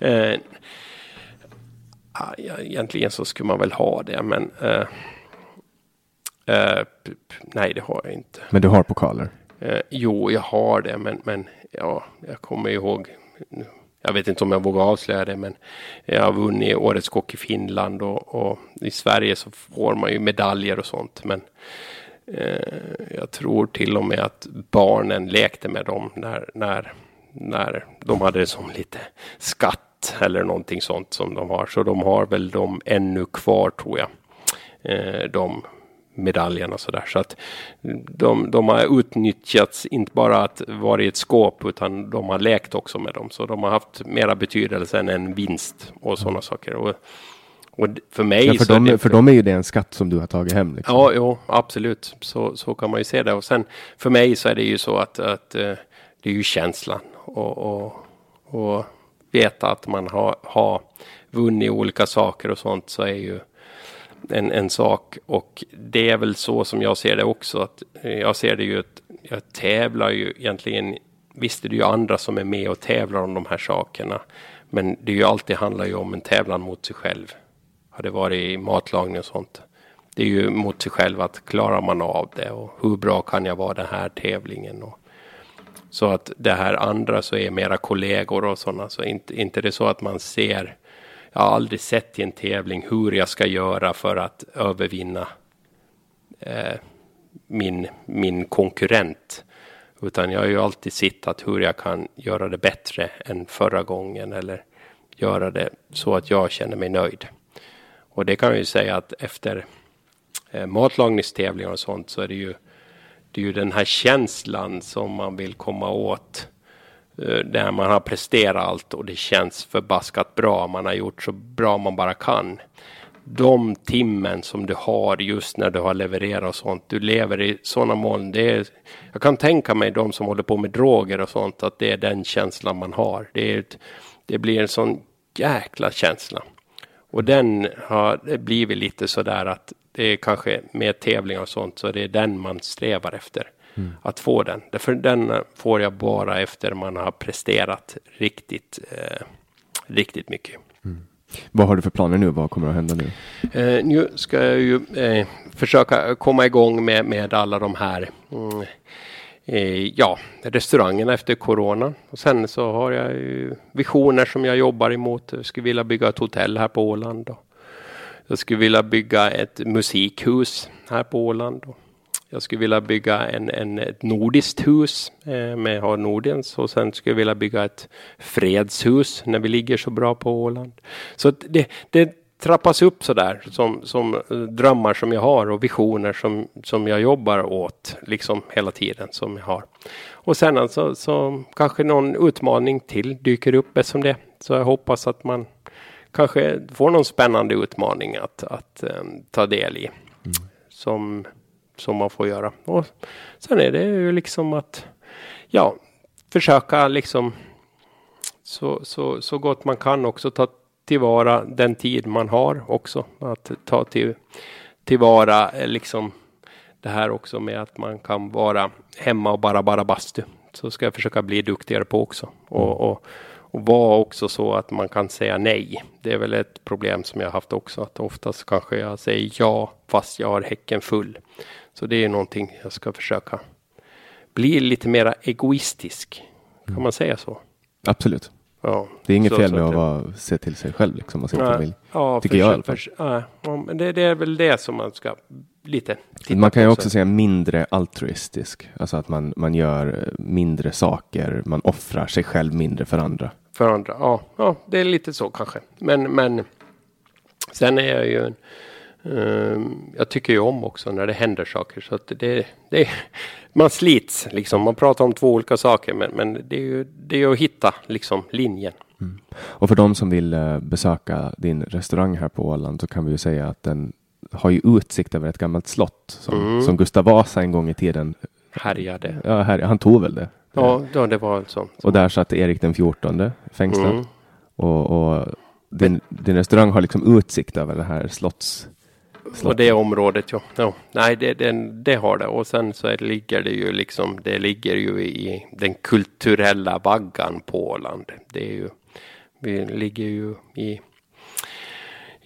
eh, ja, egentligen så skulle man väl ha det men eh, eh, nej det har jag inte. Men du har pokaler? Eh, jo, jag har det men, men ja, jag kommer ihåg jag vet inte om jag vågar avslöja det, men jag har vunnit Årets kock i Finland och, och, i Sverige så får man ju medaljer och sånt. Men eh, jag tror till och med att barnen lekte med dem när, när, när de hade det som lite skatt eller någonting sånt som de har. Så de har väl dem ännu kvar tror jag. Eh, de medaljerna så där. Så att de, de har utnyttjats, inte bara att vara i ett skåp, utan de har lekt också med dem. Så de har haft mera betydelse än en vinst och sådana mm. saker. Och, och för mig ja, för, så dem, det, för dem är ju det en skatt som du har tagit hem. Liksom. Ja, jo, absolut. Så, så kan man ju se det. Och sen för mig så är det ju så att, att uh, det är ju känslan och, och, och veta att man har, har vunnit olika saker och sånt så är ju en, en sak och det är väl så som jag ser det också. Att eh, jag ser det ju att jag tävlar ju egentligen. Visst är det ju andra som är med och tävlar om de här sakerna. Men det är ju alltid handlar ju om en tävlan mot sig själv. Har det varit i matlagning och sånt. Det är ju mot sig själv att klarar man av det och hur bra kan jag vara den här tävlingen. Och, så att det här andra så är mera kollegor och sådana. Så inte, inte det så att man ser jag har aldrig sett i en tävling hur jag ska göra för att övervinna eh, min, min konkurrent. Utan jag har ju alltid sett hur jag kan göra det bättre än förra gången eller göra det så att jag känner mig nöjd. Och det kan jag ju säga att efter eh, matlagningstävlingar och sånt så är det ju det är ju den här känslan som man vill komma åt. Eh, Där man har presterat allt och det känns förbaskat bra. Man har gjort så bra man bara kan. De timmen som du har just när du har levererat och sånt. Du lever i sådana moln. Det är, jag kan tänka mig de som håller på med droger och sånt. Att det är den känslan man har. Det, är ett, det blir en sån jäkla känsla. Och den har blivit lite sådär att det är kanske med tävlingar och sånt så det är den man strävar efter. Mm. Att få den. Därför den får jag bara efter man har presterat riktigt, eh, riktigt mycket. Mm. Vad har du för planer nu? Vad kommer att hända nu? Eh, nu ska jag ju eh, försöka komma igång med, med alla de här mm, eh, ja, restaurangerna efter corona. Och sen så har jag ju visioner som jag jobbar emot. Jag skulle vilja bygga ett hotell här på Åland. Och jag skulle vilja bygga ett musikhus här på Åland. Och jag skulle vilja bygga en, en, ett nordiskt hus eh, med ha Nordens och sen skulle jag vilja bygga ett fredshus när vi ligger så bra på Åland. Så det, det trappas upp så där som, som drömmar som jag har och visioner som, som jag jobbar åt liksom hela tiden som jag har. Och sen alltså så kanske någon utmaning till dyker upp som det. Så jag hoppas att man kanske får någon spännande utmaning att, att um, ta del i. Mm. Som som man får göra. Och sen är det ju liksom att ja, försöka liksom så, så, så gott man kan också ta tillvara den tid man har också. Att ta till, tillvara eh, liksom det här också med att man kan vara hemma och bara bara bastu. Så ska jag försöka bli duktigare på också. Och, och, och vara också så att man kan säga nej. Det är väl ett problem som jag haft också. Att oftast kanske jag säger ja fast jag har häcken full. Så det är någonting jag ska försöka bli lite mera egoistisk. Kan mm. man säga så? Absolut. Ja, det är inget så, fel med att vara, se till sig själv liksom, och sin nej, familj. Ja, tycker jag i alla fall. Ja, men det, det, är väl det som man ska lite titta Man kan ju också säga mindre altruistisk. Alltså att man, man gör mindre saker. Man offrar sig själv mindre för andra. För andra, ja. ja det är lite så kanske. Men, men sen är jag ju en jag tycker ju om också när det händer saker så att det, det man slits liksom. Man pratar om två olika saker men, men det är ju det är att hitta liksom linjen. Mm. Och för de som vill eh, besöka din restaurang här på Åland så kan vi ju säga att den har ju utsikt över ett gammalt slott som, mm. som Gustav Vasa en gång i tiden härjade. Ja, här, han tog väl det? Ja, ja det var så. Och där satt Erik den fjortonde fängslad. Mm. Och, och din, din restaurang har liksom utsikt över det här slotts och det området, ja. ja. Nej, det, det, det, har det. Och sen så är, ligger det ju liksom, det ligger ju i den kulturella vaggan på Åland. Det är ju, vi ligger ju i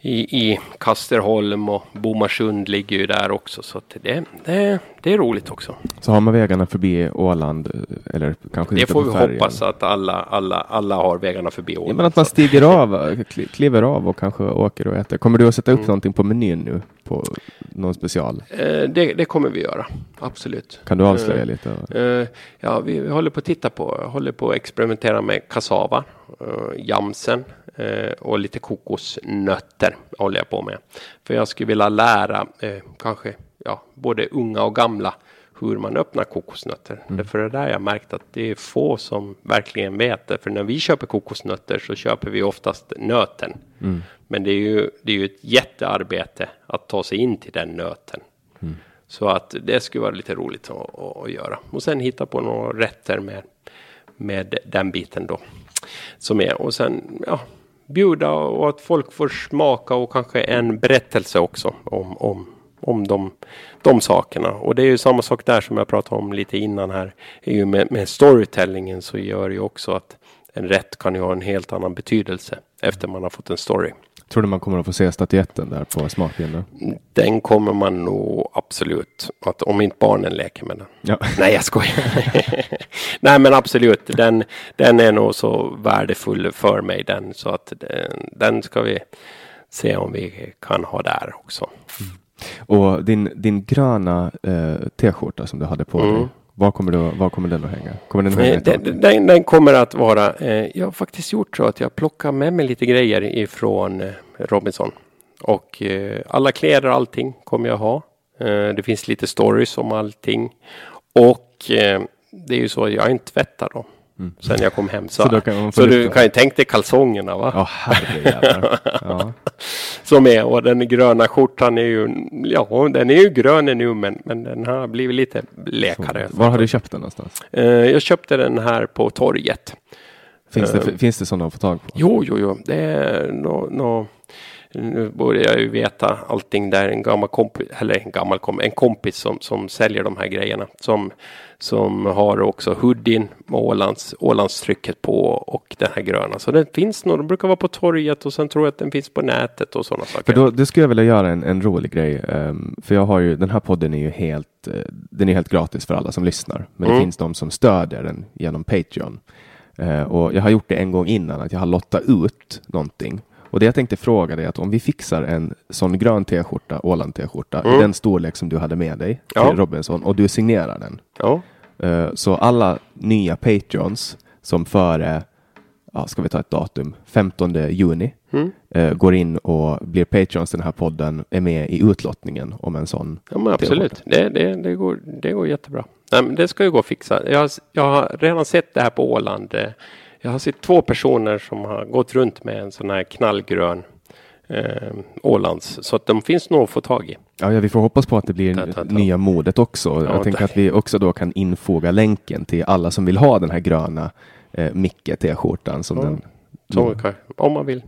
i, i Kasterholm och Bomarsund ligger ju där också. Så det, det, det är roligt också. Så har man vägarna förbi Åland eller kanske Det får vi färgen. hoppas att alla, alla, alla har vägarna förbi Åland. Ja, men att man stiger av, kliver av och kanske åker och äter. Kommer du att sätta upp mm. någonting på menyn nu? På någon special? Eh, det, det, kommer vi göra, absolut. Kan du avslöja eh, lite? Eh, ja, vi, vi håller på att titta på, håller på att experimentera med kassava, eh, jamsen och lite kokosnötter håller jag på med. För jag skulle vilja lära eh, kanske ja, både unga och gamla hur man öppnar kokosnötter. Mm. Därför är det där jag märkt att det är få som verkligen vet det. För när vi köper kokosnötter så köper vi oftast nöten. Mm. Men det är, ju, det är ju ett jättearbete att ta sig in till den nöten. Mm. Så att det skulle vara lite roligt att, att, göra. Och sen hitta på några rätter med, med den biten då. Som är och sen ja, bjuda och att folk får smaka och kanske en berättelse också om, om, om de, de sakerna. Och det är ju samma sak där som jag pratade om lite innan här. Ju med, med storytellingen så gör det ju också att en rätt kan ju ha en helt annan betydelse efter man har fått en story. Tror du man kommer att få se statyetten där på smakbilden? Den kommer man nog absolut. Att om inte barnen leker med den. Ja. [LAUGHS] Nej, jag skojar. [LAUGHS] Nej, men absolut. Den, den är nog så värdefull för mig den. Så att den, den ska vi se om vi kan ha där också. Mm. Och din, din gröna eh, t-skjorta som du hade på mm. dig. Var kommer, du, var kommer den att hänga? Kommer den, att hänga den, den, den, kommer att vara, eh, jag har faktiskt gjort så att jag plockar med mig lite grejer ifrån eh, Robinson. Och eh, alla kläder och allting kommer jag ha. Eh, det finns lite stories om allting. Och eh, det är ju så, jag har inte tvättat dem. Sen jag kom hem. Så, Så så, kan få du kan ju tänka dig kalsongerna va? Herrejävlar. [LAUGHS] Ja. Som är, och den gröna skjortan är ju, ja den är ju grön nu men, men den har blivit lite blekare. Var har du köpt den någonstans? Eh, jag köpte den här på torget. Finns det, Eh. finns det sådana att få tag på? Jo, jo, jo, det är nå, nå, nu borde jag ju veta allting där. En gammal kompis, eller en gammal kompis, en kompis som, som säljer de här grejerna. Som, som har också hoodien med Ålands, Ålandstrycket på och den här gröna. Så den finns nog, den brukar vara på torget och sen tror jag att den finns på nätet och sådana saker. För då, då skulle jag vilja göra en, en rolig grej. ehm, för jag har ju, den här podden är ju helt, eh, den är helt gratis för alla som lyssnar. Men det Mm. finns de som stödjer den genom Patreon. Eh, och jag har gjort det en gång innan, att jag har lottat ut någonting. Och det jag tänkte fråga dig är att om vi fixar en sån grön t-skjorta, Åland t-skjorta, i Mm. den storlek som du hade med dig till Ja. Robinson och du signerar den. Ja, Eh, Så alla nya Patreons som före, ja, ska vi ta ett datum, 15 juni, Mm. eh, går in och blir Patreons den här podden, är med i utlottningen om en sån. ja men absolut. Det, det, det, går, det går jättebra. Nej, det ska ju gå att fixa. Jag, jag har redan sett det här på Åland. Jag har sett två personer som har gått runt med en sån här knallgrön eh, Ålands. Så att de finns nog att få tag i. Ja, ja, vi får hoppas på att det blir Ta, ta, ta. nya modet också. Ja, jag tänker att vi också då kan infoga länken till alla som vill ha den här gröna eh, Micke t-skjortan som Ja. den. Så om man vill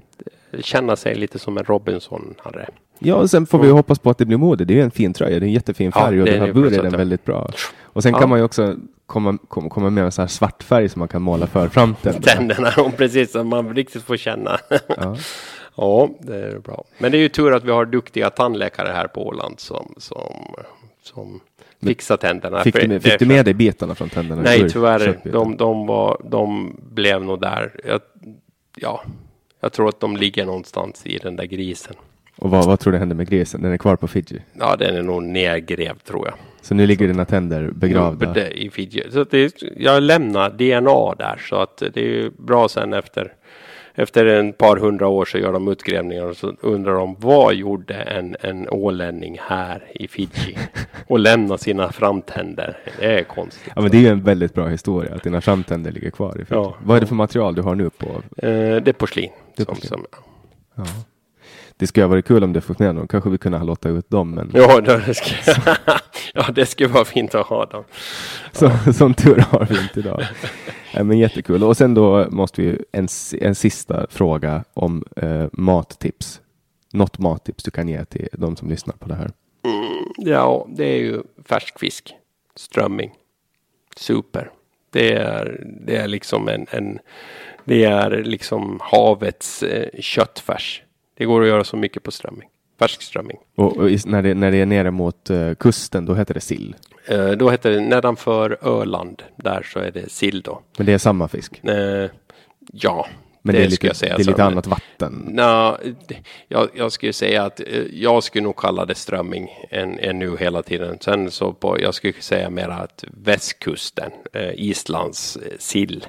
eh, känna sig lite som en Robinson hade. Ja, och sen får vi hoppas på att det blir mode. Det är en fin tröja, det är en jättefin Ja, färg och det den är här burren är väldigt bra. Och sen Ja. kan man ju också komma, komma, komma med en så här svart färg som man kan måla för framtänderna. Tänderna, [LAUGHS] om precis som man riktigt får känna. Ja. [LAUGHS] ja, det är bra. Men det är ju tur att vi har duktiga tandläkare här på Åland som, som, som fixar tänderna. Fick, du, med- fick du med dig bitarna från tänderna? Nej, tyvärr. De, de, var, de blev nog där. Jag, ja, jag tror att de ligger någonstans i den där grisen. Och vad, vad tror du hände med grisen? Den är kvar på Fiji. Ja, den är nog nedgrävd tror jag. Så nu ligger dina tänder begravda. I Fiji. Så det, jag lämnar DNA där så att det är bra sen efter efter en par hundra år så gör de utgrävningar och så undrar de vad gjorde en, en ålänning här i Fiji [LAUGHS] och lämnar sina framtänder. Det är konstigt. Ja, men det är ju en väldigt bra historia att dina framtänder ligger kvar i Fiji. Ja. Vad är det för material du har nu på? Eh, det är porslin. Det är som, porslin. som, Ja. Det skulle ha varit kul om du fått med dem. Kanske vi kunde ha låta ut dem, men ja, det ska, [LAUGHS] ja, det skulle vara fint att ha dem. så, som tur har vi inte idag. [LAUGHS] Nej, men jättekul. Och sen då måste vi en, en sista fråga om eh, mattips. Något mattips du kan ge till de som lyssnar på det här. Ja, det är ju färsk fisk. Strömming. Super. Det är, det är liksom en, en det är liksom havets eh, köttfärs. Det går att göra så mycket på strömming. Färsk strömming. Och, och i, när, det, när det är nere mot eh, kusten, då heter det sill. Eh, då heter det nedanför Öland. Där så är det sill då. Men det är samma fisk. Eh, ja, Men det, det, är lite, säga. det är lite annat vatten. Nå, jag, jag skulle säga att jag skulle nog kalla det strömming än, än nu hela tiden. Sen så på, jag skulle säga mer att västkusten, eh, Islands sill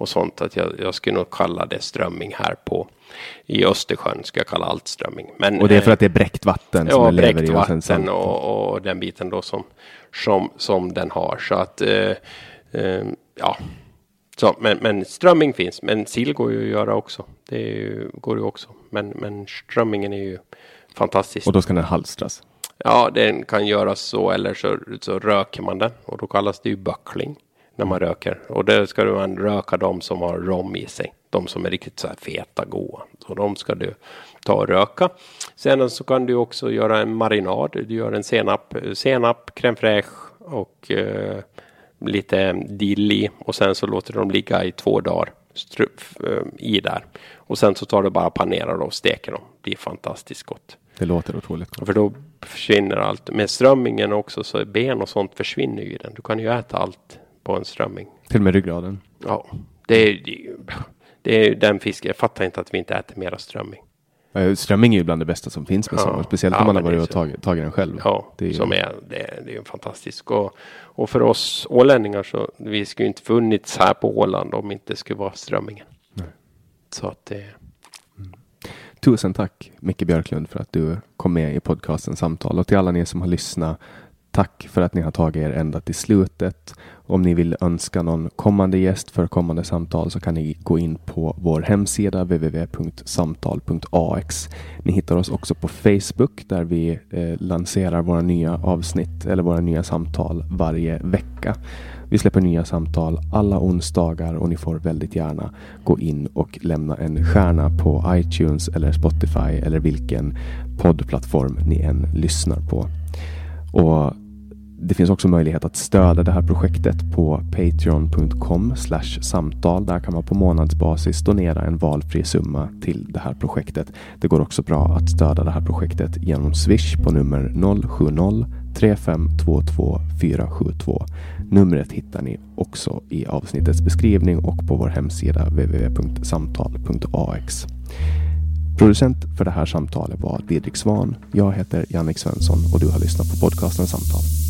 och sånt. Att jag, jag skulle nog kalla det strömming här på i Östersjön. Ska jag kalla allt strömming. Men, Och det är för eh, att det är bräckt vatten som Ja, den lever i. Och sen vatten salt. och, och den biten då som, som, som den har. Så att, eh, eh, ja. Så, men, men strömming finns, men sill går ju att göra också. Det ju, går ju också. Men, men strömmingen är ju fantastisk. Och då ska den halstras. Ja, den kan göras så eller så, så röker man den och då kallas det ju böckling när man röker. Och där ska man röka de som har rom i sig. De som är riktigt så här feta, goda. Så de ska du ta och röka. Sen så kan du också göra en marinad. Du gör en senap, senap crème fraîche och eh, lite dill i. Och sen så låter de ligga i två dagar stru- eh, i där. Och sen så tar du bara panerar och steker dem. Det är fantastiskt gott. Det låter otroligt gott. För då försvinner allt. Med strömmingen också så ben och sånt försvinner ju i den. Du kan ju äta allt på en strömming. Till och med ryggraden. Ja, det är, det är, den fisken. Jag fattar inte att vi inte äter mera strömming. Strömming är ju bland det bästa som finns med Ja. sådana. Speciellt Ja, om man har varit och tagit, tagit den själv. Ja, det är ju, som är, det, är- det är ju fantastiskt. Och, och för oss ålänningar så vi skulle inte funnits här på Åland om inte det skulle vara strömmingen. Så att det, Tusen tack Micke Björklund för att du kom med i podcasten Samtal och till alla ni som har lyssnat. Tack för att ni har tagit er ända till slutet. Om ni vill önska någon kommande gäst för kommande samtal så kan ni gå in på vår hemsida www.samtal.ax. Ni hittar oss också på Facebook där vi eh, lanserar våra nya avsnitt eller våra nya samtal varje vecka. Vi släpper nya samtal alla onsdagar och ni får väldigt gärna gå in och lämna en stjärna på iTunes eller Spotify eller vilken poddplattform ni än lyssnar på. Och det finns också möjlighet att stödja det här projektet på patreon.com samtal. Där kan man på månadsbasis donera en valfri summa till det här projektet. Det går också bra att stödja det här projektet genom Swish på nummer 070-3522 472. Numret hittar ni också i avsnittets beskrivning och på vår hemsida www.samtal.ax. Producent för det här samtalet var Didrik Svan. Jag heter Jannik Svensson och du har lyssnat på podcasten Samtal.